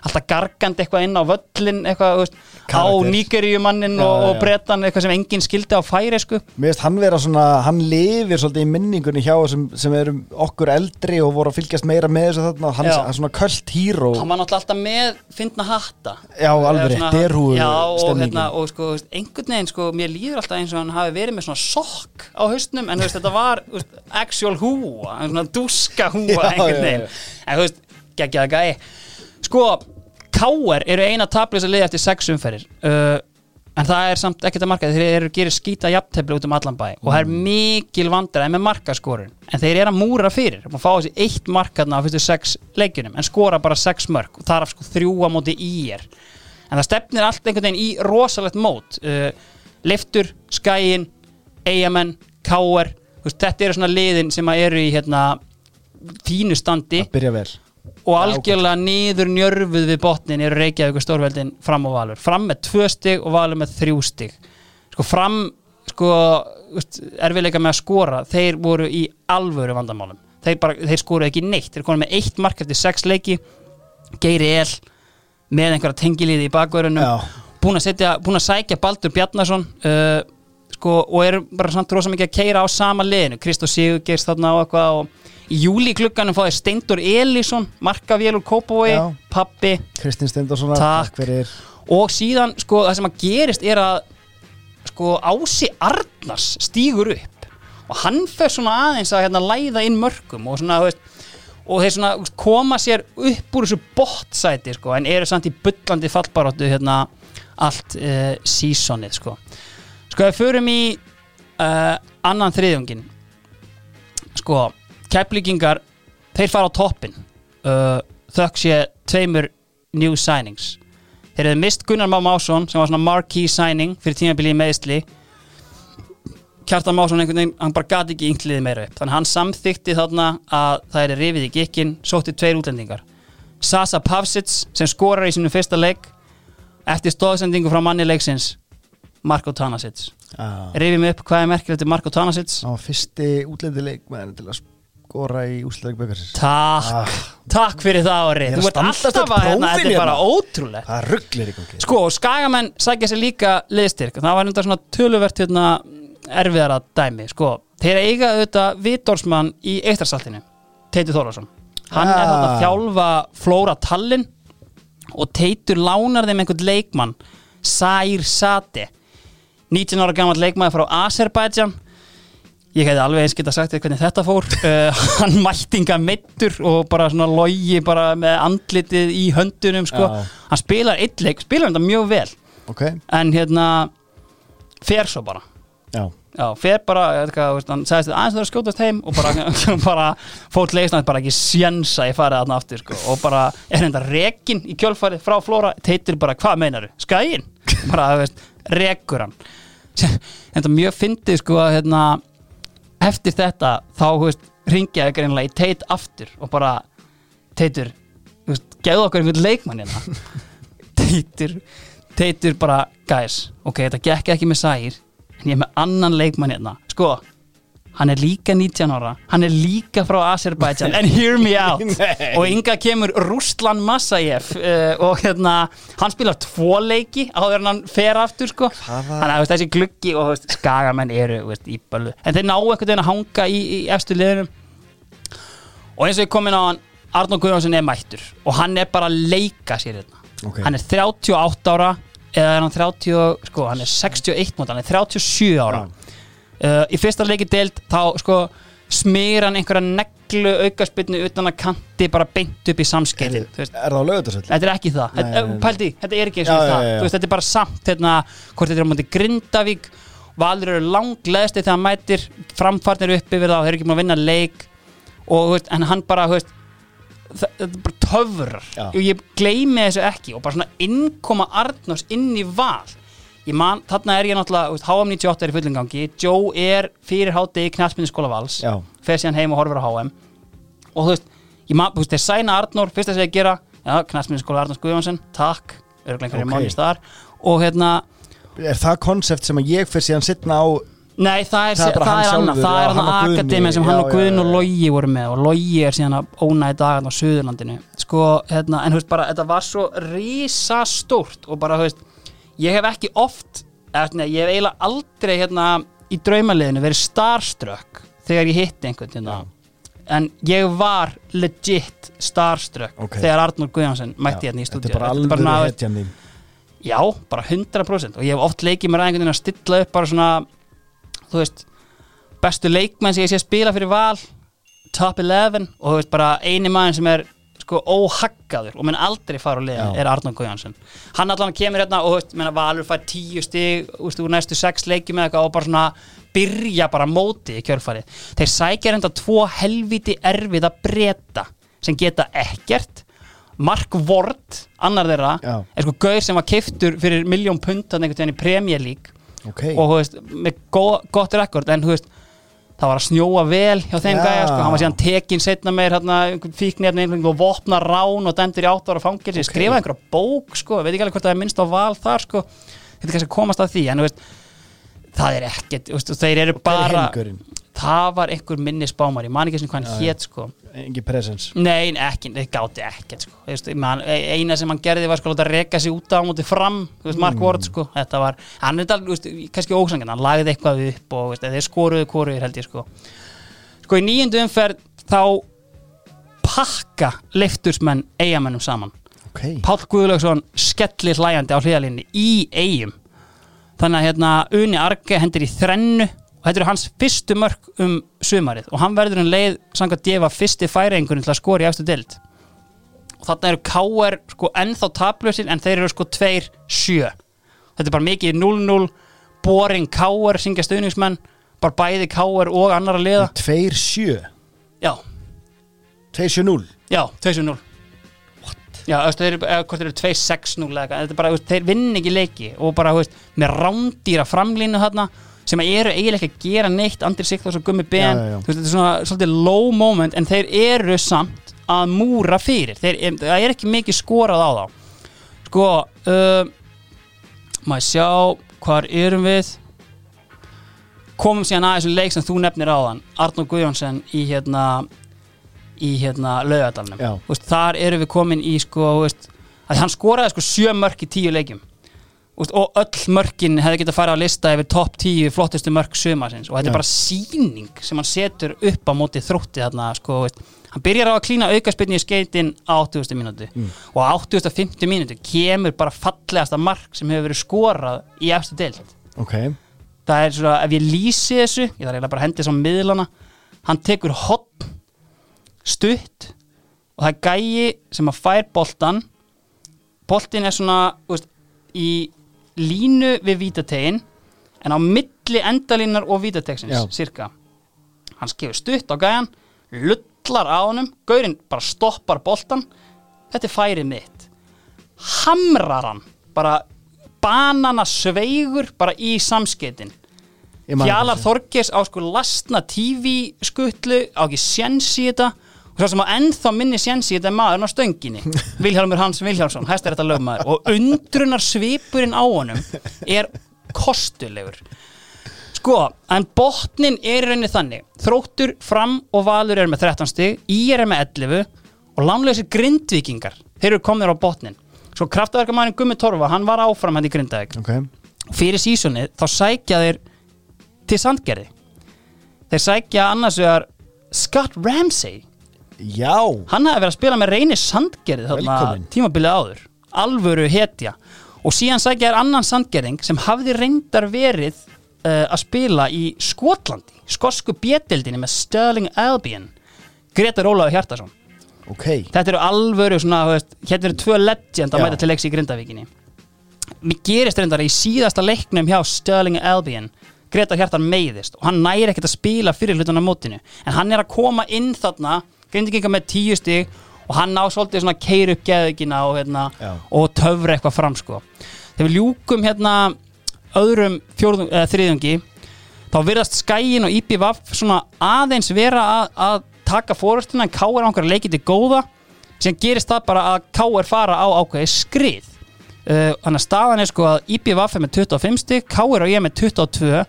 alltaf gargandi eitthvað inn á völlin eitthvað, veist, á
Karakter.
Nígeríumannin
Já,
og, og
já.
bretan eitthvað sem enginn skildi á færi sko
Mér finnst hann vera svona, hann lifir svolítið í minningunni hjá sem, sem erum okkur eldri og voru að fylgjast meira með þessu þarna. Hann er svona köld híró
hann var náttúrulega alltaf með fyndna hatta.
Já, alveg
já, og, hérna, og sko, einhvern veginn sko, mér líður alltaf eins og hann hafi verið með svona sokk á haustnum, en veist, þetta var actual húa, svona dúska húa
Já,
einhvern veginn, en þú veist, geggjaða gæi sko, K.R. eru eina tablisa lið eftir sex umferðir. Uh, en það er samt ekkert að marka þeir eru gerir skýta jafntefli út um allan bæ. Og það er
Mm.
mikil vandræði með markaskorun. En þeir eru að múra fyrir. Og fá þessi eitt markaðna á fyrstu sex leikjunum en skora bara sex mörg og þar af sko þrjúa móti í er en það stefnir allt einhvern veginn í rosalegt mót. Uh, Liftur, Skæin Eyjamenn, Káer þetta eru svona liðin sem að eru í hérna, fínu standi.
Það byrja vel
og algjörlega niður njörfuð við botnin eru Reykjavík og Stórveldin fram á Valur. Fram með tvö stig og Valur með þrjú stig. Sko fram sko, erfiðleika með að skora þeir voru í alvöru vandamálum. Þeir, bara, þeir skoru ekki neitt. Þeir konu með eitt mark eftir sex leiki Geiri El með einhverja tengiliði í bakvörunum
Já.
búin að, sækja Baldur Bjarnason uh, sko, og eru bara samt rosa mikið að keira á sama liðinu. Kristó Sigurgeirs þarna og eitthvað og í júli klukkanum fáið Steindur Elísson markavél úr Kópavogi,
Já.
pappi
Kristinn Steindorsson
Takk.
fyrir
og síðan sko það sem að gerist er að sko Ási Arnars stígur upp og hann fer svona aðeins að hérna læða inn mörgum og svona veist, og þeir svona koma sér upp úr þessu bottsæti sko en eru samt í bullandi fallbaróttu hérna allt uh, sísonið sko sko við förum í uh, annan þriðjungin sko kæplíkingar þeir fara á toppin uh, þökk sé tveimur new signings. Þeir hefðu mist Gunnar Má Másson sem var svona marquee signing fyrir tímabilið í meðsli Kjartan Másson einhvern veginn, hann bara gati ekki yngliði meira upp. Þannig hann samþykti þarna að það er rifið í gikkin, sótti tveir útlendingar. Sasa Pavsits sem skorar í sínum fyrsta leik eftir stóðsendingu frá manni leiksins Marko Tanasic.
Já.
rifið mig upp hvað er merkilegt til Marko
Það var fyrsti útlendileik með til að skora í úsleik byggarsins
Takk,
Ah.
takk fyrir það ári
er
Þú ert alltaf að hérna, þetta er bara
hérna.
ótrúlegt.
Það rugglir í gangi.
Sko, skagamenn sækja sér líka liðstyrk það var enda svona töluvert hérna, erfiðara dæmi. Sko. þeir eiga auðvitað Vitorsmann í Eistarsaltinu Teitur Þórlarsson hann er
Ah.
þetta að þjálfa Flóra Tallinn og Teitur lánar þeim einhvern leikmann Sair Sate. 19 ára gammal leikmaður frá Azerbaijan ég hefði alveg eins geta sagt hvernig þetta fór uh, hann mættinga meittur og bara svona logi bara með andlitið í höndunum sko.
Já.
hann spilar eitt leik, spilar þetta mjög vel
Ok,
en hérna fer svo bara
já
Já, fer bara, ég veit hvað, veist, hann sagðist aðeins það að skjótast heim og bara, bara fótt leisnað bara ekki sjensa í farið þarna aftur sko, og bara er þetta rekin í kjölfarið frá Flóra, teitir bara, hvað meinaru? Skæin? Bara, þú veist, rekur hann Þetta mjög fyndið sko að hérna eftir þetta þá, veist, ringja ég greinlega í teit aftur og bara teitur, geðu okkur einhvern leikmann hérna. Teitur, teitur bara guys, ok, þetta gekk ekki með sægir en ég er með annan leikmann hérna. Sko, hann er líka 19 ára. Hann er líka frá Azerbaijan. And hear me out. Og ynga kemur Ruslan Masayev uh, og hérna, hann spilar tvo leiki áður en hann fer aftur sko. Þannig að þessi gluggi og veist, skagamenn eru veist, í bölu, en þeir ná einhvern veginn að hanga í, í efstu liðunum og eins og ég komin á hann Arnór Guðjónsson er mættur. Og hann er bara að leika sér hérna.
Ok.
hann er 38 ára eða er hann 30, sko, hann er 61 mót, hann er 37 ára uh, í fyrsta leiki deild þá sko smýr hann einhverja neglu aukaspinnu utan að kanti bara beint upp í samskeitin
Er það á lögutarsöld?
Þetta er ekki það,
Nei,
þetta, pældi, þetta er ekki eins og það.
já, já.
Veist, Þetta er bara samt, hérna, hvort þetta er á móti Grindavík. Valur eru langleðsti þegar hann mætir framfarnir upp yfir það og þeir eru ekki búin að vinna leik. Og, veist, hann bara, veist það, er bara töfrar. Og ég gleymi þessu ekki og bara svona innkoma Arnars inn í val ég man, þarna er ég náttúrulega, HM 98 er í fullingangi Joe er fyrir hátti í knallspinni skóla vals fer síðan heim og horfir á HM og þú veist, ég man, þú veist, þeir sæna Arnór fyrst að segja gera, já, knallspinni skóla Arnórs Guðjónsson, takk, einhverjum
Ok.
okay. manni staðar. Og hérna,
Er það konsept sem að ég fyrir síðan sittna á
Nei, það er,
Það er
það er annað, það er
Guðni,
akademið sem hann og Guðn og
já.
Logi voru með og Logi er síðan að óna í dagan á Suðurlandinu. Sko, hérna, en þú veist bara, þetta var svo risastórt og bara, þú veist ég hef ekki oft, eftir, ég hef eiginlega aldrei hérna í draumaliðinu verið starstruck þegar ég hitti einhvern hérna en ég var legit starstruck
Ok.
þegar Arnur Guðjónsson mætti
Já,
hérna í
Þetta
stúdíu
er bara alveg
þú veist,
hetjan þín.
Já, bara 100% og ég hef oft leikið mér aðeins að stilla upp bara svona þú veist, bestu leikmenn sem ég sé að spila fyrir val top 11 og þú veist bara eini maður sem er sko óhaggaður. Og menn aldrei fara liðin
Já.
er Arnór Guðjansson hann allan kemur hérna og veist, menna Valur fær 10 stig úst, úr næstu 6 leikjum eða eitthvað og bara svona byrja bara mótið í kjörfari þeir sækja reynda tvo helviti erfiða breyta sem geta ekkert. Mark Ward, annar þeirra
Já.
er sko gaur sem var keiftur fyrir miljón pund þannig einhvern veginn í Premier League.
Ok.
Og veist, með go gott rekord en þú veist, það var að snjóa vel hjá þeim
Já.
gæja, sko, hann var síðan tekin setna meir, hérna, fíknefni og vopna rán og dæmdur í átt ára fangilsi
Ok.
skrifaði einhverja bók, sko, veit ekki alveg hvort það er minnst á val þar, sko, þetta er kannski að komast að því en þú veist, það er ekkert þeir eru
er
bara
hingurinn?
það var einhver minni spámar, ég man ekki sem hvað hann hét, sko.
Engi presens
Nei, ekki, þeir gáti ekkert sko. Man, eina sem hann gerði var sko að reka sig út á móti fram veist, Mark Ward sko, þetta var hann er veist, kannski ósangin, hann lagði eitthvað upp og veist, þeir skoruðu koruður held ég sko. Sko í nýjöndu umferð þá pakka leiftursmenn eigamennum saman.
Ok.
Páll Guðlaugsson skellir hlæjandi á hliðalínni í eigum þannig að hérna Uni Arge hendur í þrennu og þetta eru hans fyrstu mörk um sumarið og hann verður um leið samkvæmt gefa fyrsti færingurinn til að skora í eftir dild og þarna eru K.R. sko ennþá tablösir en þeir eru sko 2-7 þetta er bara mikið 0-0 boring K.R. syngja stuðningsmenn bara bæði K.R. og annara liða
2-7
já,
2-7-0
Já, 2-0 Já, veist, þeir eða hvort þeir eru 2-6-0 eða eitthvað, þetta er bara, veist, þeir vinn ekki leiki og bara, veist, með rándýra framlínu þarna, sem eru eiginlega ekki að gera neitt, Andri Sigþórs og Gummi Ben þetta er svona svolítið low moment en þeir eru samt að múra fyrir. Þeir, það er ekki mikið skorað á þá. Sko uh, maður sjá hvar erum við? Komum síðan aðeins um leik sem þú nefnir áðan. Arnór Guðjónsson í hérna í hérna veist, þar erum við komin í sko veist, að hann skoraði sko sjö mörk í tíu leikjum. Veist, og öll mörkin hefði getað farið á lista yfir topp tíu flottustu mörk sumarsins. Og þetta
Já.
er bara síning sem hann setur upp á móti þrótti þarna sko, veist, hann byrjar á að klína aukaspinni í skeitin á 80. mínútu. Og á 80. mínútu kemur bara fallegasta mark sem hefur verið skorað í eftir deild.
Ok.
Það er svona, ef ég lýsi þessu ég þarf eiginlega bara að hendi þess á miðlana hann tekur hotn stutt og það er gæi sem að fær boltan boltin er svona veist, í línu við vítategin en á milli endalínar og vítategsins cirka hann skefur stutt á gæjan lullar á honum, gaurinn bara stoppar boltan þetta er færið mitt. Hamrar hann bara banana sveigur bara í samskeitin Fjalar
þessu.
Þorgers á sko lastna TV skutlu á ekki séns í þetta svo sem á ennþá minni séns í þetta er maðurinn á stönginni. Vilhjálmur Hans Vilhjálmsson, hæst er þetta lögmaður. Og undrunar svipurinn á honum er kostulegur. Sko, en botnin er í rauninni þannig. Þróttur fram og valur er með 13 stig ír er með 11 og lánleysi grindvikingar, þeir eru komnir á botnin. Svo kraftaverkamærin Gummi Torfa, hann var áfram hann í Grindavík.
Ok.
Fyrir sísonið þá sækja þeir til Sandgerði. Þeir sækja annars vegar Scott Ramsey
Já.
Hann hafði verið að spila með reyni Sandgerði þarna tímabilið áður. Alvöru hetja. Og síðan sækja þeir annan Sandgerðing sem hafði reyndar verið uh, að spila í Skotlandi skosku bjettildinni með Sterling Albion Gretar Ólaður Hjartarsson
Ok.
Þetta eru alvöru svona, veist, hérna eru tvö legend að
Já.
mæta til leiks í Grindavíkinni. Mér gerist reyndar í síðasta leiknum hjá Sterling Albion Greta Hjartar meiðist og hann næri ekkert að spila fyrir hlutan á mótinu. En hann er að koma inn þarna Grindavíkinga með tíu stig og hann ná svolítið svona keir upp geðugina og, hérna, og töfra eitthvað fram sko. þegar við ljúkum hérna öðrum fjórðung, eða, þriðungi þá virðast skæin og IPVAF svona aðeins vera að, að taka fórhastuna en K er á einhverja leikið til góða sem gerist það bara að K er fara á ákveði skrið. Uh, þannig að staðan er sko að IPVAF er með 25 stig, K er og ég með 22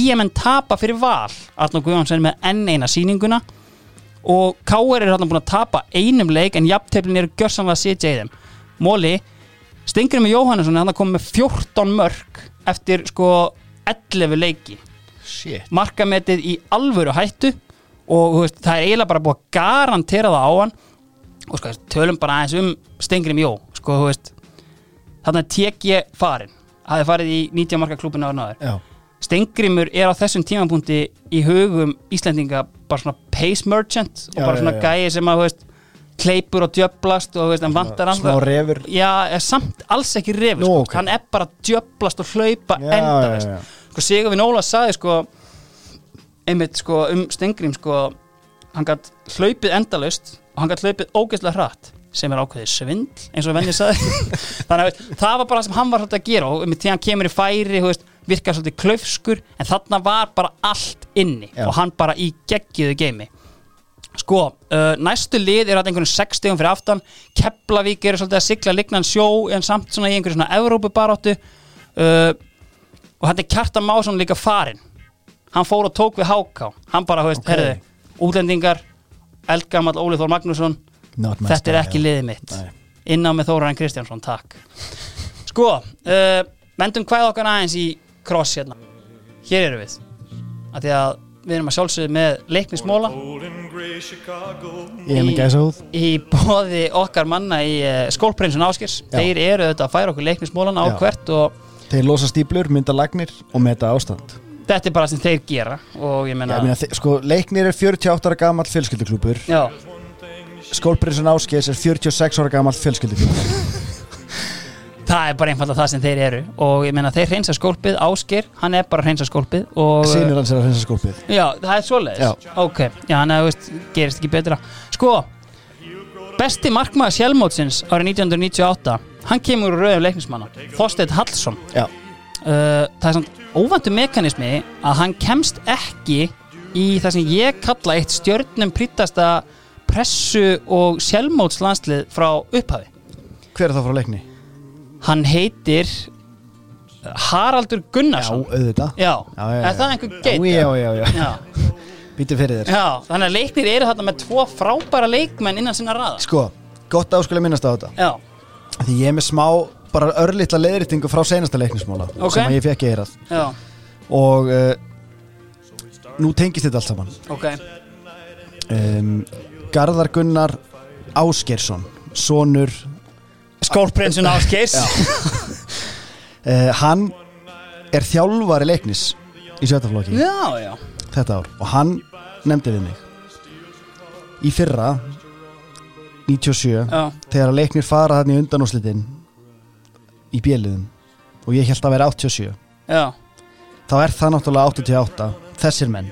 IMN tapa fyrir val. Arnó Guðjónsson með enn eina sýninguna og K.R. er hann búin að tapa einum leik en jafnteflin eru gjörsamlega að sitja í þeim. Móli, Stengri með Jóhannesson hann kom með 14 mörg eftir sko 11 leiki.
Shit.
Markametið í alvöru hættu og veist, það er eiginlega bara búið að garantera það á hann. Og sko, tölum bara aðeins um Stengri með Jó sko, þú veist. Þarna tek ég farin hafði farið í 90 marka klúbinu á náður
Já
Stengrimur er á þessum tímapunkti í hugum Íslendinga bara svona pace merchant og bara svona gæi sem að veist, kleipur og djöblast og veist, vantar
Smá refur.
Já, samt alls ekki refur
Nú,
sko.
ok.
hann er bara að djöblast og hlaupa
Já,
endalist
já,
sko Sigur við Nóla sagði sko einmitt sko um Stengrim sko hann gætt hlaupið endalist og hann gætt hlaupið ógeðslega hratt sem er ákveðið svindl eins og venni sagði. Þannig að það var bara það sem hann var svolítið að gera og með því hann kemur í færi veist, virkar svolítið klaufskur en þarna var bara allt inni
Já.
og hann bara í geggiðu geimi sko, uh, næstu lið er að einhvern 6 stegum fyrir aftan. Keflavík eru svolítið að sigla lignan sjó en samt svona í einhverju svona Evrópubaráttu. Uh, og hann er Kjartan Másson líka farinn. Hann fór og tók við Háká. Hann bara, þú veist,
Ok.
herðu, útlendingar eldgamall Óli Þór Magnússon þetta er ekki liðið mitt.
Nei.
inná með Þóraðan Kristjánsson, takk. Sko, uh, vendum hvað okkar aðeins í kross hérna. Hér eru við. Að því að við erum að sjálfsögðu með leiknismóla
Ég með gæsa húð
í bóði okkar manna í uh, skólprinsun Áskers
Já.
þeir eru auðvitað að færa okkur leiknismólan á
Já.
hvert og
Þeir losa stíplur, mynda lagnir og meta ástand.
Þetta er bara sem þeir gera og ég
Já,
menna
ég meina, þe- sko, Leiknir er 48 ára gamall fjölskylduklúpur
já,
Skólprinsun Áskeis er 46 ára gamall fjölskylduklúpur
það er bara einfalda það sem þeir eru. Og ég menna þeir reynsa skólpið. Ásker, hann er bara að reynsa skólpið
Sýnir hans er að finna skólpið.
Já, það er svoleiðis.
Já.
Ok, já, hann að, veist, gerist ekki betra. Sko, besti markmaður sjálfmótsins árið 1998 Hann kemur úr rauðum leiknismanna. Þorsteinn Hallsson. Uh, Það er samt óvæntu mekanismi að hann kemst ekki í það sem ég kalla eitt stjörnum prýttasta pressu og sjálfmótslandslið frá upphafi.
Hver er það frá leikni?
Hann heitir Haraldur
Já,
Gunnarsson
auðvitað.
Já,
Já, já,
er það einhver geit?
Já, já, já, já. Býtu fyrir þér.
Já, þannig að leiknir eru þarna með tvo frábæra leikmenn innan sinna raða.
Sko, gott áskulega minnast á þetta.
Já,
Því ég er með smá, bara örlítla leiðrýtingu frá seinasta leiknismóla
Ok.
sem ég fekk eirað
já,
og uh, nú tengist þetta allt saman.
Ok.
Um, Garðar Gunnar Ásgeirsson sonur
Skólprinsun Áskeirs
uh, hann er þjálfari leiknis í sjötaflokki þetta ár og hann nefndi við mig. Í fyrra 97
já,
þegar leiknir fara þarna í undanúslitin í bjöliðum og ég held að vera 87
já.
þá er það náttúrulega 88 þessir menn.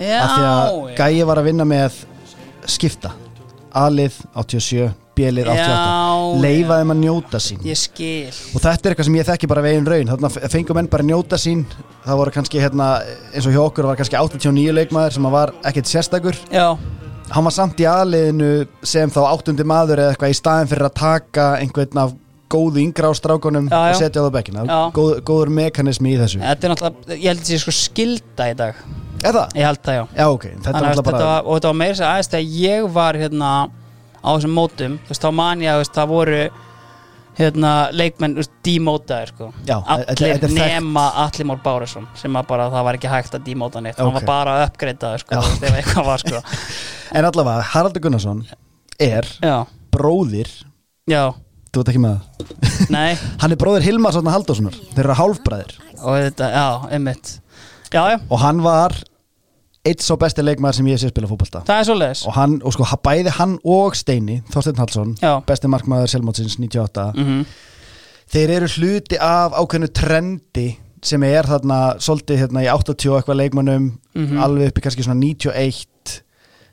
Já,
af því að. Gæi var að vinna með skipta. A-lið 87, B-lið 88
Já,
leifaði maður að njóta sín. Og þetta er eitthvað sem ég þekki bara veginn raun. Þarna fengum menn bara að njóta sín. Það voru kannski hérna, eins og hjá okkur var kannski 89 leikmaður sem að var ekkert sérstakur.
Já,
hann var samt í aðliðinu sem þá áttundi maður eða eitthvað í staðin fyrir að taka einhvern af góðu yngra á strákunum
Já, já.
og setja á það bekkina.
Já.
Góð, góður mekanismi í þessu.
Þetta er náttúrulega Ég held að þetta sé sko skilda í dag.
Það?
Ég held það, já.
Já ok, þetta
Þannig að
alltaf
þetta
bara
var, og þetta var meira sér aðeins þegar ég var hérna á þessum mótum þú veist, þá man ég að það voru hérna leikmenn demótaðir sko.
Já,
allir
þetta er þekkt.
nema Alli Mór Bárusson sem að bara það var ekki hægt að demóta neitt. Hann
Ok.
var bara að uppgreita sko,
Já.
ef eitthvað var sko.
En allavega, Haraldur Gunnarsson er
já,
bróðir
já,
Þú veit ekki með það.
Nei.
Hann er bróðir Hilmar Sotna Halldórssonar. Þeir eru hálfbræðir
og þetta, já, einmitt. Já, já,
Og hann var eitt svo besti leikmaður sem ég sé spila fótbolta.
Það er svoleiðis.
Og hann, og sko, ha- bæði hann og Steini Þorsteinn Hallsson,
Já.
besti markmaður Selmótsins 98
mm
Þeir eru hluti af ákveðnu trendi sem er þarna svolítið hérna í 80 og eitthvað leikmönnum
Mhm.
alveg upp í kannski svona 91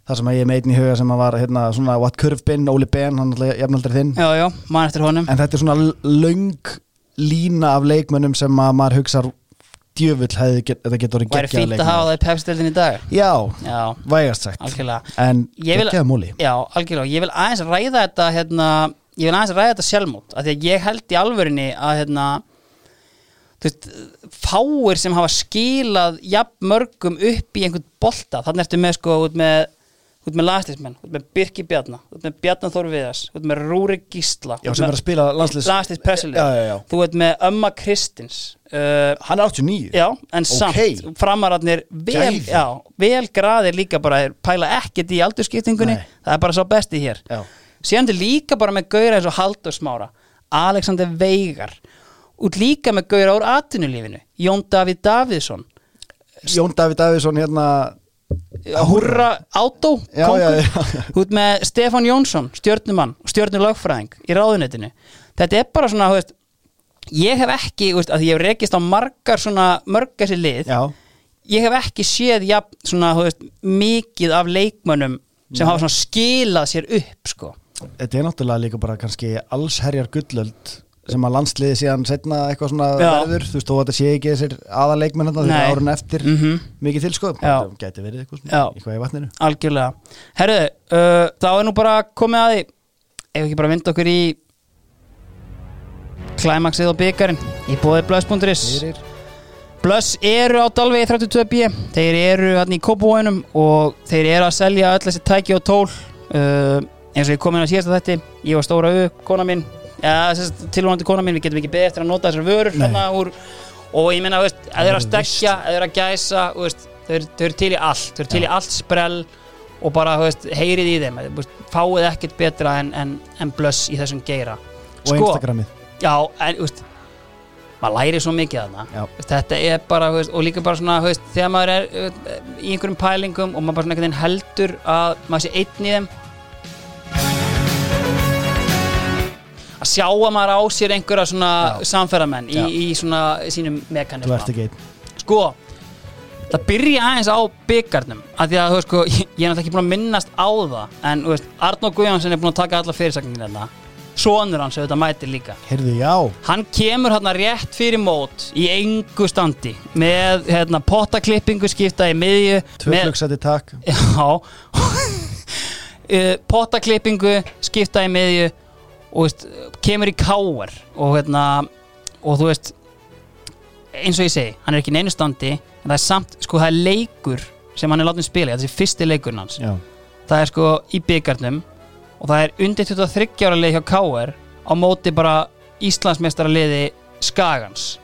þar sem að ég er með einn í huga sem að var hérna svona What Curve Bin, Óli Ben hann er jafnaldri þinn.
Já, já, mann eftir honum.
En þetta er svona löng lína af leikmönnum sem að maður hugsar djöfull hefði get, þetta getur orðið
væri
geggjað
fínt að hafa það í pepstildin í dag.
Já,
já,
vægast sagt.
Algjörlega.
En
Ég vil-
geggjað múli
Já, algjörlega, ég vil aðeins ræða þetta hérna, ég vil aðeins ræða þetta sjálfmót af því að ég held í alvörinni að hérna, þú veist, fáir sem hafa skilað jafn mörgum upp í einhvern bolta, þannig ertu með sko út með, út með lastismenn, út með Birki Bjarna, út með Bjarna Þór Viðas út með Rúrik Gísla
Já, sem er að spila já, já.
þú ert með Ömma Kristins uh,
Hann er 89
Já, en samt
Ok.
framararnir vel, já, vel graðir líka bara pæla ekkert í aldurskiptingunni
Nei.
það er bara svo besti hér er líka bara með gauðra eins og Haldur Smára Alexander Veigar út líka með gauðra úr atvinnulífinu Jón Davíð Davíðsson
Jón Davíð Davíðsson hérna
Hurra Átó út með Stefán Jónsson stjörnumann og stjörnulögfræðing í ráðunetinu þetta er bara svona veist, ég hef ekki, veist, að ég hef rekist á margar svona mörg þessi lið.
Já,
ég hef ekki séð jafn, svona, veist, mikið af leikmönnum sem hafa svona skilað sér upp sko.
þetta er náttúrulega líka bara kannski allsherjar gullöld sem að landsliði síðan setna eitthvað svona
Já.
verður þú veist, þó að þetta sé ekki þessir aðaleikmenn þarna
Nei.
þegar árun eftir
mm
mikið til sko,
Já.
þetta gæti verið eitthvað,
Já.
svona, eitthvað í vatninu
algjörlega Herðu, uh, þá er nú bara komið að því ef ekki bara vinda okkur í klæmaksið og byggarinn í bóði blöðs.is
Fyrir,
Blöss eru á Dalvegi 32B þeir eru hann í Kópavóinum og þeir eru að selja öll þessi tæki og tól uh, eins og ég kom inn á síðasta þetta ég var stóra U, kona mín ja, tilvonandi kona mín, við getum ekki beðið eftir að nota þessar vörur hérna úr og ég meina, veist, að þeir eru að
Það
stekja að þeir eru að gæsa, þau eru- til í allt þau eru til í allt sprell og bara, veist, heyrið í þeim. Veist, fáið ekkert betra en, en, en blöss í þessum geira.
Og Instagramið.
já, en, veist maður læri svo mikið
Já.
Veist, þetta er bara, og líka bara svona þegar maður er í einhverjum pælingum og maður bara svona einhvern veginn heldur að maður sé einn í þeim sjá að maður á sér einhverja svona
Já.
samferðamenn í, í svona sínum mekanisma. Sko það byrja aðeins á byggarnum af því að þú veist sko, ég, ég er náttúrulega ekki búin að minnast á það en þú veist, Arnó Guðjónsson er búin að taka alla fyrirsakningin þetta sonur hans auðvitað mætir líka.
Heyrðu, já,
Hann kemur hérna rétt fyrir mót í engu standi með hérna, pottaklippingu skipta í miðju með,
tvöflugsæti takk.
Já. Uh, Pottaklippingu skipta í miðju og veist, kemur í káar og, hérna, og þú veist eins og ég segi, hann er ekki neinu standi en það er samt, sko það er leikur sem hann er látið spila, þetta er fyrsti leikurinn hans.
Já,
það er sko í byggarnum og það er undir 23 ára leið hjá KR á móti bara Íslandsmeistara liði Skagans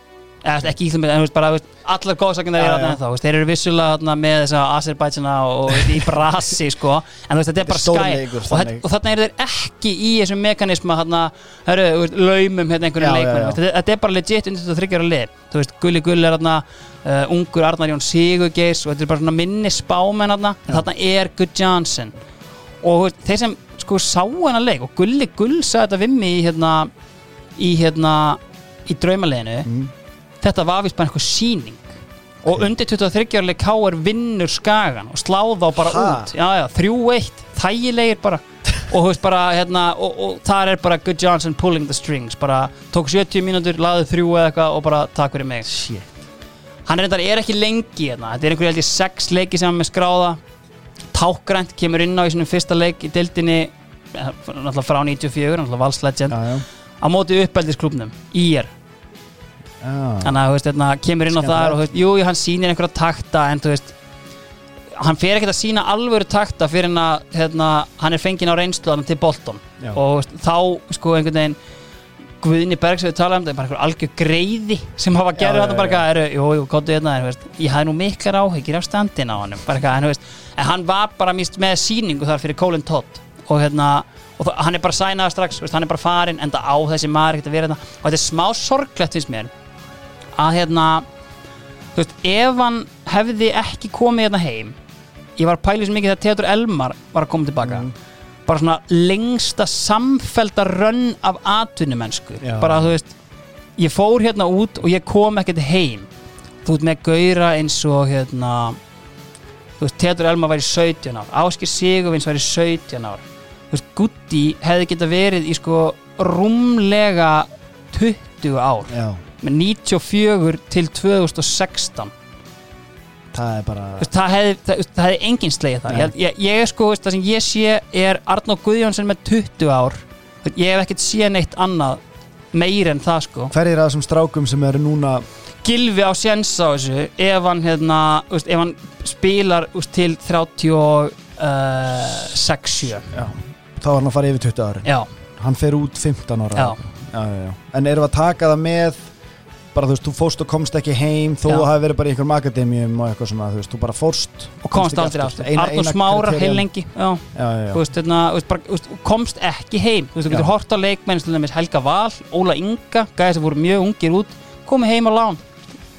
eða ekki Íslandsmeistara, en þú veist bara þú veist, allar góðsakinn er ennþá þú veist, þeir eru vissulega með þessa Azerbaidsjana og, og í brasi sko. En þú veist þetta er bara skæ og,
þannig.
og þarna eru þeir ekki í þessum mekanisma þarna, heru, laumum hérna leikmennum
já.
Þetta, er bara legit undir 23 ára lið. Þú veist, Gulli Gull er þarna uh, ungur Arnar Jón Sigurgeis og þetta er bara svona minni spámenn þarna. En þarna er Good Johnson og þú þeir sem sko sá hennar leik og Gulli Gull sagði þetta við mig í hérna í hérna í draumaleginu
mm.
Þetta var vist bara eitthvað síning og undir 23 ára leik K.R. vinnur skagan og sláða á bara
Ha?
út. Já já, 3-1, þægilegir bara. Og veist bara hérna og, og þar er bara Good Johnson pulling the strings. Bara tók 70 mínútur, laði þrjú eða eitthvað og bara takk fyrir mig.
Shit,
hann er, er ekki lengi hérna. þetta er einhverju held ég sex leiki sem hann með skráða. Tákgrænt kemur inn á í sinum fyrsta leik í dildinni eh, náttúrulega frá 94, náttúrulega valslegend á móti uppeldisklubnum,
já.
Þannig að þú veist, hérna, kemur inn á
Skemmtilegt.
þar og þú veist, jú, jú, hann sýnir einhverja takta en þú veist hann fer ekkert að sína alvöru takta fyrir en að hérna, hann er fenginn á reynslu hann til Bolton.
Já.
og þú veist, þá sko einhvern veginn Guðni Bergs við tala um þetta er bara einhver algjör greiði sem hafa gerði
Já,
þetta bara eitthvað, eru, jú, jú, kóttu hérna en, þú veist, ég hafði nú miklar áhyggjur af standin á hann bara eitthvað, en, þú veist, en hann var bara mist með síningu þar fyrir Colin Todd. Og hérna, og það, hann er bara sænaður strax þú veist, hann er bara farinn, enda á þessi maður ekkert að vera þetta, og þetta er smá sorglegt finnst mér að hérna þú veist, ef hann hefði ekki komið hérna heim ég var pæla svo mikið þegar Theodor Elmar var að koma tilbaka
Mm.
bara svona lengsta samfelda rönn af atvinnumennsku.
Já.
bara þú veist ég fór hérna út og ég kom ekkert heim. Þú veist með gauðra eins og hérna þú veist Theodor Elmar væri 17 ár Áskir Sigurvins væri 17 ár. Þú veist Gutti hefði geta verið í sko rúmlega 20 ár.
Já,
með 94 til 2016
það er bara
Þú veist, það hefði, það, það hefði enginn slegið það. Ég, ég, ég er sko, veist, það sem ég sé er Arnó Guðjónsson með 20 ár. Ég hef ekkert séð neitt annað meir en það sko.
Hverjir af þessum strákum sem eru núna
Gilvi á séns á þessu ef hann, þú veist, ef hann spilar veist, til 36 uh,
já, þá var hann að fara yfir 20 ári
já,
hann fer út 15 ára.
Já,
Já, já, já. en við að taka það með bara þú veist, þú fórst og komst ekki heim þú hafi verið bara í einhverjum akademíum og eitthvað svona, þú veist, þú bara fórst
og komst aldrei aftur.
eina
Smára heil lengi já,
já, já,
þú veist, hérna, þú þú komst ekki heim. Þú veist, þú getur hort á leikmenn Helga Val, Óla Inga gæði sem voru mjög ungir út komið heim á lán,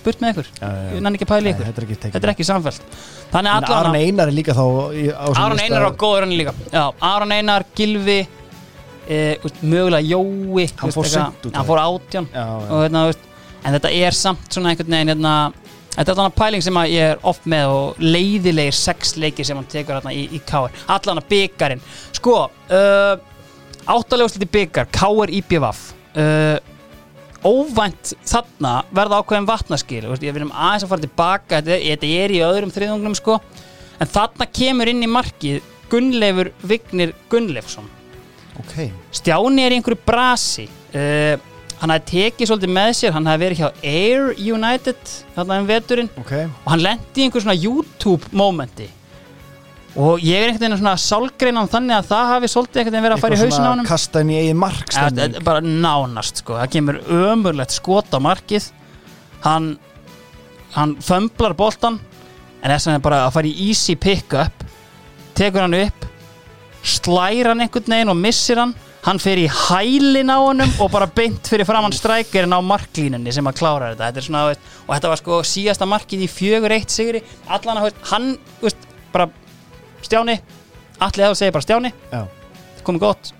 burt með ykkur. Nenni ekki að pæla í
Nei,
ykkur,
þetta er ekki
samfellt. Þannig
en
allan
Aron Einar er líka þá
Aron Einar á góður hann líka. Aron Einar, Gilvi mögulega Jói
Hann fór
átján.
Já, já.
og, hérna, veist, en þetta er samt svona einhvern veginn hérna, þetta er þannig pæling sem að ég er oft með og leiðilegir sex leikir sem hann tekur hérna í, í káir allan að byggarinn sko uh, áttalegust liti byggar, K.R. IPVaf uh, óvænt þarna verða ákveðin vatnaskil. Ég verðum aðeins að fara tilbaka. Þetta er, þetta er í öðrum þriðungnum sko. En þarna kemur inn í markið Gunnleifur Vignir Gunnleifsson.
Ok.
Stjáni er í einhverju brasi. Uh, hann hafði tekið svolítið með sér hann hafði verið hjá Air United þarna um veturinn.
Ok,
og hann lendi í einhver svona YouTube momenti og ég er einhvern veginn svona sálgreinan þannig að það hafi svolítið einhvern veginn verið að fara í hausin á honum.
kasta inn í eigin mark
Ja, bara nánast sko. Það kemur ömurlegt skot á markið. Hann hann fömblar boltan en þess vegna er bara að fara í easy pick-up tekur hann upp slæra hann einhvern veginn og missir hann hann fer í hælin á honum og bara beint fyrir framann strækirinn á marklínunni sem að klára þetta, þetta svona, veist, og þetta var sko síðasta markið í fjögur eitt sigri. Allan að, hann, veist, bara Stjáni, allir það segir bara Stjáni.
Já.
komið gott.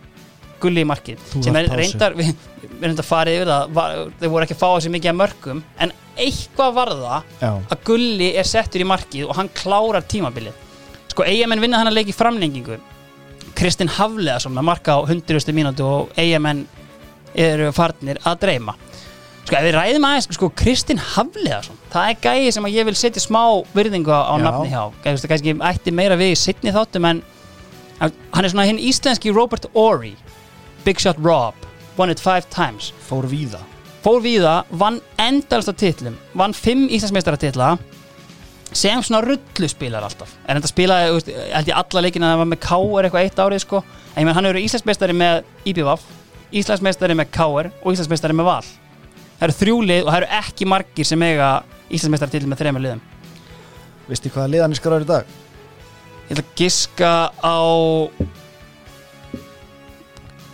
Gulli í markið sem er reyndar við, við reyndar farið yfir það þeir voru ekki að fá þessi mikið að mörgum en eitthvað var það
Já.
að gulli er settur í markið og hann klárar tímabilið. Sko eigamenn vinna hann að leiki framlengingu Kristinn Hafleðason með marka á 100. mínútu og eigamenn eru farnir að dreyma sko ef við ræðum aðeins sko Kristinn Hafleðason það er gæði sem að ég vil setja smá virðingu á,
Já.
nafni hjá Gæði, kannski ætti meira við í sittni þáttum en hann er svona hinn íslenski Robert Ory Big Shot Rob won it five times
fór víða
fór víða, vann endalast á titlum vann fimm Íslandsmeistaratitla sem svona rulluspilar alltaf. En þetta spilaði, þú veist, held ég alla leikina það var með K.R. eitthvað eitt árið sko. En ég menn hann eru Íslandsmeistari með IBVF Íslandsmeistari með K.R. og Íslandsmeistari með Val. Það eru þrjú lið og það eru ekki margir sem eiga Íslandsmeistaratitil með þremur liðum.
Veistu hvaða liðan er skráður í dag?
ég ætla að giska á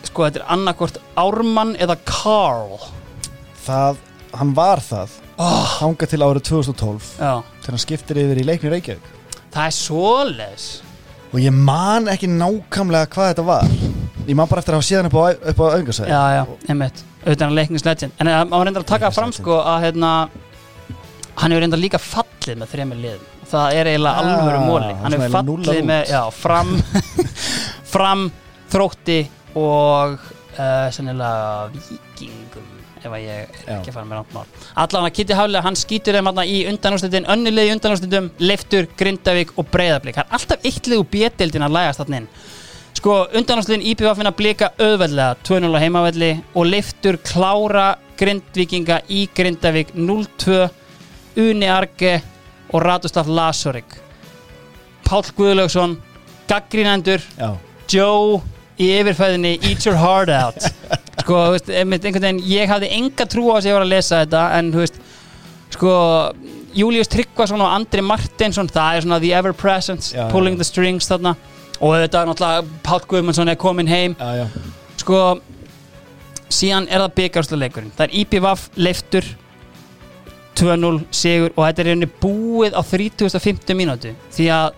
sko þetta er annarkvort Ármann eða Carl
það, hann var það.
Oh,
hanga til árið 2012
já,
þegar hann skiptir yfir í leikni Reykjavík.
Það er svoleiðis.
Og ég man ekki nákvæmlega hvað þetta var. Ég man bara eftir að hafa séðan upp á, upp á auðgarsæði
já, já, einmitt, auðvitað er hann leiknis legend. En það má reynda að taka fram sko að hérna hann hefur reynda líka fallið með þremur liðum. Það er eiginlega
Ah,
alvöru móli. Hann hefur fallið með, já, fram fram, þrótti og uh, sennilega vikingum ef að ég er ekki að fara með nátt mál. Allan að Kitty Haflega, hann skýtur þeim þarna í undanúrslitin, önnulegi í undanúrslitum Leiftur, Grindavík og Breiðablík það er alltaf eitt lið úr bjettildin að lægast þarna inn. Sko, undanúrslitin IPVF finna blika auðveldlega 2-0 á heimavelli og Leiftur klára Grindvíkinga í Grindavík 0-2 Uni Arge og Radoslav Lasorik Páll Guðlaugsson gaggrínendur Joe í yfirfæðinni Eat your heart out sko, veist, einhvern veginn ég hafði enga trú á þess að ég var að lesa þetta en þú veist, sko Július Tryggvason og Andri Martinsson það er svona the ever present
Já,
pulling
já.
the strings þarna. Og þetta er náttúrulega Páll Guðmundsson er komin heim.
Já, já.
sko síðan er það byggarsluleikurinn það er IPVAF leiftur 2-0 sigur og þetta er rauninni búið á 3050 mínútu. Því að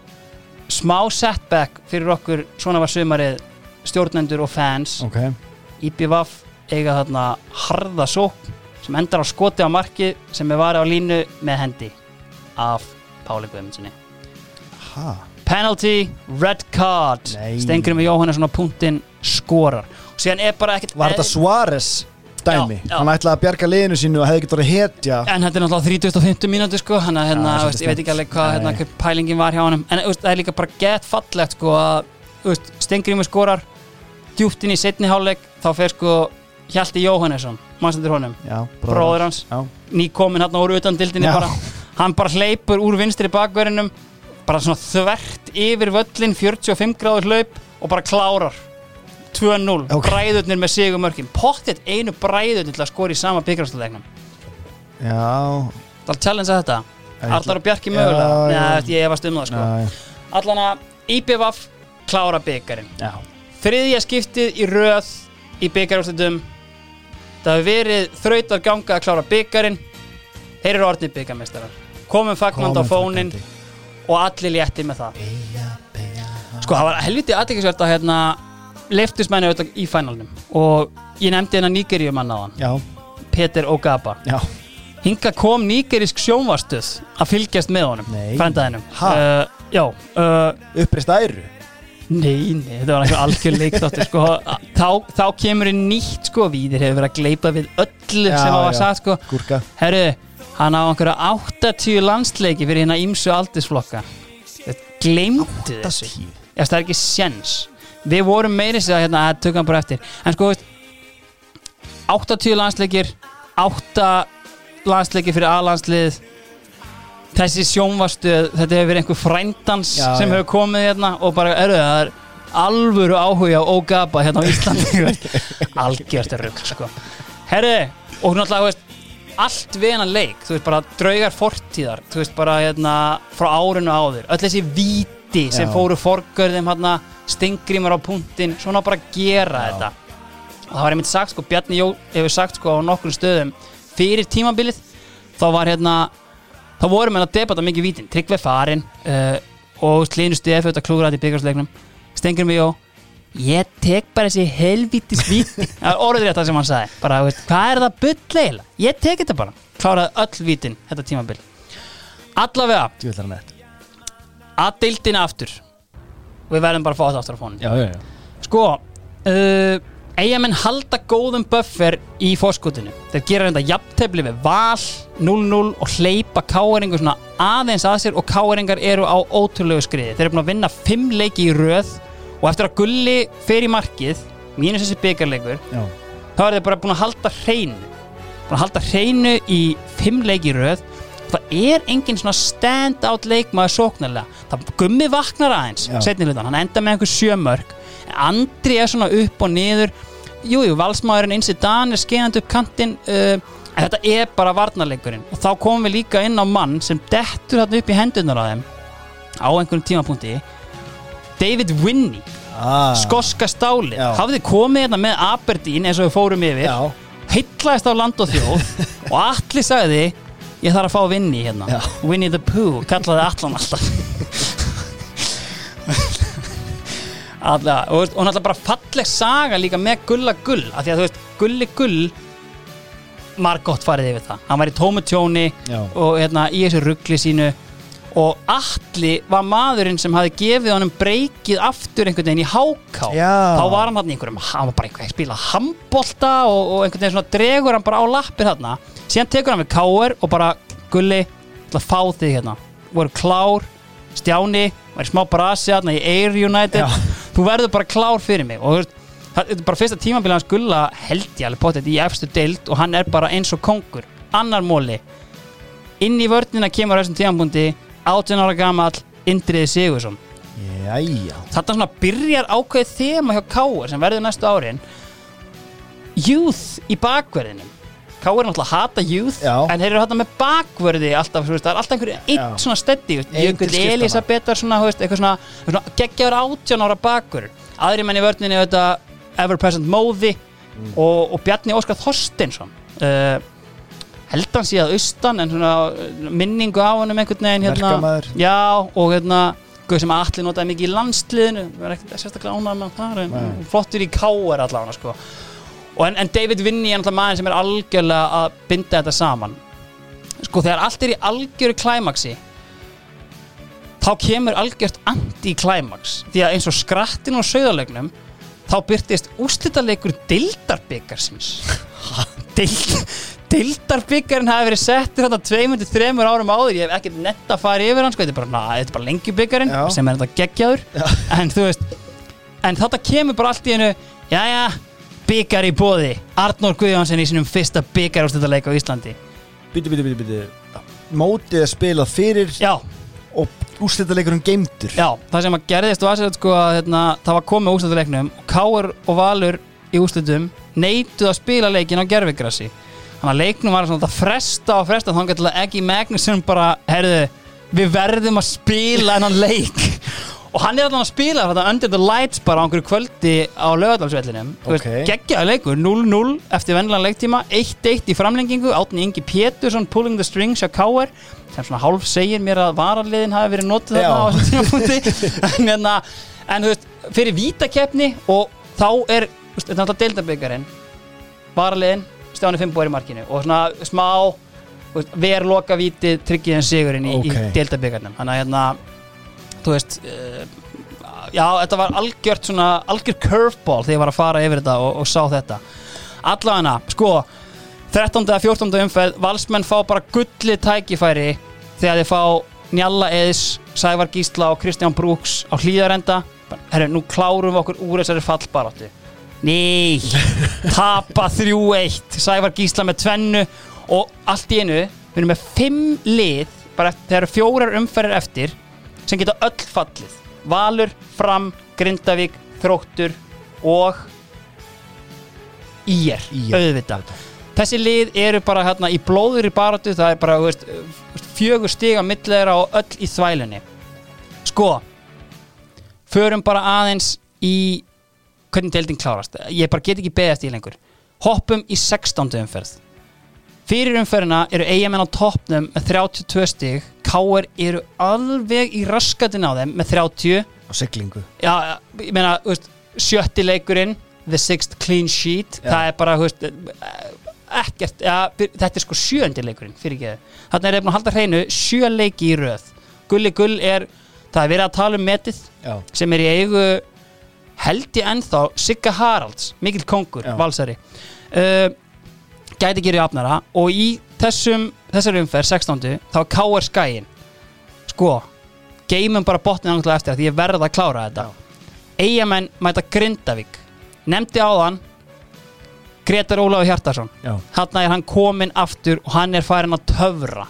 smá setback fyrir okkur svona var sumarið stjórnendur og fans.
Ok
IPVAF eiga þarna harða sók sem endar á skoti á marki sem er varið á línu með hendi af Páli Guðmundssoni penalty, red card. Stengri með Jóhannesson á punktinn skorar. Og síðan er bara ekkert
var þetta Suárez dæmi,
Já, já.
hann ætlaði að bjarga liðinu sínu og hefði ekki verið hetja.
En þetta er náttúrulega 3050 mínúti sko. Hann að hérna,
Já,
veist, ég veit ekki alveg hvað hérna, pælingin var hjá honum. En það er líka bara gett fallegt sko að Stengrimur skorar djúpt inn í setni hálfleik þá fer sko Hjalti Jóhannesson mannstændur honum,
já,
bróður hans
já,
nýkomin hann úr utan dildinni bara. Hann bara hleypur úr vinstri bakverðinum bara svona þvert yfir völlin 45 gráður hlaup og bara klárar 2-0,
Ok.
bræðurnir með sigumörkin pottet einu bræðurnir til að skora í sama byggjastleiknum
já,
Það er að challengea þetta. Allar og Bjarki mögulega. Nei, ég efast um það sko. Allan að IPVAF klára byggarinn
já.
Þriðja skiptið í röð í byggarúrslitum Það hefur verið þrautar ganga að klára byggarinn Þeir eru orðnir byggarmeistarar Komum fagnand á fónin og allir létti með það. Sko, það var helviti aðtekisvert að hérna leiftusmenni auðvitað í fænalnum. Og ég nefndi hérna Nígeríumann á hann
já,
Peter Ogaba.
Já,
Hinga kom nýgerisk sjónvastuð að fylgjast með honum frændaðinum
Ha?
uh, Já, uh,
uppreist æru
nei, nei, þetta var eitthvað algjör leikþáttur sko. þá, þá kemur inn nýtt sko Víðir hefur verið að gleipa við öllu
Já,
sem hafa
já.
sagt sko Herru, hann á einhverja 80 landsleiki fyrir hérna ímsu aldisflokka Gleimdu þessu
80?
Já, það er ekki sjens Við vorum meiri sér að hérna, að tökum bara eftir En sko, veist 80 landsleikir 8 landsleikir fyrir A-landslið Þessi sjónvarstöð Þetta hefur verið einhver frændans
Já,
sem
já.
hefur komið hérna og bara, eru það er alvöru áhuga og ógapa hérna á Íslandi veist. algjört rugg sko. herru, og náttúrulega veist, allt við hennan leik þú veist bara draugar fortíðar þú veist bara hérna frá árinu áður öll þessi víti sem
Já.
fóru forgörðum hérna stingrimar á punktin svona bara gera þetta og það var einmitt sagt sko, Bjarni Jó hefur sagt sko á nokkrum stöðum fyrir tímabilið þá var hérna þá vorum við að debata mikið vítin. Tryggve farin uh, og Slínu Stefi þetta klúðræði í byggarsleiknum Stengur mig Jó ég tek bara þessi helvítis víti. Það er orðið rétt það sem hann sagði. Bara, veist, hvað er það eiginlega? ég tek þetta bara. Kláraði öll vítin þetta tímabil. Allavega að deildina aftur. Og við verðum bara að fá þetta aftur á
já
Sko uh, Eyjamenn halda góðum buffer í fórskotinu Þeir gera reynda jafntefli við val 0-0 og hleypa káeringu svona aðeins að sér og káeringar eru á ótrúlegu skriði. Þeir eru búin að vinna 5 leiki í röð og eftir að Gulli fer í markið mínus þessi byggarleikur
Já,
þá er þeir bara búin að halda hreinu. Búin að halda hreinu í 5 leiki í röð. Það er engin svona stand out leikmaður sóknarlega. Það gummi vaknar aðeins setni hlutan, hann enda með einhver sjömörk Andri er svona upp og niður jújú, jú, valsmaðurinn Insi Dan er skeinandi upp kantinn uh, þetta er bara varnarleikurinn. Og þá komum við líka inn á mann sem dettur þarna upp í hendunar á þeim á einhverjum tímapunkti. David Winnie
ah,
skoska stáli hafði komið hérna með Aberdeen eins og við fórum yfir.
Já,
heitlaðist á land og þjóð. Og allir sagði ég þarf að fá Winnie hérna.
Já.
Winnie the Pooh, kallaði allan alltaf Alla, og, og náttúrulega bara falleg saga líka með Gulla Gull af því að þú veist, Gulli Gull margótt farið yfir það. Hann var í tómu tjóni
Já.
og hérna, í þessu ruggli sínu. Og Atli var maðurinn sem hafi gefið honum breykið aftur einhvern veginn í háká.
Já.
þá var hann hann í einhverjum hann var bara einhvern veginn að spila handbolta og, og einhvern veginn svona dregur hann bara á lappir hérna síðan tekur hann við káir og bara Gulli, fá þig hérna. Voru klár, Stjáni var í smá brasi hérna í Air United.
Já.
þú verður bara klár fyrir mig. Og það er bara fyrsta tímabilið hans Gulla held ég alveg potið í efstu deild og hann er bara eins og kongur. Annar móli. Inn í vörnina kemur þessum tímabundi 18 ára gamall Indriði Sigursson
jæja.
Þetta svona byrjar ákveðið þema hjá Káur sem verður næstu árin. Youth í bakverðinum Káur er náttúrulega að hata youth
Já.
en þeir eru hata með bakverði alltaf, veist, það er alltaf einhverju
Já.
svona steddi Jökull
skiptanna.
Elisabethar svona, veist, svona, svona geggjaður átján ára bakur aðri menn í vörninni ever present móði
Mm.
og, og Bjarni Óskar Þorsteinsson uh, held hann síðan austan en svona minningu á honum einhvern veginn hérna, já og hérna sem allir notaði mikið í landsliðinu sérstaklega ánægð með það flottur í káar allavega sko. Og en, en David Vinny er náttúrulega maður sem er algjörlega að binda þetta saman. Sko þegar allt er í algjöru klæmaksi þá kemur algjört anti-klæmaks því að eins og skrattin og sögðarlegnum þá byrtist úrslitaleikur dildarbyggarsins Dild, dildarbyggarinn hafi verið settur þetta tveimur til þremur árum áður. Ég hef ekkert nett að fara yfir hann sko, þetta er bara, na, þetta er bara lengjubyggarinn
Já.
sem er þetta geggjaður. En þú veist en þetta kemur bara allt í einu jæja, byggar í bóði Arnór Guðjónsson í sinum fyrsta byggar úrslitaleik á Íslandi.
Byttu, byttu, byttu, byttu Mótið er spilað fyrir
já,
og úrslitaleikurinn geimdur
Já, það sem að gerðist var sér sko að hérna, það var komið úrslutaleiknum og Káur og Valur í úrslutum neituð að spila leikin á gerfigrassi þannig að leiknum var svona að fresta og fresta þannig til að Eggi Magnusson bara herðu, við verðum að spila hennan leik og hann er allan að spila þetta under the lights bara á einhverju kvöldi á lögadalsvellinum
Ok.
geggjaði leikur, 0-0 eftir vennilega leiktíma. 1-1 í framlengingu. Átni Ingi Pétursson pulling the strings hjá Káur sem svona hálf segir mér að varaliðin hafi verið notið þarna á tímapunkti. En, hérna, en þú veist, fyrir vítakeppni og þá er þetta er alltaf deildabyggarinn varaliðin, Stjáni Finnbór í markinu og svona smá þú veist, ver loka vítið tryggið en sigurinn í,
Ok.
í deildabyggarnum þannig að hérna þú veist uh, já, þetta var algjört svona algjör curveball þegar ég var að fara yfir þetta og, og sá þetta allavega, sko 13. eða 14. umferð valsmenn fá bara gulli tækifæri þegar þeir fá Njalla Eðis Sævar Gísla og Kristján Brooks á hlýðarenda herru, nú klárum við okkur úr þessari fallbarátti Nei, tapa 3-1 Sævar Gísla með tvennu og allt í einu, við erum með fimm lið, bara þegar fjórar umferðir eftir sem geta öll fallið. Valur, Fram, Grindavík Þróttur og Ír,
IR.
auðvitað. Þessi lið eru bara hérna í blóður í baratu það er bara veist, fjögur stiga millera og öll í þvælunni. Sko förum bara aðeins í hvernig deildin klárast. Ég bara get ekki beðast í lengur. Hoppum í 16. umferð fyrir umferðina eru eigamenn á toppnum með 32 stig. Káir eru alveg í raskatin á þeim með 30
á siglingu.
Já, ég meina, veist, sjötti leikurinn the sixth clean sheet.
Já.
það er bara, veist ekkert, ja, þetta er sko sjöndi leikurinn fyrir ekki þarna er búin að halda hreinu sjö leiki í röð. Gulli Gull er, það er verið að tala um metið
já,
sem er í eigu held ég ennþá Sigga Haralds, mikill kongur,
Já.
valsari. Uh, gæti gerði afnara og í þessum þessari umferð, 16. þá K.R. Skæin sko geymum bara botnið náttúrulega eftir því ég verða að klára þetta. Eyjamenn mæta Grindavík. Nefndi áðan Gretar Ólafur Hjartarsson hann er hann kominn aftur og hann er farin að töfra.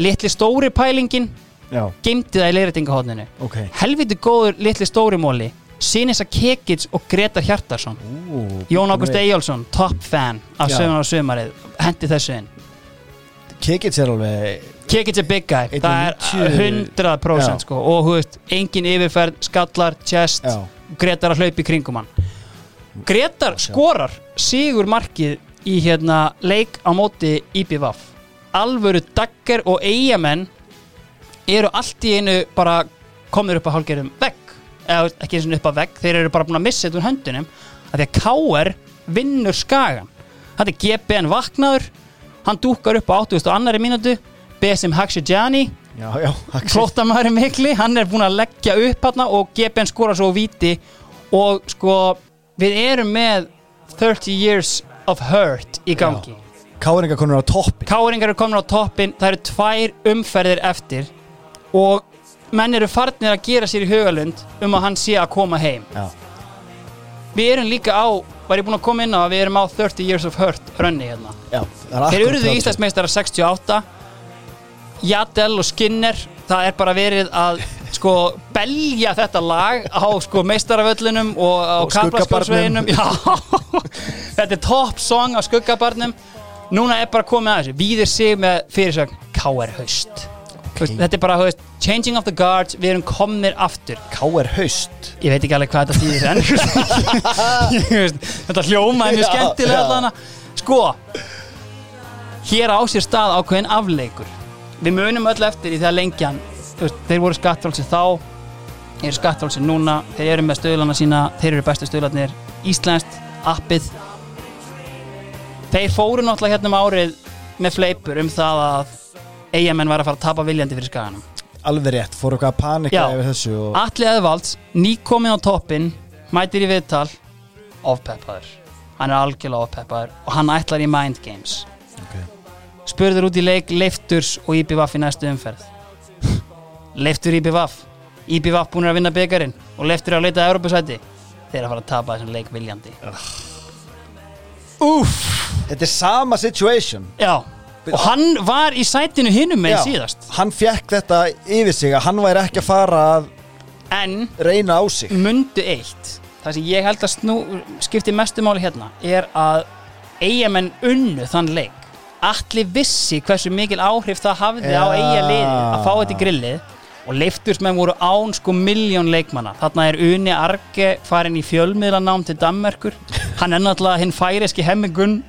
Litli stóri pælingin
já,
geymdi það í leiritingahotninu
ok.
Helviti góður litli stóri móli Sinisa Kekic og Gretar Hjartarsson
Ú,
Jón Ágúst Eyjálsson, top fan af
Já.
söguna og sömarið, hendi þessu inn.
Kekits er alveg
Kekic er big guy,
Einn
það er
90
100%
Já.
sko, og hú veist, engin yfirferð skallar, chest,
Já.
Gretar að hlaupa í kringum hann. Gretar skorar sigur markið í hérna leik á móti IPVAF alvöru dagger og eigamenn eru allt í einu bara komnir upp að hálfgerðum vegg eða ekki eins og upp að vegg þeir eru bara búin að missa þetta úr höndunum af því að KR vinnur skagan þetta er GBN vaknaður hann dúkar upp á 8000 annari mínútu Besim
Axel.
flóttamæður mikli, hann er búin að leggja upp hann og GBN skora svo á víti og sko við erum með 30 years of hurt í gangi.
Káringa konur á toppin
Káringar eru komin á toppin það eru tvær umferðir eftir og menn eru farnir að gera sér í hugalund um að hann sé að koma heim.
Já,
við erum líka á, var ég búin að koma inn á að við erum á 30 years of hurt rönni hérna.
Já, það er
Þeir
akkurat
urðu
það.
Íslandsmeistara 68 Jadel og Skinner það er bara verið að sko belja þetta lag á sko meistaravöllunum og á
Og
kaplaskólsveginum Já, þetta er top song á skuggabarnum. Núna er bara komið að þessu. Víðir sig með fyrirsögn. K.R. Haust okay. Þetta er bara, þú veist, changing of the guards Við erum komnir aftur.
K.R. Haust.
Ég veit ekki alveg hvað þetta þýðir en Þetta hljómaði mjög
Já,
skemmtilega allan Sko Hér á sér stað ákveðin afleikur. Við munum öll eftir í þegar lengjan veist, Þeir voru skattfrálsir þá Þeir eru skattfrálsir núna Þeir eru með stöðlana sína Þeir eru bestu stöðlarnir Íslenskt, appið. Þeir fóru náttúrulega hérna um árið með fleipur um það að eigamenn var að fara að tapa viljandi fyrir skaganum
Alveg rétt, fór eitthvað að panika
Já.
yfir þessu og
Atli Eðvalds, nýkomin á toppin mætir í viðtal. Ofpeppaður, hann er algjörlega ofpeppaður og hann ætlar í Mind Games.
Okay.
spurður út í leik Leifturs og IBVF í næstu umferð. Leiftur IBVF IBVF búin að vinna byggarinn og Leiftur er að leita að Europasæti þeir að fara að tapa þessum leik viljandi. Úff.
Þetta er sama situation.
Já, og hann var í sætinu hinum með síðast.
Hann fekk þetta yfir sig að hann væri ekki að fara að
en
reyna á sig.
Mundu eitt það sem ég held að snú, skipti mestu máli hérna er að eigamenn unnu þann leik. Allir vissi hversu mikil áhrif það hafði á
Já.
eiga liði að fá þetta í grillið. Og leiftursmenn voru án sko miljón leikmanna. Þarna er Uni Arge farin í fjölmiðlanám til Danmerkur. Hann er náttúrulega hinn færiski hemmingun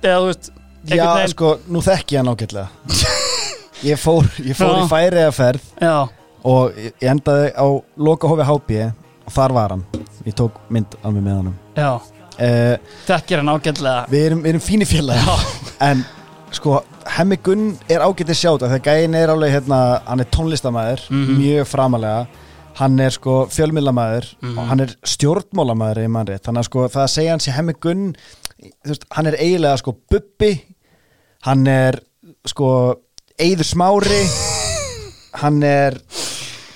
eða þú veist
Já,
veginn-
sko, nú þekki ég hann ágætlega. Ég fór, ég fór í færi að ferð
já,
og ég ég endaði á lokahófi HB og þar var hann. Ég tók mynd alveg með
já,
uh,
þekkir hann ágætlega.
Við erum, erum fínir félagi En sko, Hemmi Gunn er ágætið sjátt að gæin er alveg hérna, hann er tónlistamæður
Mhm.
mjög framalega. Hann er sko fjölmiðlamæður
Mhm.
og hann er stjórnmálamæður í mannrétt, þannig að sko það að segja hann sé hemmi gunn þú veist, hann er eiginlega sko bubbi hann er sko Eiður Smári. Hann er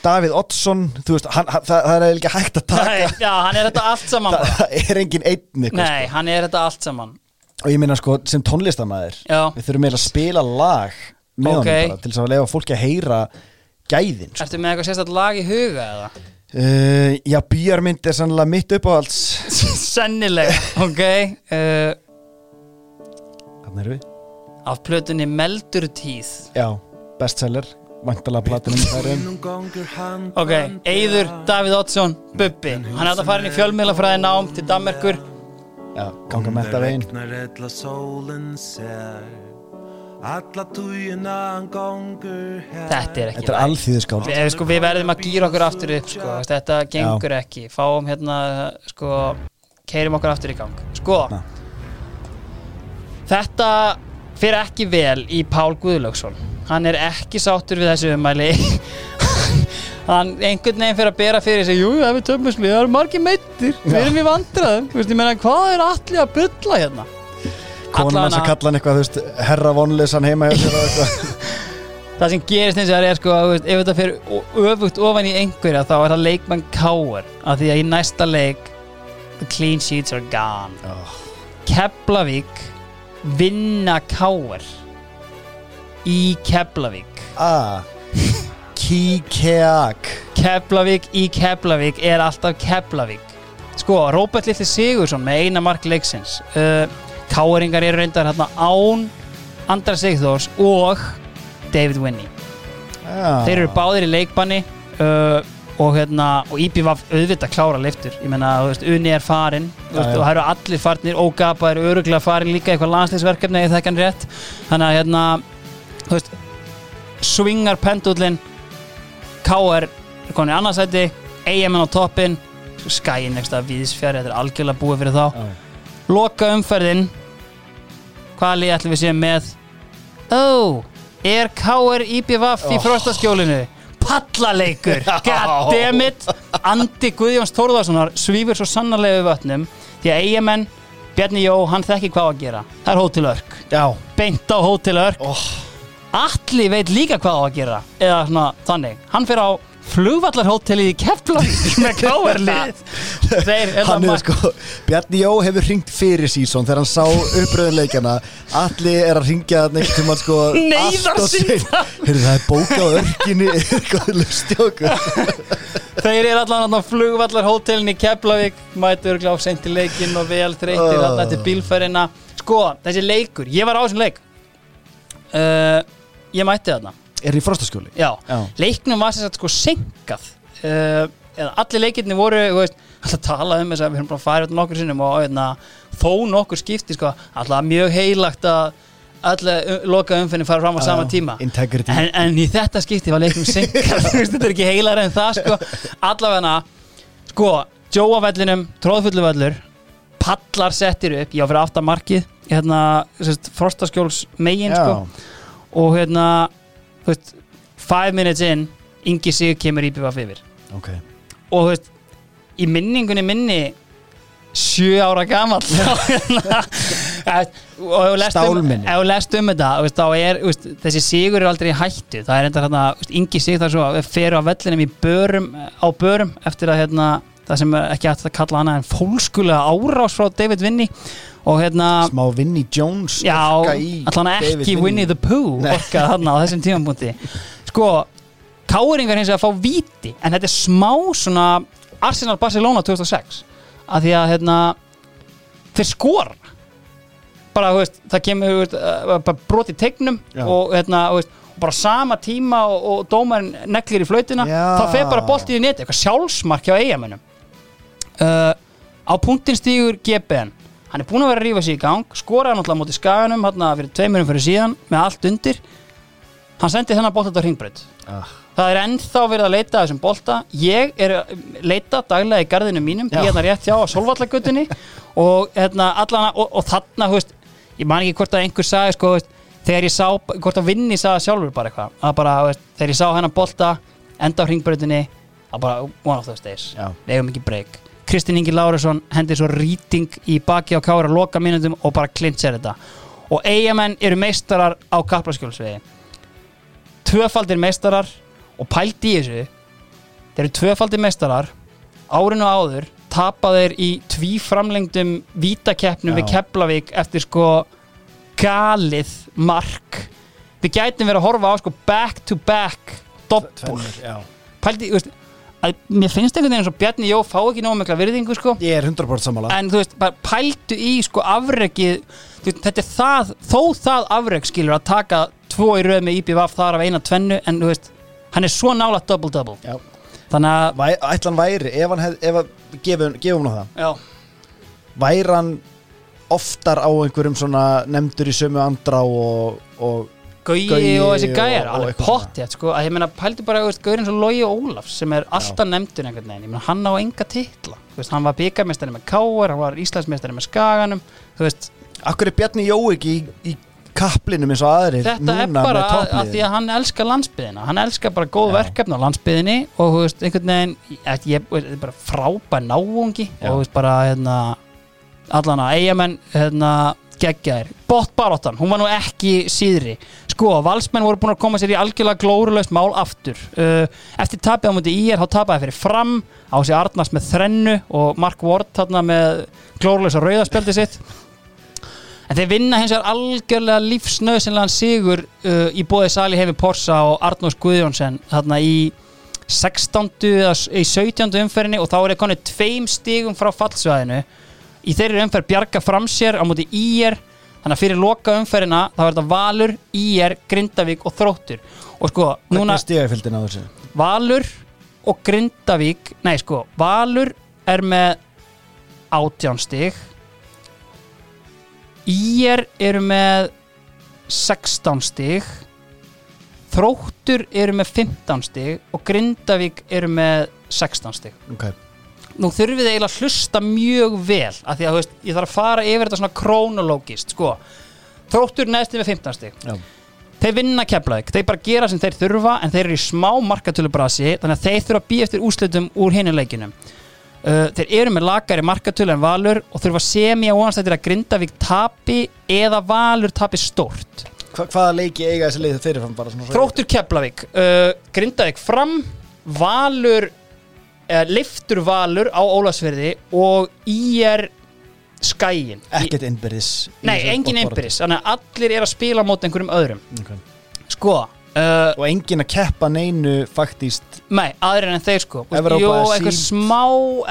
Davíð Oddsson. Veist, hann, hann, það, það er ekki hægt að taka.
Nei, já, hann er þetta allt saman
það, það er engin einn eitthvað,
Nei, hann er þetta allt saman.
Sko. og ég meina sko sem tónlistamæður við þurfum eiginlega að spila lag með
Ok.
honum bara til þess að lefa fólki að heyra gæðin sko.
Ertu með eitthvað sérstætt lag í huga eða?
uh, já, bíjarmynd er sannlega mitt upp á alls
Sennilega, ok uh,
Þannig erum við
Af plötunni Meldur tíð.
Já, bestseller Væntalega platinum
Ok, Eyður, Davíð Oddsson, Bubbi. Hann er að fara inn í fjölmiðlafræði nám til Danmerkur.
Já, ganga með þetta veginn.
Regnar ella sólinn ser Alla tugina hann gongur her
Þetta er ekki
Þetta er alþýðiskáld
Við, sko, við verðum að gýra okkur aftur upp sko. Þetta gengur ekki. Fáum hérna sko, Keirum okkur aftur í gang. Sko
Na.
Þetta fyrir ekki vel í Pál Guðlaugsson. Hann er ekki sáttur við þessu umæli Hann einhvern veginn fyrir að bera fyrir sig Jú, það er töfnusli, það eru margir meittir Við erum í vandræðum. Þú veist, ég meina, Hvað er allir að bylla hérna?
Konum hans að kalla hann eitthvað, þú veist, herra vonleysan heima
Það sem gerist eins og það er sko veist, ef þetta fyrir öfugt ofan í einhverja þá er það leikmann káar af því að í næsta leik the clean sheets are gone.
Oh.
Keflavík vinna káar í Keflavík.
Ah, Kíkeak
Keflavík í Keflavík er alltaf Keflavík. Sko, Róbert Lilli Sigursson með eina mark leiksins uh, káaringar eru reyndar hérna án Andra Sigþórs og David Winnie.
Ah.
þeir eru báðir í leikbanni uh, og hérna og IPVF auðvitað klára leiftur. Ég menna, þú veist, Uni er farin
Já,
veist, og það eru allir farnir, Ógapa er öruglega farin líka eitthvað landsleisverkefni eða þekkan rétt. Þannig að hérna þú veist, swingar pendullin KR er komin í annarsæti EM-en á toppin skæin eitthvað viðsfjari, þetta er algjörlega búið fyrir þá.
Já.
loka umferðin. Hvaða lið ætlum við séum með? Ó, er KR IPVF í frostaskjólinu pallaleikur, goddammit. Andi Guðjóns Þórðarssonar svífur svo sannarlega við vötnum því að eigamenn, Bjarni Jó, hann þekki hvað að gera. Það er Hótel Örk,
Já,
beint á Hótel Örk.
Oh.
Atli veit líka hvað að gera. Eða svona þannig, hann fyrir á flugvallarhótelið í Keflavík með hérna,
hann er sko Bjarni Jó hefur hringt fyrir sísón þegar hann sá uppröðinleikana Alli er að ringja þannig einhvern tímann sko
Neyðar
allt of
símtal.
seint. Heyrðu, það er bóka á örkinni eitthvað lusti okkur
Þeir eru allan á flugvallarhótelin í Keflavík mætu örgla á senti leikinn og vel þreytir
Oh.
þarna eftir bílferðina Sko, þessi leikur, ég var á þessum leik uh, Ég mætti þarna
Er í frostaskjóli?
Já,
Já.
leiknum var sagt sko senkað uh, eða allir leikirni voru þú veist, alltaf talað um þess að við erum bara að fara út nokkur sinnum og hérna, þó nokkur skipti sko, alltaf mjög heilagt að allir loka umfinni fara fram á sama tíma. En, en í þetta skipti var leikum senkað þetta er ekki heilar en það sko. Allavega sko, Jóavellinum, tróðfulluvellur pallar settir upp, ég á fyrir aftamarkið hérna, sérst, frostaskjóls megin sko. Og hérna þú veist, five minutes in Ingi Sig kemur íbjöfaf yfir.
Ok.
Og þú veist, í minningunni minni sjö ára gamall og ef þú lest um, þetta veist, er, veist, þessi sigur er aldrei í hættu. Það er enda hérna, Ingi Sig þar svo fer á vellinum í börum á börum eftir að hérna, það sem ekki hægt að kalla hana en fólskulega árás frá David Vinny og hérna
Smá Vinnie Jones
Já, allan ekki Winnie. The Pooh orkað þarna á þessum tímapunkti? Sko, káringar hins vegar fá víti en þetta er smá svona Arsenal Barcelona 2006 að því að hérna þeir skora. Bara, þú veist, það kemur veist, uh, bara brot í tegnum og hérna, þú veist, bara sama tíma og, og dómarinn neglir í flautina þá fer bara boltið í neti, eitthvað sjálfsmark hjá eigamönnum uh, á punktin stígur GBN hann er búinn að vera að rífa sig í gang skoraði náttúrulega á móti skaganum hérna fyrir tveimurum fyrir síðan með allt undir. Hann sendi þennan bolta á hringbraut.
Ah,
það er ennþá verið að leita að þessum bolta. Ég er að leita daglega í garðinu mínum ég er hérna rétt hjá á Solvallagutunni og, hérna, og, og þarna veist, ég man ekki hvort að einhver sagði sko, veist, þegar ég sá, hvort að vinni sagði sjálfur bara eitthvað að bara, veist, þegar ég sá hennan bolta enda á hringbrautinni það bara one of those days. Við eigum ekki breyk Kristinn Ingi Lárusson hendir svo rýting í baki á kára loka mínútum og bara klinsir þetta. Og eigamenn eru meistarar á kaplaskjólsvegi tvöfaldir meistarar og pældi í þessu þeir eru tvöfaldir meistarar. Árinu áður tapa þeir í tvíframlengdum vítakeppnum
Já.
við Keflavík eftir sko galið mark. Við gætum verið að horfa á sko back to back
Tvennir, já.
pældi, þú veist að mér finnst einhvern veginn eins og Bjarni Jó fá ekki nóg mikla virðingu sko.
Ég er 100% sammála.
En þú veist, bara pældu í sko afrekið, þú veist, þetta er það þó það afrek skilur að taka tvo í röð með IPVF þar af eina tvennu en þú veist, hann er svo nála double-double.
Já.
þannig að
Væ, Ætlan væri, ef hann hef, ef að gefum, gefum hann það.
Já,
væri hann oftar á einhverjum svona nefndur í sömu andrá og, og
Gauji og þessi gæjar, alveg pottjætt sko, að ég meina pældu bara, Gaurin svo Logi Ólafs sem er alltaf nefndur einhvern veginn, ég meina hann á enga titla. Veist, hann var byggamestari með Káar, hann var Íslandsmestari með Skaganum, þú veist.
Akkur er Bjarni Jó ekki í, í kaplinum eins og aðrir
þetta er bara að, að því að hann elskar landsbyðina hann elskar bara góð verkefni á landsbyðinni og þú veist, einhvern veginn ég, ég, er bara frábær náungi og þú veist bara hérna, allan að eigamenn hérna, geggjaðir, bóttbaróttan hún var nú ekki síðri sko, valsmenn voru búin að koma sér í algjörlega glórulaust mál aftur uh, eftir tapið á múti í er, þá tapaði fyrir fram á sig Arnars með þrennu og Mark Ward þarna með glórulausa rauðaspjaldi sitt En þeir vinna hins vegar algjörlega lífsnöðsynlegan sigur uh, í bóði Sali Hefi Porsa og Arnós Guðjónsson þarna í 16. eða í 17. umferðinni og þá er það konið tveim stigum frá fallsvæðinu í þeirri umferð bjarga fram sér á móti IR þannig að fyrir loka umferðina þá er þetta Valur, IR, Grindavík og Þróttur. Og sko, núna? Valur og Grindavík nei sko, Valur er með átján stig. Ír eru með 16 stig. Þróttur eru með 15 stig og Grindavík eru með 16 stig.
Ok,
nú þurfum við eiginlega að hlusta mjög vel af því að veist, ég þarf að fara yfir þetta svona krónológist sko. Þróttur neðsti með 15 stig.
Já,
þeir vinna keflaðik, þeir bara gera sem þeir þurfa en þeir eru í smá markatölubrasi þannig að þeir þurfa að býja eftir úslitum úr hinu leikinum uh, þeir eru með lagari markatölu en Valur og þurfa vonast þetta að Grindavík tapi eða Valur tapi stórt.
Hva, hvaða leiki eiga þessi leið fyrirfram bara svona svo-
Þróttur Keflavík. Uh, Grindavík fram Valur uh, liftur Valur á Ólasverði og IR Skæin
Ekkert innbyrðis í
Nei, engin einbyrðis Þannig að allir er að spila mót einhverjum öðrum.
Ok.
Sko uh,
Og engin að keppa neinu faktíst
Nei, aðrir en þeir sko.
Evrópa er
eitthvað
sýnd.
smá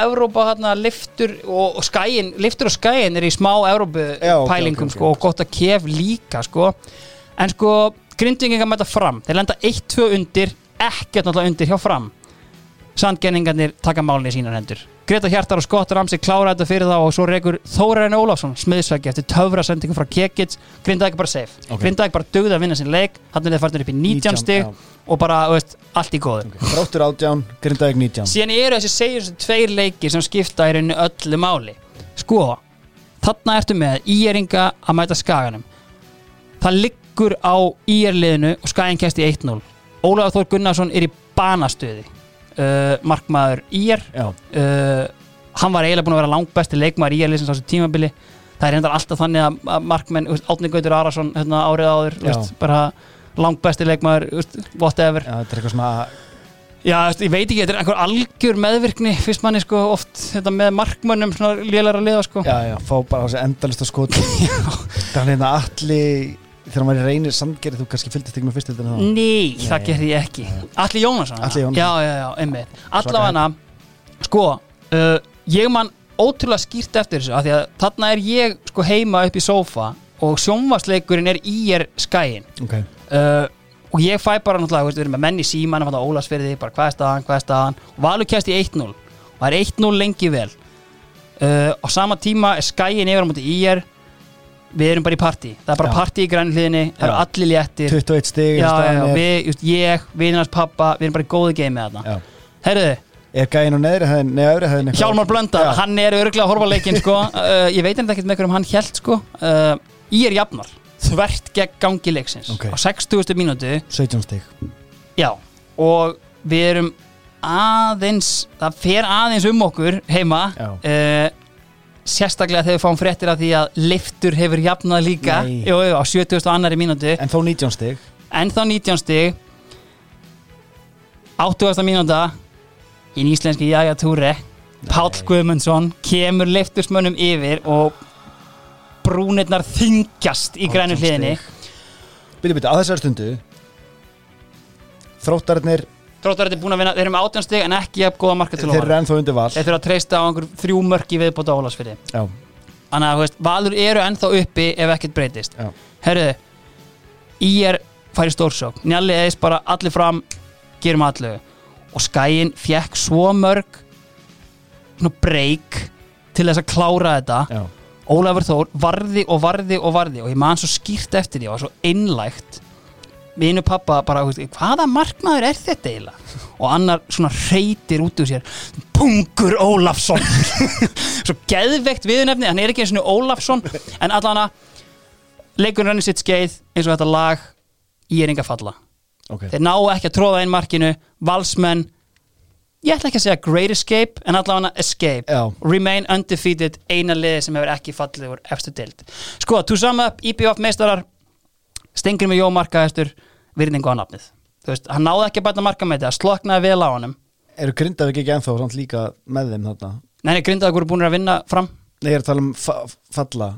Evrópa hérna liftur og, og skæin liftur og skæin er í smá Evrópu
Já, ok,
pælingum
ok, ok.
sko og gott að kef líka sko. En sko grindingingar mæta fram. Þeir lenda 1-2 undir ekkert náttúrulega undir hjá fram sandgenningarnir taka málni í sínar hendur. Greta Hjartar og Scott Ramsey klára þetta fyrir þá og svo rekur Þóraðin Ólafsson smiðsvæki eftir töfra sendingu frá Kekits Grindavík bara safe,
Ok.
Grindavík bara dugði að vinna sinn leik. Hann er þeir farnir upp í 19
19,
stig
já.
og bara, veist, allt í góðu.
Okay. Þróttur átján, Grindavík 19
síðan eru þessi segjur þessi tveir leikir sem skipta í rauninu öllu máli. Sko, þarna ertu með íeringa að mæta skaganum. Það liggur á íerliðinu og skagin kæst í 1-0 Ólafur Þór Gunnarsson er í banastöði uh, markmaður
Já,
uh, hann var eiginlega búin að vera langbesti leikmaður íerliðsins á þessu tímabili. Það er reyndar alltaf þannig að, markmenn Átni Gautur Arason hérna, árið áður veist, bara langbesti leikmaður veist, whatever.
Já, þetta er eitthvað svona
Já, ég veit ekki, þetta er einhver algjör meðvirkni fyrst manni sko oft þetta með markmönnum lélæra liða sko.
Já, já, fá bara á þessi endalista skot Það er hérna allir Þegar maður reynir sandgerði þú kannski fylgdist ekki með fyrstildinu þá?
Nei, það gerði ég ekki. Alli Jónasson.
Atli Jónasson.
Já, já, já, einmitt. Allavega sko, uh, ég man ótrúlega skýrt eftir þessu af því að þarna er ég sko heima upp í sófa og sjónvarsleikurinn er í er skæin
Ok,
uh, og ég fæ bara náttúrulega, veist, við erum með menn í síman að Ólasferði, bara hvað er staðan, hvað er staðan? Og Valur kæst í 1-0 og það er 1-0 lengi vel. Uh, á sama tíma er skæin yfir á móti í er við erum bara í partí, það er bara
Já.
partí í grænliðinni, það eru allir léttir
21 stig
já, já, við, just, ég, vinnars pappa við erum bara í góðu geimi þarna herruðu,
Er gæinn á neðri hæðin, neða öfri hæðin?
Hjálmar Blöndal,
Já.
hann er örgulega að horfa á leikinn sko. uh, ég veit enda ekkert með hverjum hann held sko. uh, ég er jafnar þvert gegn gangi leiksins
Ok.
á 60. mínútu
17 stig
Já, og við erum aðeins það fer aðeins um okkur heima uh, sérstaklega þegar við fáum fréttir af því að liftur hefur jafnað líka. Jú, jú, á 70. og annari mínútu.
En þó 19 stig.
En þá 19 stig. 80. mínúta. Í íslenski Jæja Túre. Páll Guðmundsson kemur liftursmönnum yfir og brúnirnar þingjast í grænu
18
hliðinni.
Byrju, byrju, á þessari stundu Þróttararnir
Þróttar þetta er búin að vinna, þeir eru með 18 stig en ekki jafn góða marka til
Þeir eru ennþá undir val.
Þeir þurfa að treysta á einhver þrjú mörk í viðbóta Ólasfyrði
Já,
Þannig að veist, Valur eru ennþá uppi ef ekkert breytist.
Já,
Herðu, IR færi stórsók Njalli eðis bara allir fram gerum allu og Skæin fekk svo mörg svona breyk til þess að klára þetta. Ólafur Þór varði og varði og varði og ég man svo skýrt eftir því og svo einlægt minu pappa bara, hvaða markmaður er þetta eiginlega? Og annar svona reytir út úr sér Pungur Ólafsson. Svo geðveikt viðnefni hann er ekki eins og Ólafsson en allan að leikurinn rennir sitt skeið eins og þetta lag í er enga falla.
Ok,
þeir ná ekki að tróða inn markinu valsmenn ég ætla ekki að segja great escape en allavega escape.
Já.
remain undefeated eina liði sem hefur ekki fallið úr efstu dild sko, sum up, IPF meistarar stengri með jómarkaðistur virðingu á nafnið. Þú veist, hann náði ekki að bæta marka með þetta sloknaði vel á honum.
Eru Grindavík ekki ennþá samt líka með þeim þarna?
Nei, grindaði voru búin að vinna fram.
Nei, ég er að tala um fa falla.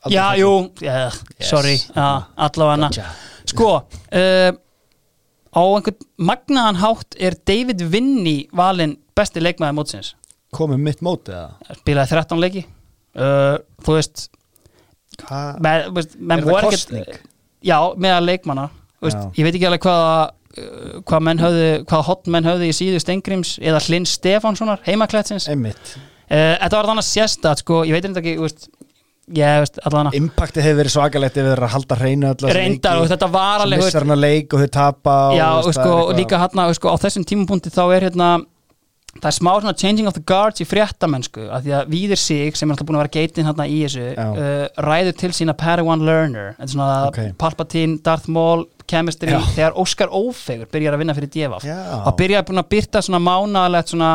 Aldrei
Já,
falla.
jú, yeah, sorry. Já, allavega.
Gotcha.
Sko, uh, á einhvern magnaðan hátt er David Vinny valinn besti leikmaði mótsins.
Komið mitt mótið eða?
spilaði 13 leiki. Uh, þú veist, með, veist
Er það kostning?
Já, meðal leikmanna veist, ég veit ekki alveg hvaða uh, hvað menn höfðu, hvað hot menn höfðu í síðu Stengrims eða Hlinn Stefánssonar heimaklætsins uh,
Einmitt
þetta var þannig sérstætt sko, ég veit ekki veist, ég veist, allan
Impactið hefur verið svakalegt ef þeir eru að halda þessa
reyndar og þetta var alveg þú veist,
missar hann að leik og þau tapa
Já,
og, veist,
sko, og líka hérna sko, á þessum tímapunkti þá er hérna það er smá svona changing of the guards í fréttamennsku af því að Víðir sig sem er alltaf búin að vera geitin hérna í þessu uh, ræður til sína Padawan Learner þetta er svona
Ok.
Palpatine, Darth Maul chemistry,
Já.
þegar Óskar Ófegur byrjar að vinna fyrir
Já.
og byrjar búin að byrta svona mánaðalegt svona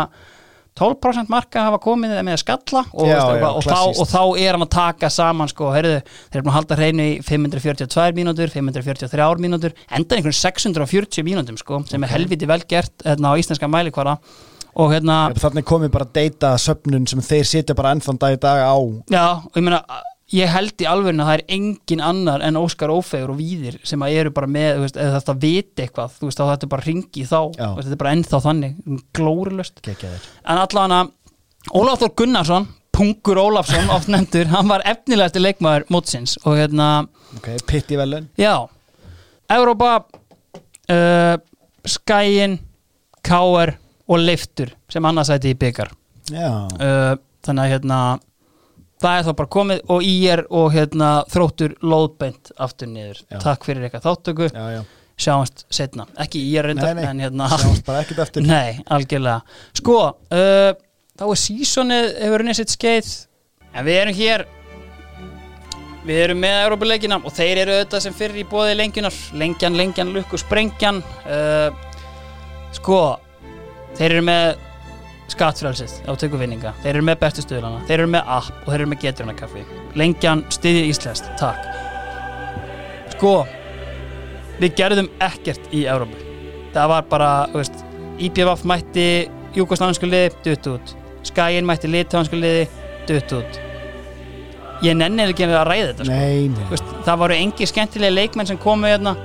12% marka hafa komið með að skalla og,
Já, já,
og, þá, og þá er hann að taka saman sko, heyrðu, þeir eru búin að halda hreinu í 542 mínútur, 543 mínútur enda einhvern 640 mínútum sko, sem er helviti vel gert hérna, á íslenska mælikvara og hérna,
Þannig komið bara data söfnun sem þeir sitja bara ennþann dag í dag á.
Já, og ég meina ég held í alveg að það er engin annar en Óskar Ófegur og Víðir sem að eru bara með, veist, eða þetta viti eitthvað þú veist, þá þetta er bara ringi þá veist, þetta er bara ennþá þannig,
Gekkjaðir.
En allan að Ólaf Þór Gunnarsson Pungur Ólafsson, oft nefndur hann var efnilegasti leikmaður mótsins og hérna,
Ok, pitti velun
já. Európa uh, Skæin Káer og Leiftur sem annars sæti í byggar uh, þannig að hérna það er þá bara komið og í er og hérna þróttur lóðbeint aftur niður,
Já.
takk fyrir eitthvað þáttöku.
Já, já.
Sjáumst setna, ekki í er reyndar
Nei, nei,
en hérna
sjáumst bara ekkert eftir.
Nei, algjörlega. Sko, uh, þá er sísonið hefur unnið sitt skeið en við erum hér. Við erum með Európa-leikina og þeir eru auðvitað sem fyrir í bóði lengjunar. Lengjan, lengjan, lukku, sprengjan. Uh, Sko þeir eru með skattfrælsið á tökuvinninga, þeir eru með bestu stöðlana þeir eru með app og þeir eru með geturunarkaffi lengjan styðið íslenskt, takk. Sko við gerðum ekkert í Európa það var bara, þú veist IPVF mætti Júkoslavinsku liði dutt út, Skæin mætti Litáinsku liði dutt út. Ég nenni ekki að ræða þetta sko.
Nei, nei.
Veist, það voru engi skemmtilega leikmenn sem komu hérna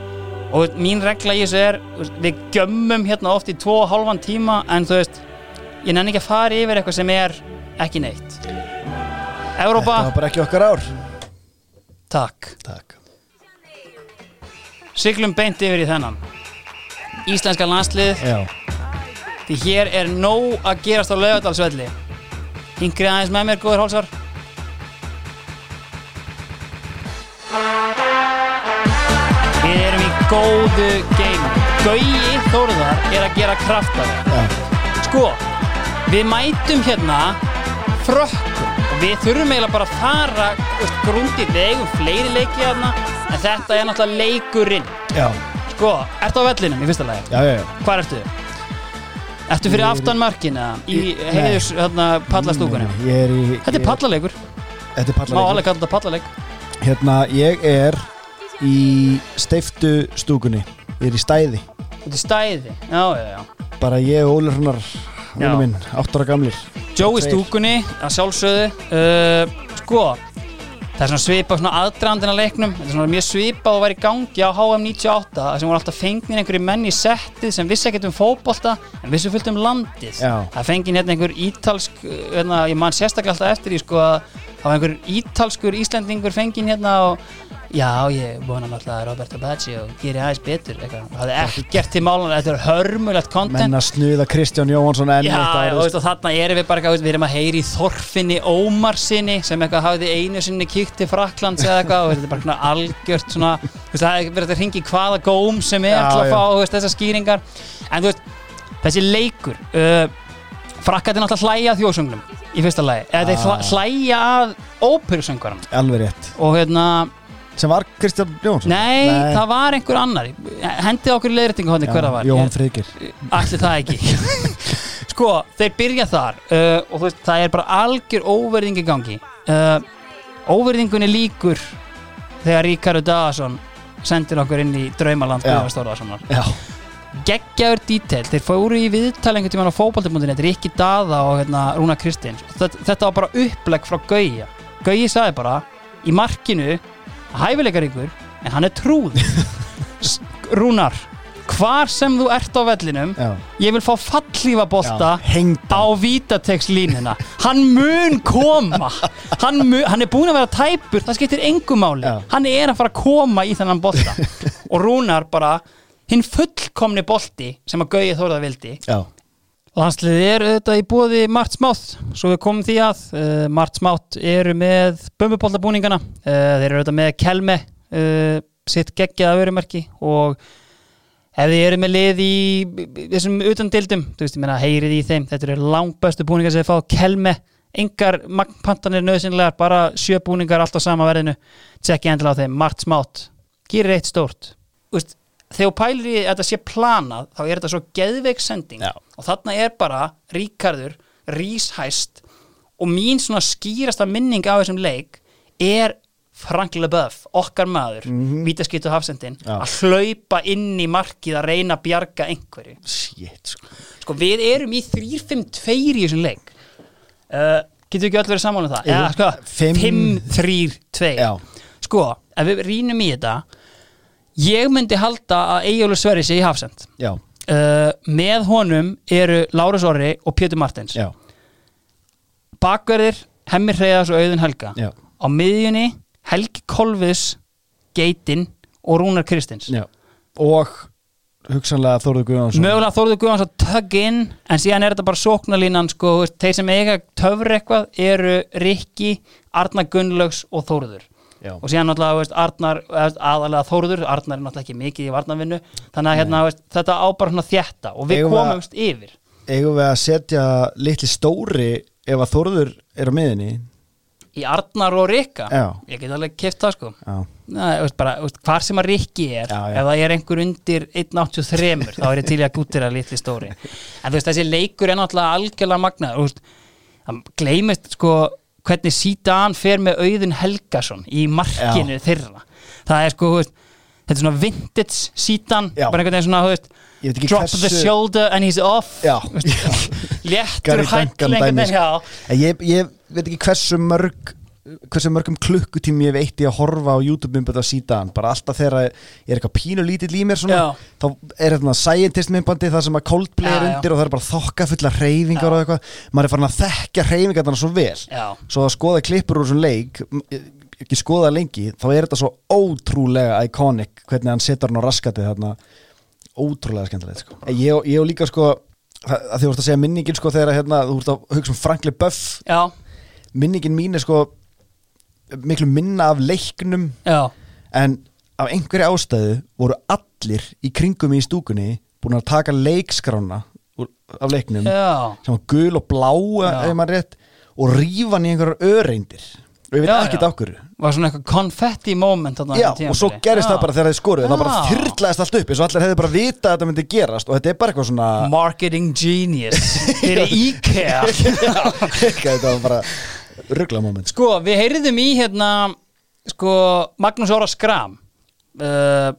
og veist, mín regla í þessu er við gömmum hérna oft í tvo og halvan tíma en þú veist ég nenni ekki að fara yfir eitthvað sem er ekki neitt. Európa,
Þetta var bara ekki okkar ár.
Takk.
Takk.
Siglum beint yfir í þennan. Íslenska landslið
Já,
því hér er nóg að gerast á laugadalsvelli hingrið aðeins með mér, góður hálsar góðu game Gauji Þórðar er að gera kraftar
já,
sko, við mætum hérna frökkum. Og við þurfum eiginlega bara að fara veist, grúndið, við eigum fleiri leiki hérna en þetta er náttúrulega leikurinn.
Já,
sko, ertu á vellinum í fyrsta lagi?
já, já, já.
Hvað ertu? Ertu fyrir aftan markina í heiðus hérna, pallastúkunum?
Nei, Ég er í
Þetta er pallalegur,
Þetta er
má
pallaleikur.
alveg kalla þetta pallaleg
Hérna, ég er í steiftu stúkunni. Ég er í stæði.
Þetta er stæði, já, já, já.
Bara ég og Ólur Hrunnar
Já.
Minn, áttara gamlir.
Joe í
Tveir.
stúkunni, að sjálfsögðu. Uh, Sko Það er svona svipað svona aðdrandina leiknum. Þetta er svona mjög svipað og var í gangi á HM 98 Það sem voru alltaf fengnin einhverju menn í settið sem vissi ekkert um fótbolta en vissi fullt um landið.
Já.
Það fengin hérna einhver ítalsk uh, hérna, ég man sérstaklega alltaf eftir því sko að það var einhver ítalskur Íslendingur fengin hérna og já, ég vona náttúrulega að Roberto Baggio geri aðeins betur eitthvað. það hefði ekkert til málan, þetta er hörmulegt content.
Menn að snuða Kristján Jóhansson enn
Já,
eitt
já,
árið,
og, veist, og þarna erum við bara eitthvað, við erum að heyri í Þorfinni Ómarsinni sem eitthvað hafði einu sinni kíkt til Fraklands eða eitthvað og þetta er bara svona algjört svona, veist, það er verið að ringi hvaða góm sem er
Já,
til að
já.
fá veist, þessar skýringar. En þú veist, þessi leikur uh, Frakkat er náttúrulega hlæja að
Sem var Kristján Jóhansson
nei, það var einhver annar. Hendið okkur í leiðrættingu hodni hver það var. Ég-
Friðgir
Allir það ekki. Sko, þeir byrja þar uh, og veist, það er bara algjör óverðing í gangi. Uh, Óverðingunni líkur þegar Ríkaru Dagason sendir okkur inn í draumaland Geggjaður dítel, þeir fóru í viðtal einhvern tímann á fótbolti.net, Rikki Daða og hérna, Rúna Kristins. Þetta, þetta var bara upplegg frá Gauja. Gauji sagði bara í markinu hæfileikaríkur en hann er trúð Rúnar, hvar sem þú ert á vellinum
já,
ég vil fá fallífa bolta á vítatekslínuna hann mun koma. Hann, mun, hann er búin að vera tæpur það skiptir engum máli. Hann er að fara að koma í þennan bolta. Og Rúnar bara hinn fullkomni bolti sem að Gauði Þórða vildi
Já,
Landsliðið er auðvitað í bóði Mart Smátt svo við komum því að uh, Mart Smátt eru með bömbuboltabúningana uh, þeir eru auðvitað með kelme uh, sitt geggjaða örumerki og ef þið eru með lið í þessum utandildum, þú veist ég meina heyrið í þeim, þetta eru langt bestu búningar sem þið fá kelme, engar magnpantanir nöðsynlegar, bara sjö búningar allt á sama verðinu, tjekki endilega á þeim. Mart Smátt, gerir eitt stórt. Þú veist, þegar pælir í að þetta sé planað, þá er þetta svo geðveik sending
Já.
og þarna er bara Ríkarður, ríshæst og mín svona skýrasta minning af þessum leik er Frank Leboeuf, okkar maður mm. -hmm. vítaskýttu hafsendin
Já.
að hlaupa inn í markið að reyna að bjarga einhverju
shit sko
sko við erum í 3-5-2 í þessum leik uh, getur ekki öll verið saman um það eða sko
Fimm-
5-3-2
Já.
sko ef við rýnum í þetta ég myndi halda að Eyjólu Sverri sé í hafsend. Uh, með honum eru Lárus Orri og Pétur Martins.
Já,
bakverðir Hemmi Hreyðars og Auðun Helga.
Já,
á miðjunni Helgi Kolviðs Geitin og Rúnar Kristins.
Já. Og hugsanlega Þórður Guðjónsson.
Mögulega Þórður Guðans að tug in en síðan er þetta bara sóknarlínan sko, þeir sem eiga töfur eitthvað eru Rikki, Arnar Gunnlaugs og Þórður
Já,
og síðan náttúrulega veist, Arnar, aðalega Þórður Arnar er náttúrulega ekki mikið í varnarvinnu þannig að hérna, veist, þetta á bara svona þjætta og við
Eigum við að-
komumst yfir.
eigum við að setja litli stóri ef að Þórður er á miðinni
í Arnar og Rikka? Ég get alveg keft það sko. Þú veist, bara, hvar sem að Rikki er
Já, já.
ef það er einhver undir 1.83 þá er ég til að gútira litli stóri. En þessi leikur er náttúrulega algjörlega magnað það gleymist sko hvernig Sítan fer með Auðun Helgason í markinu þeirra það er sko, veist, þetta er svona vintage Sítan,
Já.
bara einhvern veginn svona veist, drop
hversu-
the shoulder and he's off
Já.
Léttur já.
En ég, ég veit ekki hversu mörg hversu mörgum klukkutími ég veit ég að horfa á YouTube-myndbönd á síðan bara alltaf þegar ég er eitthvað pínu lítill í mér svona, þá er þetta scientist myndbandi það sem að Coldplay er
Já, já.
undir og það er bara þokka fulla reyfingar
Já.
og eitthvað maður er farin að þekka reyfingar þannig svo vel
Já.
svo að skoða klippur úr þessum leik ekki skoða lengi, þá er þetta svo ótrúlega iconic hvernig hann setur hann á raskatið þarna ótrúlega skemmtilegt sko. Ég, ég og líka sko að því þú vorst að segja minningin sko þegar hérna, þú vorst að hugsa um Frankli Buff
já,
minningin mín er sko miklu minna af leiknum.
Já,
en af einhverju ástæðu voru allir í kringum í stúkunni búin að taka leikskrána af leiknum
já.
sem var gul og blá rétt og rífa í einhverjar öreindir. Við veit
Já,
ekkert
já.
af hverju.
Var svona eitthvað confetti moment
Já, og svo gerist
Já.
það bara þegar þið skoruðu. Það bara
Já.
þyrlaðist allt upp eins og allir hefði bara vitað að þetta myndi gerast. Og þetta er bara eitthvað svona
Marketing genius Fyrir IKEA.
Já, þetta var bara ruggla moment
Sko, við heyrðum í hérna Sko, Magnús Óra Skram uh,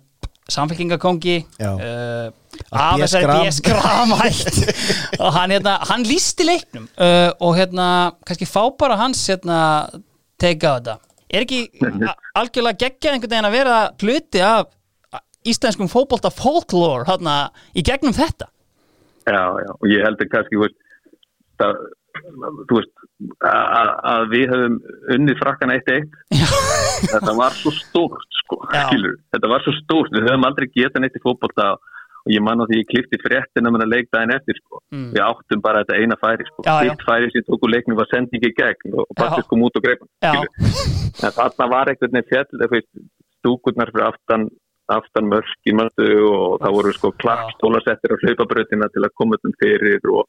Samfélkingakongi uh,
Að B.
AFSR B. Skram hætt og hann, hérna, hann lísti leiknum uh, og hérna, kannski fá bara hans hérna, take á þetta er ekki algjörlega geggjað einhvern veginn að vera hluti af íslenskum fótbolta folklore hérna, í gegnum þetta
Já, já, og ég heldur kannski, það, veist, að, að við höfum unnið frakkana 1-1, þetta var svo stórt, sko, þetta var svo stórt, við höfum aldrei getað neitt í fótbolta og ég man á því ég klifti fréttina með að leik daginn eftir, sko,
Mm.
við áttum bara þetta eina færi, sko, hitt færi sem tóku leiknum var sending í gegn og. Bakkus kom út og skilur, en þarna var einhvern veginn fjall, stúkurnar fyrir aftan aftan mörkin mörtu og það voru sko klappstólasettir á hlaupabröðina til að koma um fyrir og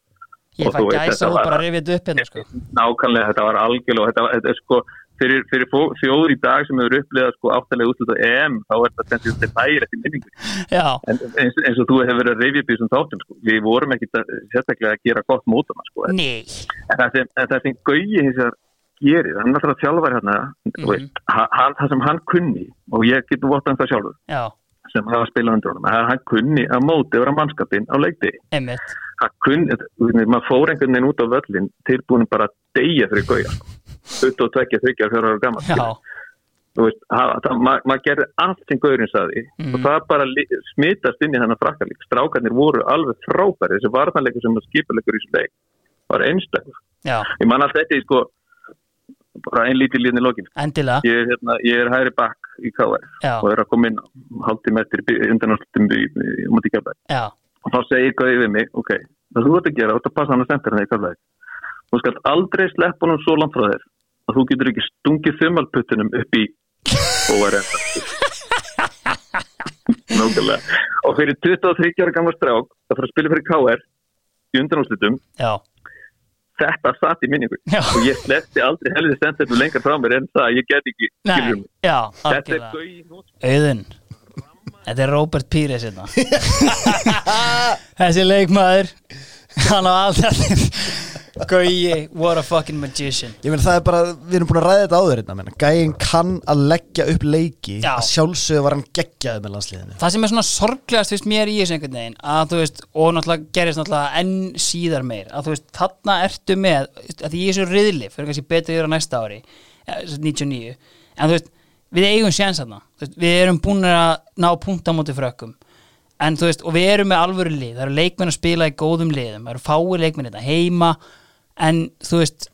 ég fæ gæsa og
var-
bara rifið þetta upp hérna sko.
nákvæmlega þetta var algjörlega og þetta, var- þetta er sko fyrir, fyrir þjóður í dag sem hefur upplegað sko áttalega útlut á EM þá er þetta sem þetta lægir eftir minningu
já,
en eins, eins og þú hefur verið að reyfja upp í þessum þáttum sko. við vorum ekki sérstaklega að gera gott mótana sko. en,
nei
það sem, en það sem Gauji hins vegar gerir, hann er alltaf þjálfari hérna
Mhm.
mm veist, hann, það sem hann kunni og ég get votta um það sjálfur
já,
sem hafa spilað undir honum, að hann kunni að móti á hann kunni, maður fór einhvern veginn út á völlin tilbúin bara að deyja fyrir gauja. 22, 30, 4 ára gammal
já,
þú veist, það, það, maður mað gerði allt sem gaurinn saði
Mhm.
og það bara smitast inn í þennan frakkalík strákarnir voru alveg frábæri þessi varnarleikur sem skipuleikur í þessu leik var einstakur, ég man allt þetta í sko bara ein lítið líðin í lokin. Ég er, hérna, ég er hægri bakk í
Já.
og er að koma inn haldið með eftir undanáttum í, í, í, í, í,
já,
og þá segir Gauði við mig, ok, það þú ert að gera, þú ert að passa hann að sendir hann kallæði. Þú skalt aldrei sleppa hann svo langt frá þér að þú getur ekki stungið þumalputtunum upp í ORM. Nákvæmlega. Og fyrir 23 ára gamla strák að fara að spila fyrir KR í undanúslitum, þetta satt í minningu.
Já.
Og ég sleppti aldrei helvið sendir lengar frá mér en það að ég get ekki
nei, já,
Þetta er Gauði nót.
Þetta er Robert Pires hérna. Þessi leikmaður Hann á alltaf Gauji, what a fucking magician.
Ég meina það er bara, við erum búin að ræða þetta áður hérna. Gæinn kann að leggja upp leiki.
Já.
að sjálfsögðu var hann geggjaði með landsliðinu.
Það sem er svona sorglegast fyrst mér í þessu einhvern veginn að þú veist, og náttúrulega gerist náttúrulega enn síðar meir, að þú veist, þarna ertu með, að því ég er svo riðli fyrir kannski betur yfir á næsta ári eh, sem sagt 99, en þú veist við eigum séns veist, við erum búin að ná punkt á móti frökkum. En þú veist, og við erum með alvöru lið. Það eru leikmenn að spila í góðum liðum. Það eru fáir leikmenn þetta heima. En þú veist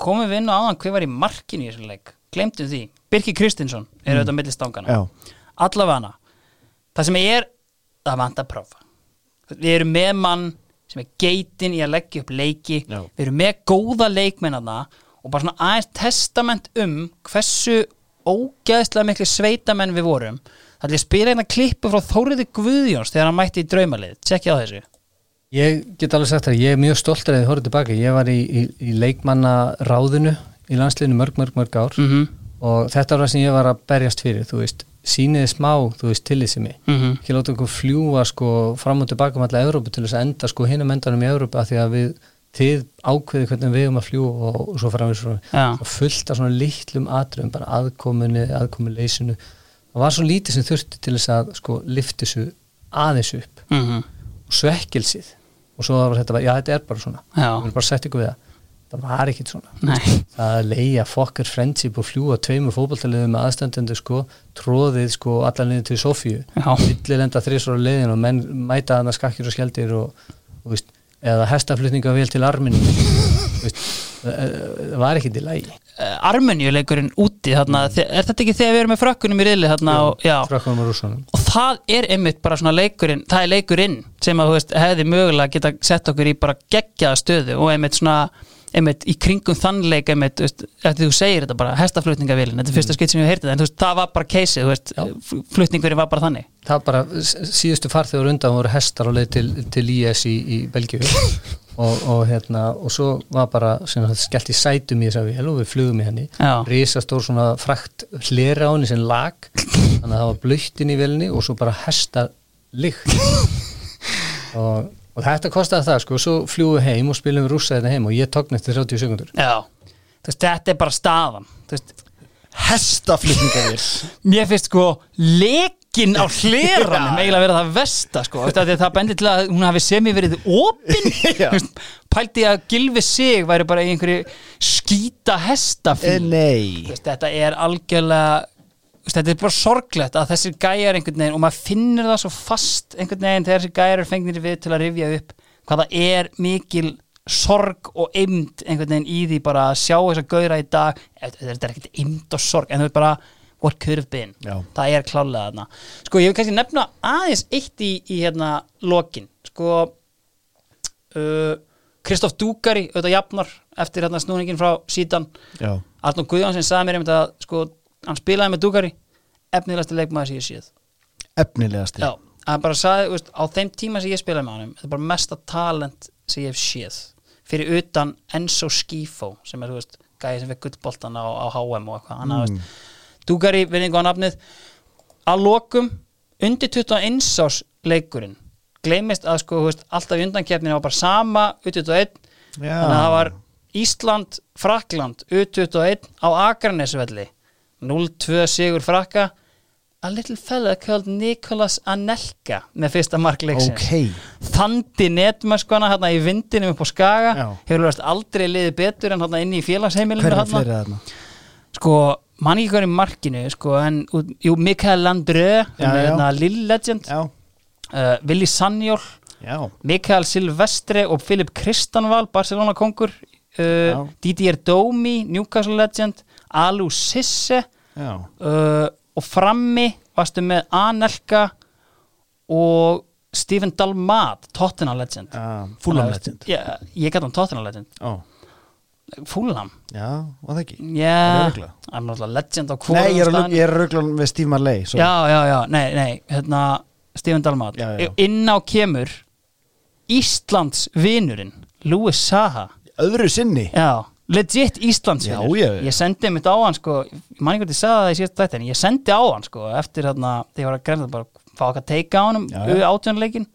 komum við inn á áðan hver var í markinu í þessum leik? Glemtum því, Birki Kristinsson er auðvitað milli stangana
Já.
allavega það sem er það vantar prófa. Við erum með mann sem er geitin í að leggja upp leiki.
Já.
við erum með góða leikmennana og bara svona aðeins testament um hversu ógæðslega miklu sveitamenn við vorum. Það er að spila einna klippu frá Þóriði Guðjóns þegar hann mætti í draumalið, tjekkja á þessu.
Ég get alveg sagt það, ég er mjög stoltur að þið horfðu tilbaka, ég var í, í, í leikmanna ráðinu í landsliðinu mörg, mörg, mörg ár.
Mm -hmm.
og þetta var það sem ég var að berjast fyrir, þú veist, síniði smá, þú veist, tillitsimi,
Mhm.
ekki láta okkur fljúa sko fram og tilbaka um alla Evrópu til þess að enda sko hinum endanum í Evrópu að því að við, þið ákveði hvernig við erum að fljúa og, og svo fram við svo,
Já.
svo fullt af svona litlum atriðum, bara aðkomunni, aðkomuleysinu, það var svo lítið sem þurfti til þess að sko lifti þessu aðeins upp
Mhm.
og svekkelsið og svo var þetta, já þetta er bara svona
Já.
við erum bara sett ykkur við það það var ekkit svona
Nei.
það að leia fokkar friendship og fljúa tveimur fótballtaliðum með aðstendendu sko, tróðið sko allan niður til Sofíu villilenda þrísvara leiðin og menn mæta hana skakkir og skjaldir og, og veist, eða hestaflutninga vel til veist, það það var ekkit í lægi
Armenju leikurinn úti þarna, er þetta ekki þegar við erum með frökkunum í riðli þarna og, já,
og rússanum
og það er einmitt bara svona leikurinn það er leikurinn sem að þú veist hefði mögulega geta sett okkur í bara geggjaða stöðu og einmitt svona einmitt, í kringum þannleik einmitt, eftir þú segir þetta bara hestaflutningavélin, þetta er fyrsta skitt sem ég hef heyrtið en veist, það var bara keisið, flutningurinn var bara þannig.
Það bara, s- síðustu farþegur undan voru hestar á leið til, til IS í, í Belgíu. Og, og hérna og svo var bara skellt í sætum í þess að við og við flugum í henni. Risastór svona frakt hlera á henni sem lag þannig að það var blöyttin í velinni og svo bara hesta lykt. Og, og þetta kostaði það sko, svo fljúum við heim og spilum við rússa þetta heim og ég tókn eftir 30 sekundur
Já, veist, þetta er bara veist,
Hestaflutningavél
mér finnst sko lekin á hleranum eiginlega vera það versta sko, þú veist, af því að það bendir til að hún hafi semi verið opin
Já.
Þú veist, pældi að Gilvi sig væri bara í einhverju skýta hestafíl
Eh,
þetta er algjörlega þetta er bara sorglegt að þessir gæjar einhvern veginn og maður finnur það svo fast einhvern veginn þegar þessir gæjar er fengnir við til að rifja upp hvað það er mikil sorg og eimd einhvern veginn í því bara að sjá þess að gauðra í dag. Þetta þetta er ekkert eimd og sorg en það er bara what could have been.
Já.
það er klálega þarna. Sko ég vil kannski nefna aðeins eitt í, í hérna lokin. Sko uh, Kristoff Dúkari auðvitað jafnar eftir hérna snúningin frá sítan Arnur Guðjónsson sagði mér einmitt að sko, hann spilaði með Dúkari efnilegasti leikmaður sem ég séð.
Efnilegasti?
Já, hann bara sagði, veist, á þeim tíma sem ég spilaði með hann þetta er bara mesta talent sem ég hef séð. Fyrir utan Enzo Skifo sem er, þú veist, gæði sem fekk gullboltan á, á HM og eitthvað, hann mm. Dúkari, vinningu á nafnið. Að lokum, undir 21 árs leikurinn, gleymist að sko, veist, alltaf í undankeppninu var bara sama U21,
Já.
þannig að það var Ísland, Frakland U21 á Akranesvelli 0-2 sigur Frakka. A little fella called Nicholas Anelka með fyrsta mark leiksins.
Ok.
Þandi netmöskuna hérna í vindinum upp á Skaga.
Já.
hefur aldrei liðið betur en hérna inni í félagsheimilinu
Hver er
hérna.
fyrir þarna?
sko, mann ekki í markinu sko, en, jú, Mikael Landrö hérna, Lill Legend. Uh, Willi Sanjól
já.
Mikael Silvestre og Filip Kristanval Barcelona kongur uh, Didier Domi, Newcastle Legend Alu Sisse
Já,
uh, og frammi varstu með Anelka og Stephen Dalmat Tottenham Legend.
Já Fulham legend.
Já, ég gæti hann Tottenham Legend.
Ó,
Fulham?
Já, var það ekki?
Já, hann er náttúrulega legend á
Nei,
hvorum
ég er, er ruggla með Steve Marley sorry.
Já, já, já, nei, nei, hérna Stephen Dalmat
Já, já.
Inn á kemur Íslands vinurinn Louis Saha.
Öðru sinni?
Já, legit Íslands
Já,
vinur
já, já.
Ég sendi mitt á hann sko Ég man ekki hvað ég sagði það í síðast dættin Ég sendi á hann sko Eftir hérna Þegar ég var að grenza bara Fá okkar teika á. Átjónleikin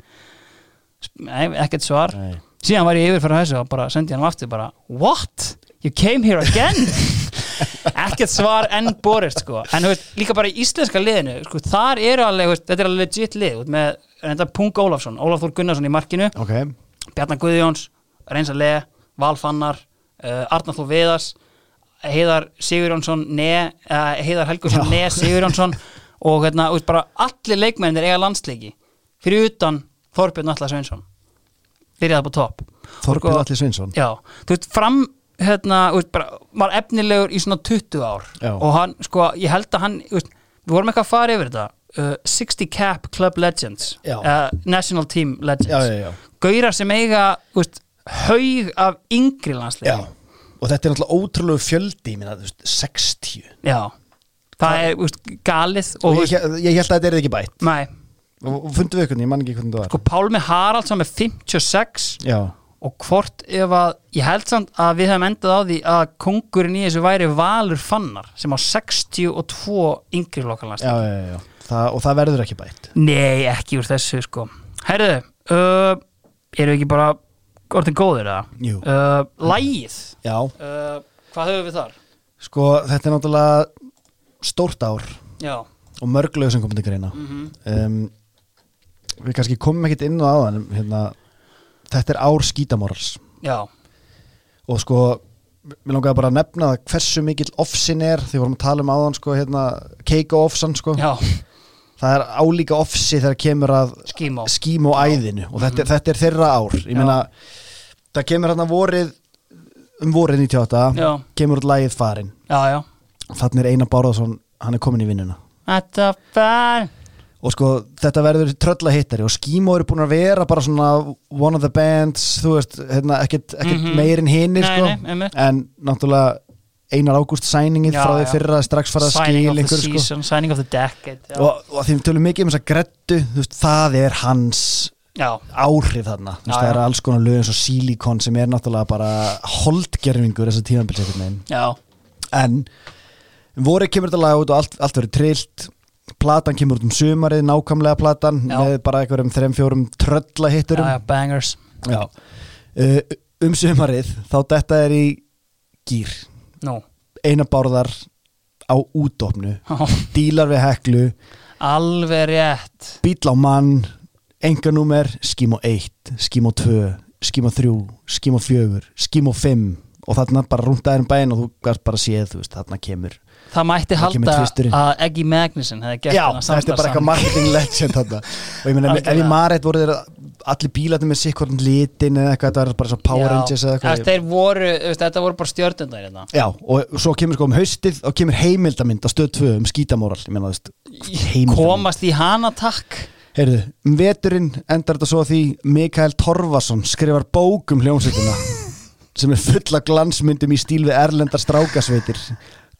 Nei, ekkert svar
Nei.
Síðan var ég yfir fyrir þessu og bara sendi hann aftur bara What? You came here again? ekkert svar enn borist sko En veist, líka bara í íslenska liðinu sko, Þar eru alveg, veist, þetta er alveg legit lið Með, þetta Pung Ólafsson Ólaf Þór Gunnarsson í markinu
Ok,
Bjarnar Guðjóns, Fannar, uh, Arnar Þór Viðars Heiðar Sigurjónsson Ne, uh, Heiðar Helgursson Ne Sigurjónsson og hérna, veist, bara allir leikmennir eiga landsleiki. Fyrir utan Þorbjörn Atla Sveinsson. Byrjaði på topp.
Þorbjörn Atli Sveinsson.
Já, þú veist, fram hérna, þú veist, bara, var efnilegur í svona 20 ár.
Já.
og hann, sko, ég held að hann þú veist, við vorum eitthvað að fara yfir þetta. Uh, 60 Cap Club Legends. Uh, National Team Legends. Gaurar sem eiga þú veist, haug af yngri landsleiki
Já, og þetta er náttúrulega ótrúlegu fjöldi, ég minna, veist, 60
Já. það er veist, galið og,
Og ég, ég held að þetta er ekki bætt.
Nei,
Og, og fundu við hvernig, ég man ekki hvernig það var.
Sko Pálmi Haraldsson með 56
Já,
og hvort ef að ég held samt að við hefum endað á því að kongurinn í þessu væri Valur Fannar sem á 62 yngri.
Það, Og það verður ekki bætt.
Nei, ekki úr þessu sko. Herðu, uh, eru ekki bara orðin góðir eða? Uh, lægið,
Já,
uh, hvað höfum við þar?
sko, þetta er náttúrulega stórt ár
Já,
og mörglegu sem komið til greina. Um, Við kannski komum ekkit inn á áðan hérna, Þetta er ár skítamorals.
Já,
og sko mér langaði bara að nefna hversu mikill offsin er því vorum að tala um áðan sko hérna keika-offsan sko.
Já,
það er álíka offsi þegar kemur að skím og æðinu og þetta, þetta er þeirra ár. Ég meina, það kemur hérna vorið um vorið 98
Já.
kemur út lagið farin
Já, já
þannig er Einar Bárðarsson, hann er komin í vinnuna
Þetta var
og sko þetta verður trölla hittari og Skímó eru búin að vera bara svona one of the bands, þú veist hérna, ekkert, ekkert
Mhm.
meir en hinnir
Nei,
sko
nei, einmitt.
en náttúrulega Einar Ágúst sæningið
Já,
frá því
já.
fyrra strax farið að
Signing
skil
of the
einhver sko
season, signing of the decade já.
og, og við tölum mikið um þess að grettu þú veist, það er hans
já,
áhrif þarna.
Já,
það eru alls konar lög eins og Silicon sem er náttúrulega bara holdgerfingur þessar tímabilsetin
já,
en voru kemur þetta lag út og allt, allt verið trillt. Platan kemur út um sumarið, nákvæmlega platan
Já.
með bara einhverjum þrem fjórum trölla
já,
hitturum
já, bangers.
Uh, um sumarið þá þetta er í gýr
nú,
eina bárðar á
Já.
dílar við heklu.
Alveg rétt.
Bíl á mann enganúmer, skím á 1 skím á 2, skím á 3 skím á 4, skím á 5 og þarna bara rúndaðir um bæinn og þú gæst bara séð, þú veist, þarna kemur
það mætti halda að Eggy Magnuson hefði gert
Já,
þennan
þetta er bara eitthvað marketing legend þarna. Og ég meina, ef ég maður voru þeir allir bílarnir með sikkorn litin eða eitthvað, þetta var bara svo Power
Já.
Rangers eða eitthvað.
Þeir voru, þetta voru bara stjörnundar hérna.
Já, og svo kemur sko um haustið og kemur heimildamind á stöð 2 um skítamóral.
Komast í hana takk
Heyrðu, um veturinn endar þetta svo að því Mikael Torfason skrifar bók um hljómsveitina sem er full af glansmyndum í stíl við erlendar strákasveitir.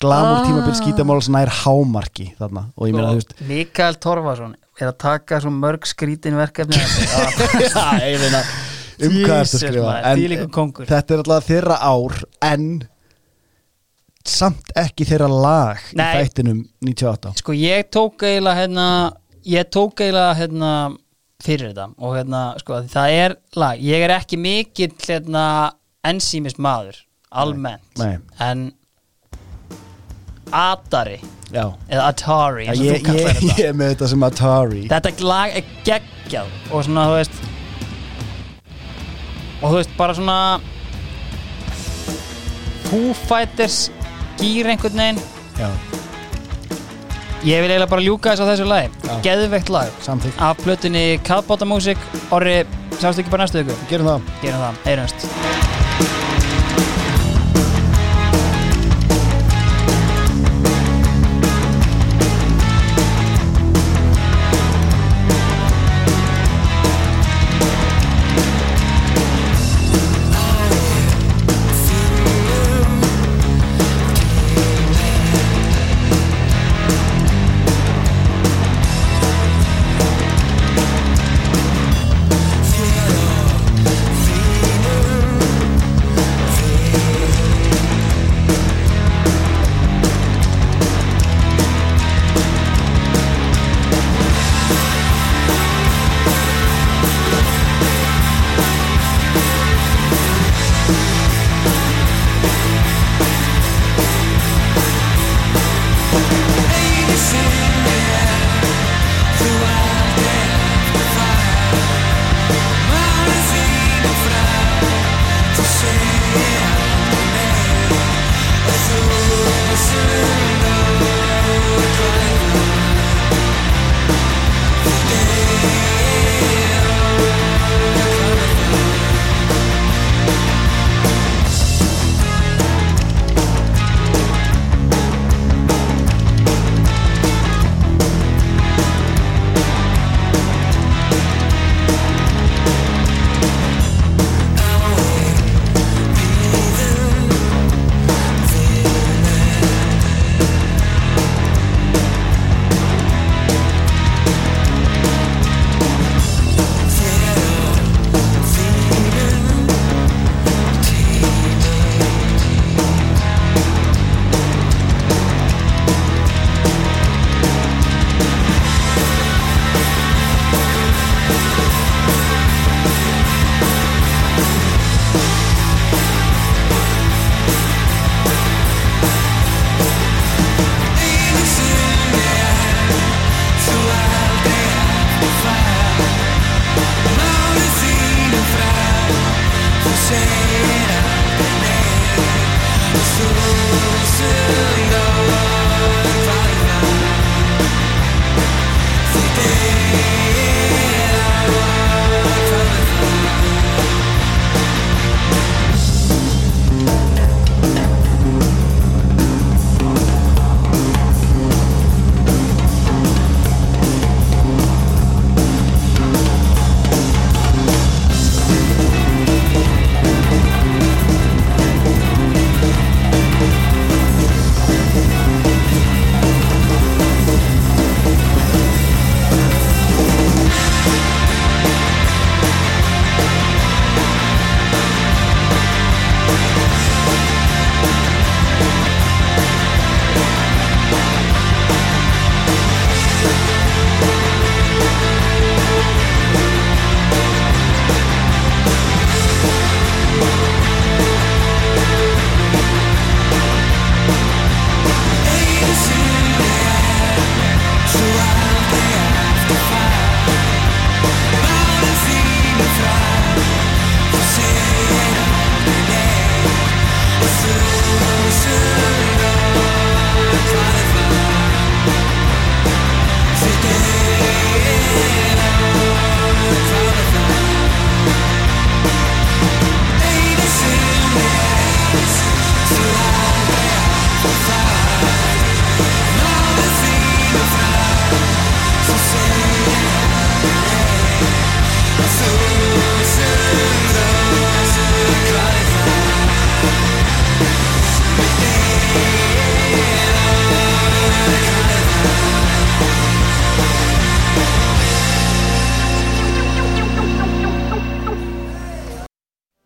Glamur
Ah.
tímabil skítamáls nær hámarki þarna. Og ég meina, þú veist
Mikael Torfason er að taka svo mörg skrítin verkefni
Já, ég meina um hvað þetta að skrifa?
en,
þetta er alltaf þeirra ár en samt ekki þeirra lag
Nei.
í þættinum 98
sko ég tók eiginlega hérna ég tók eiginlega hérna fyrir þetta og hérna sko það er lag, ég er ekki mikill hérna ensýmis maður almennt,
Nei.
en Atari
Já,
eða Atari og
ég, ég, ég er með þetta sem Atari.
Þetta lag er geggjað og svona þú veist og þú veist bara svona Foo Fighters gýr einhvern veginn.
Já,
ég vil eiginlega bara ljúka þess á þessu lagi. Geðveikt lag.
Samþykk
af plötunni Kaðbáta Músík Orri, sástu ekki bara næstu ykkur?
Gerum það.
Gerum það, heyrumst